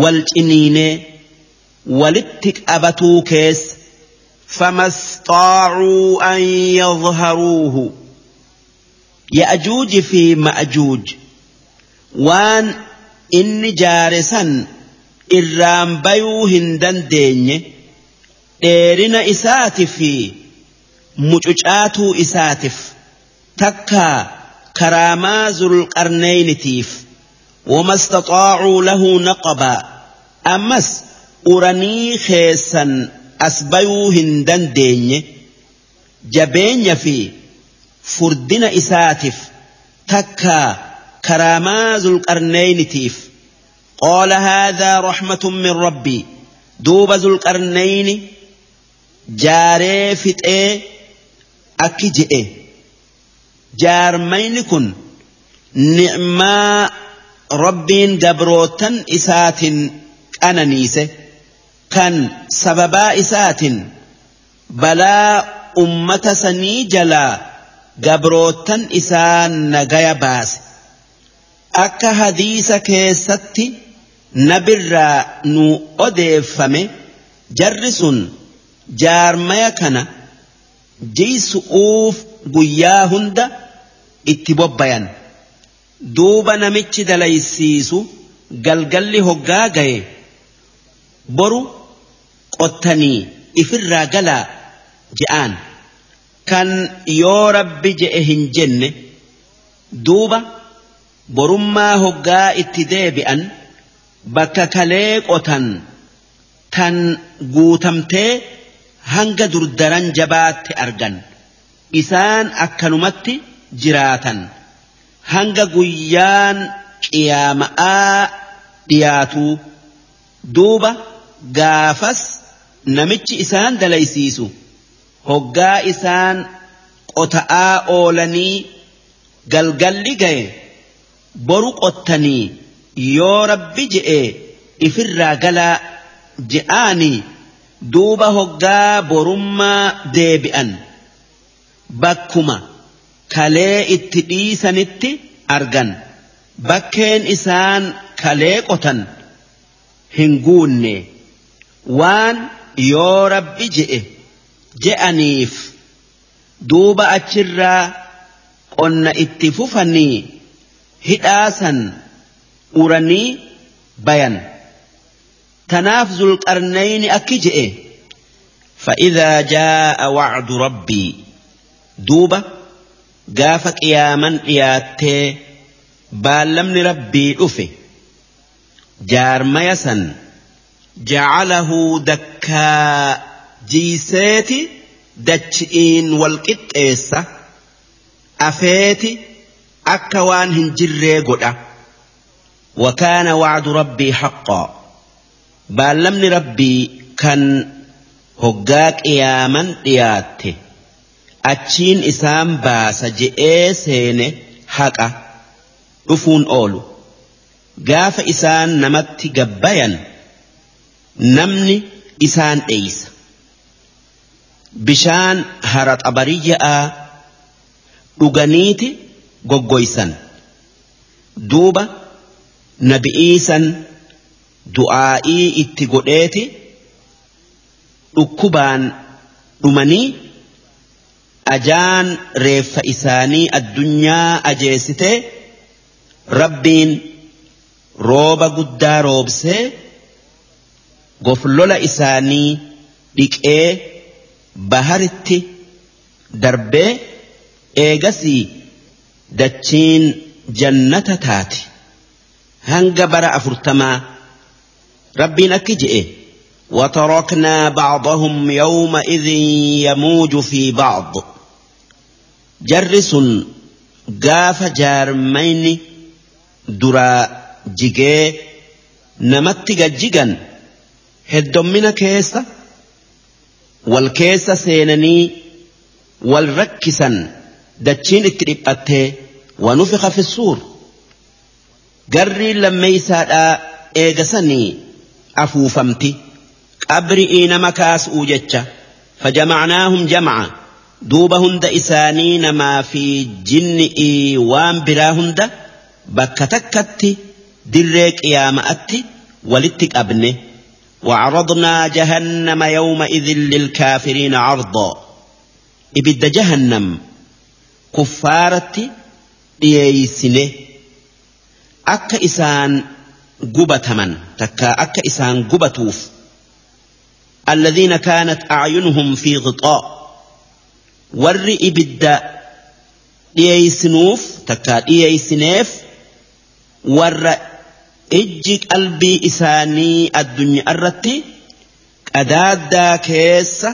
Speaker 1: wal ciniinee walitti qabatuu keessa فما استطاعوا أن يظهروه يأجوج في waan inni jaare san irraan bayuu hin dandeenye dheerina isaati fi mucucaatuu isaatiif takka karaamaa zulqarneynitiif wama istaxaacuu lahu naqabaa ammas uranii keessan as bayuu hin dandeenye jabeenya fi furdina isaatiif takkaa كراما ذو القرنين تيف. قال هذا رحمة من ربي. دوب ذو القرنين جاري فتئ أكجئ جار مينكن نعما ربين دبروتا إسات أنا نيسة. كان سببا إسات بلا أمة سني جلا. دبروتا إسان نغيا باسي akka hadiisa keessatti nabirraa nu odeeffame jarri sun jaarmaya kana jiysu'uuf guyyaa hunda itti bobbayan duuba namichi dalaysiisu galgalli hoggaa gaye boru qottanii ifirraa galaa je'aan kan yoo rabbi je'e hin jenne duuba borummaa hoggaa itti deebi'an bakka kalee qotan tan guutamtee hanga durdaran jabaatti argan. Isaan akkanumatti jiraatan. Hanga guyyaan qiyaama'aa dhiyaatuu duuba gaafas namichi isaan dalaysiisu. Hoggaa isaan qota'aa oolanii galgalli gaye boru qottanii yoo rabbi je'e ifirraa galaa je'aanii duuba hoggaa borummaa deebi'an. Bakkuma kalee itti dhiisanitti argan. Bakkeen isaan kalee qotan. Hin guunne. Waan yoo rabbi je'e je'aniif. Duuba achirraa qonna itti fufanii hidhaasan uranii bayan. Tanaaf zulqarnayni akki je'e. فإذا جاء وعد ربي دوبة قاف قياما إياتي بالمن ربي أفي جار ميسا جعله دكا جيسيتي دتشئين والقطيسة أفيتي akka waan hin jirree godha. Wakaana wacdu rabbii haqqaa baallamni rabbii kan hoggaa qiyaaman dhiyaatte achiin isaan baasa je'ee seene haqa dhufuun oolu. Gaafa isaan namatti gabbayan namni isaan dheeysa. Bishaan hara xabariyya'a dhuganiiti goggoysan duuba nabi'iisan du'aa'ii itti godheeti dhukkubaan dhumanii ajaan reeffa isaanii addunyaa ajeessitee rabbiin rooba guddaa roobsee goflola isaanii dhiqee baharitti darbee eegasii dachiin jannata taati hanga bara afurtamaa rabbiin akki je'e وتركنا بعضهم يومئذ يموج في بعض۔ جرس قاف جارمين درا جيجي نمت جيجا هدومنا كيسة والكيسة سينني والركسا دتشين اتريبته ونفخ في السور جري لما يسأل إيغساني أفو فمتي أبرئ نمكاس أوجتشا فجمعناهم جمعا. دوبهن إسانين ما في جن إيوان براهند بكتكتي دريك يا مأتي ولتك أبني وعرضنا جهنم يومئذ للكافرين عرضا. إبد جهنم. كفارتي ديسنه أكا إسان قبتمن تكا أكا إسان قبتوف الذين كانت أعينهم في غطاء ور إبدا ديسنوف تكا ديسنيف ور إجي قلبي إساني الدنيا الرتي قدادا كيس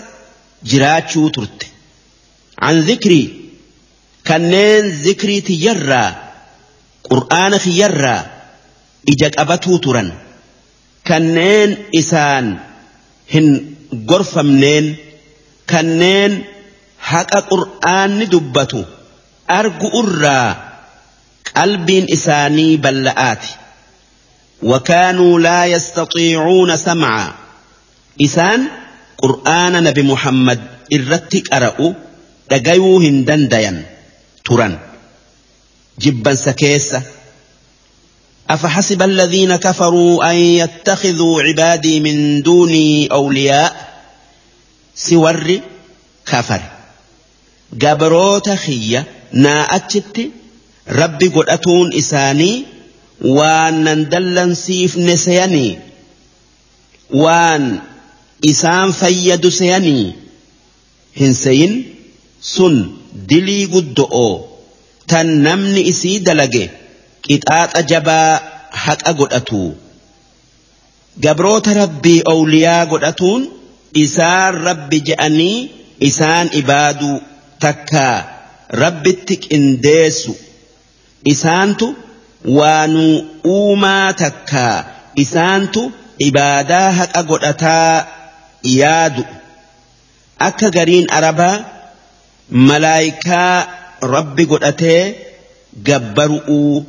Speaker 1: جراتشو ترت عن ذكري كنين ذكري تيرا قرآن خيرا إجاك أبتو ترن كنين إسان hin gorfamneen kanneen haqa qur'aanni dubbatu argu irraa qalbiin isaanii balla'aati. وكانوا لا يستطيعون سمعا إسان قرآن نبي محمد إرتك أرأوا دقيو هندنديا تران جبا سكيسة أفحسب الذين كفروا أن يتخذوا عبادي من دوني أولياء سور كفر قبروت خية نا أتشت ربي قد أتون إساني وان نندلن سيف نسيني وان إسان فيد سيني هنسين سن dilii guddo'oo tan namni isii dalage qixaaxa jabaa haqa godhatu gabroota rabbii owliyaa godhatuun isaan rabbi je'anii isaan ibaadu takkaa rabbitti qindeessu isaantu waanuu uumaa takkaa isaantu ibaadaa haqa godhataa yaadu akka gariin arabaa. Malaayikaa rabbi godhatee gabbaru'uu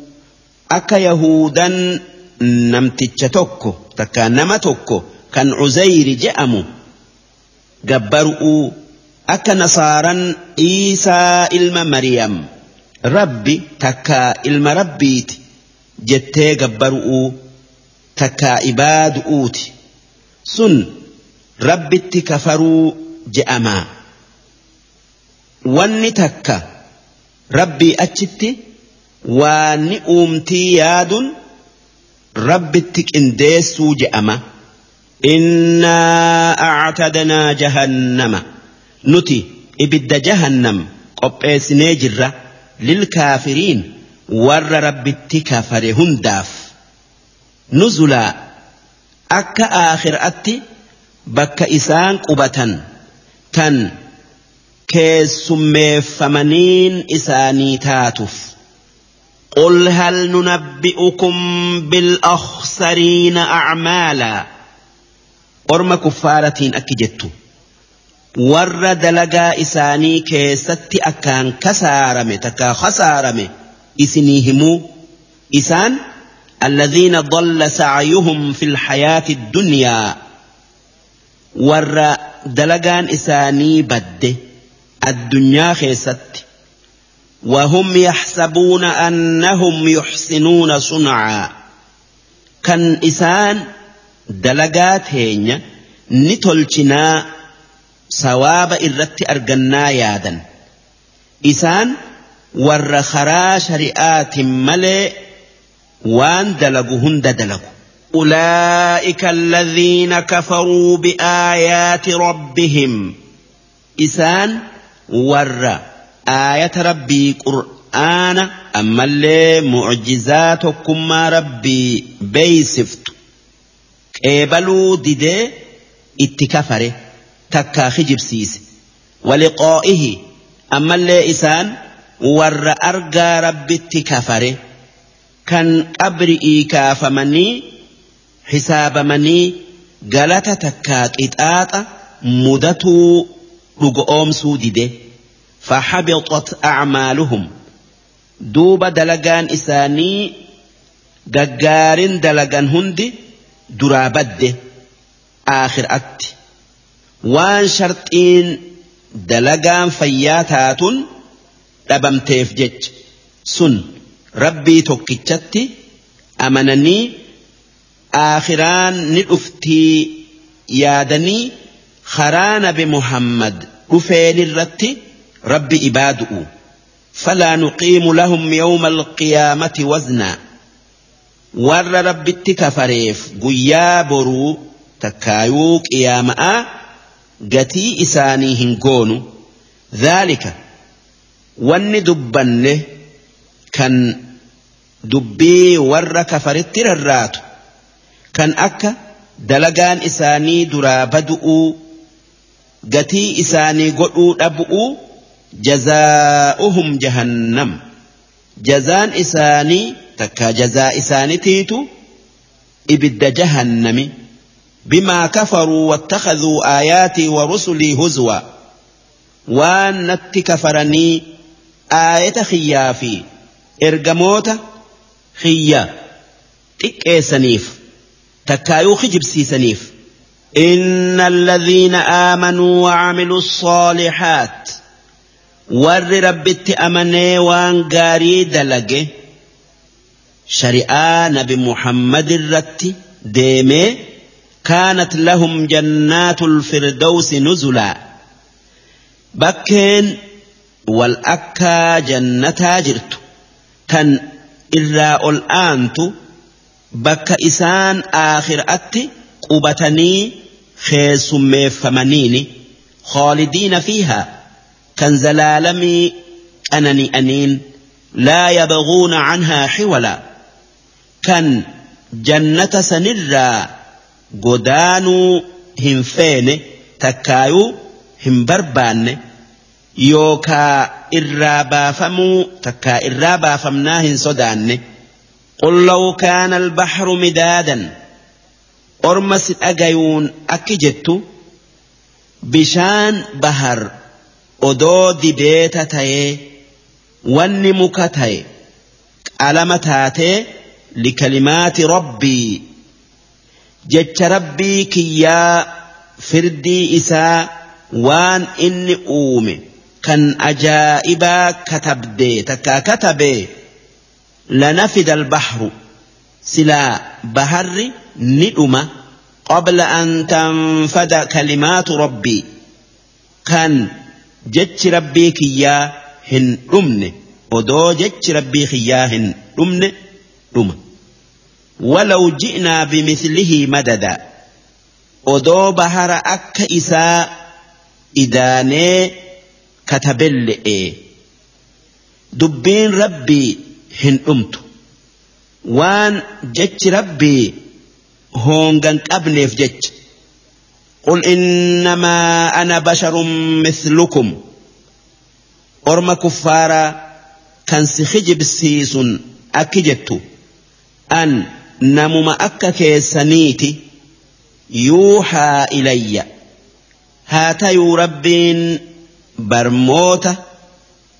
Speaker 1: akka yahudan namticha tokko takka nama tokko kan Uzayri je'amu gabbaru'uu akka nasaaran Iisaa ilma Mariyam rabbi takka ilma rabbiiti jettee gabbaru'uu takka ibaadu'uuti sun rabbitti kafaruu je'amaa wanni takka rabbii achitti waanni uumtii yaaduun rabbitti qindeessuu je'ama. Innaa actadnaa jahannama nuti ibidda jahannam qopheessinee jirra lilkaafiriin warra rabbitti kafare hundaaf. Nuzulaa akka aakhiraatti bakka isaan qubatan tan keessummeeffamaniin إساني taatuuf. قل هل ننبئكم بالأخسرين أعمالا أرمى كفارة أكجت ورد لقى إساني كيست أكان كسارم تكا خسارم إسنيهم إسان الذين ضل سعيهم في الحياة الدنيا ورد دلقان إساني بَدِّ الدنيا خيست. وهم يحسبون أنهم يحسنون صنعا. كان إسان دلقات هين نتلچنا سواب إرت أرقنا يادا. إسان ور خرا شريعات ملئ وان دلقوا هند دلقوا أولئك الذين كفروا بآيات ربهم. إسان warra aayata rabbii qur'aana ammallee mucjizaa tokkummaa rabbii beeysiftu qeebaluu didee itti kafare takkaa hijibsiise. Waliqoo'ihi ammallee isaan warra argaa rabbitti kafare kan qabri'ii kaafamanii hisaabamanii galata takkaa qixaaxa mudatuu dhugoomsuu dide fahabiqat acmaaluhum duuba dalagaan isaanii gaggaarin dalagan hundi duraa badde aakhiraatti waan sharxiin dalagaan fayyaa taatun dhabamteef jecha sun rabbii tokkichatti amananii aakhiraan ni dhuftii yaadanii خران بمحمد محمد كفين الرت ربي إبادؤ فلا نقيم لهم يوم القيامة وزنا. ور رب التكفريف قيابرو تكايوك يا ماء جتي إساني هنقون ذلك. ون دبن كان دبي ور كفر الرات كان أكا دلقان إساني درابدؤ gatii isaanii godhuu dhabu'uu jazaa'uhum jahannam jazaan isaanii takka jazaa isaanitiitu ibidda jahannami bimaa kafaruu wattakaduu aayaatii wa rusulii huzwa waan natti kafaranii aayata khiyyaa fi ergamoota خيا xiqqeessaniif takkaayuu kijibsiisaniif إن الذين آمنوا وعملوا الصالحات ور ربت أمني وان قاري دلقه شريعة نبي محمد الرت ديمي كانت لهم جنات الفردوس نزلا. بكين والأكا جنتا جرت تن irraa ol aantu bakka isaan aakhiraatti qubatanii keessummeeffamaniini khaalidiina fiihaa kan zalaalamii qanani'aniin laa yabghuuna canhaa xiwala kan jannata sanirraa godaanuu hin feene takkaayuu hin barbaanne yookaa irraa baafamuu takkaa irraa baafamnaa hin sodaanne qul law kaana albahru midaadan orma si dhagayuun akki jettu bishaan bahar odoo dibeeta ta'ee wanni muka ta'e qalama taatee likalimaati rabbii jecha rabbii kiyyaa firdii isaa waan inni uume kan ajaa'ibaa katabdee takkaa katabee lanafida albahru silaa baharri ندما قبل أن تنفد كلمات ربي. كان جتش ربي كيا هن أمن. ودو جتش ربي كيا هن أمن. أم ولو جئنا بمثله مددا. ودو بهر أك إساء إداني كتبل إيه دبين ربي هن أمت. وان جتش ربي hoongan qabneef jecha. Qul innamaa ana basharun mithlukum. Orma kuffaaraa kan si hijibsiisun akki jettu. An namuma akka keessaniiti yuuxaa ilayya. Haa tayuu rabbiin barmoota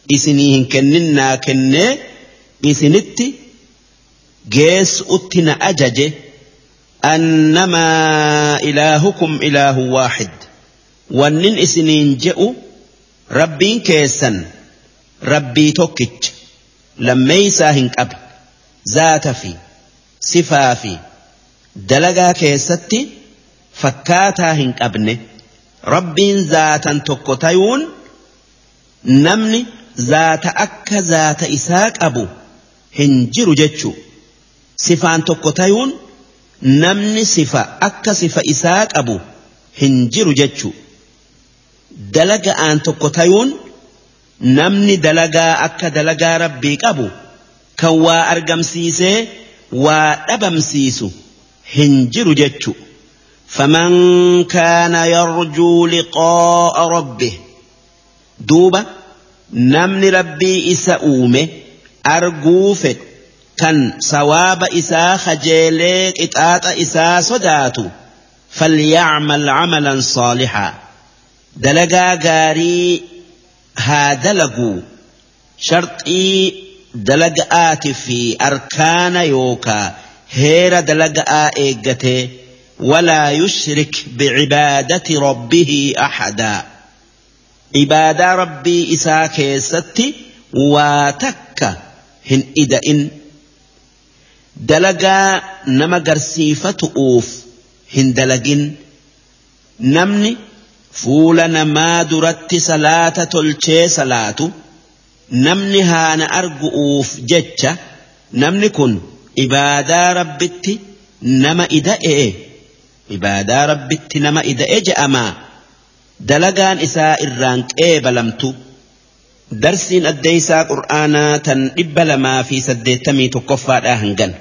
Speaker 1: isinii hin kenninnaa kennee isinitti geessu utti na ajaje. Waaxid wannin isiniin je'u rabbiin keessan rabbii tokkicha lammeeysaa hin qabe zaata fi sifaa fi dalagaa keessatti fakkaataa hin qabne rabbiin zaatan tokko tayuun namni zaata akka zaata isaa qabu hin jiru jechuu sifaan tokko tayuun namni sifa akka sifa isaa qabu hin jiru jechuu dalaga'aan tokko tayuun namni dalagaa akka dalagaa rabbii qabu kan waa argamsiisee waa dhabamsiisu hin jiru jechu فمن كان يرجو لقاء ربه دوبا نمن ربي إسا أومه أرجوفت كان سواب إسا خجيليك إتآت إسا صداتو فليعمل عملا صالحا دلقا غاري ها دلقوا شرطي دلقآت في أركان يوكا هير دلقآ إيقته ولا يشرك بعبادة ربه أحدا عبادة ربي إسا كيستي واتك هن إدئن دلقا dalagaa nama garsiifatu'uuf hin dalagin namni fuula namaa duratti salaata tolchee salaatu namni haana argu'uuf jecha namni kun ibaadaa rabbitti nama ida'e ibaadaa rabbitti nama ida'e je'amaa dalagaan isaa irraan qeebalamtu darsiin addeeysaa qur'aanaa tan dhibba lamaa fi saddeettamii tokkoffaadhaa hangan.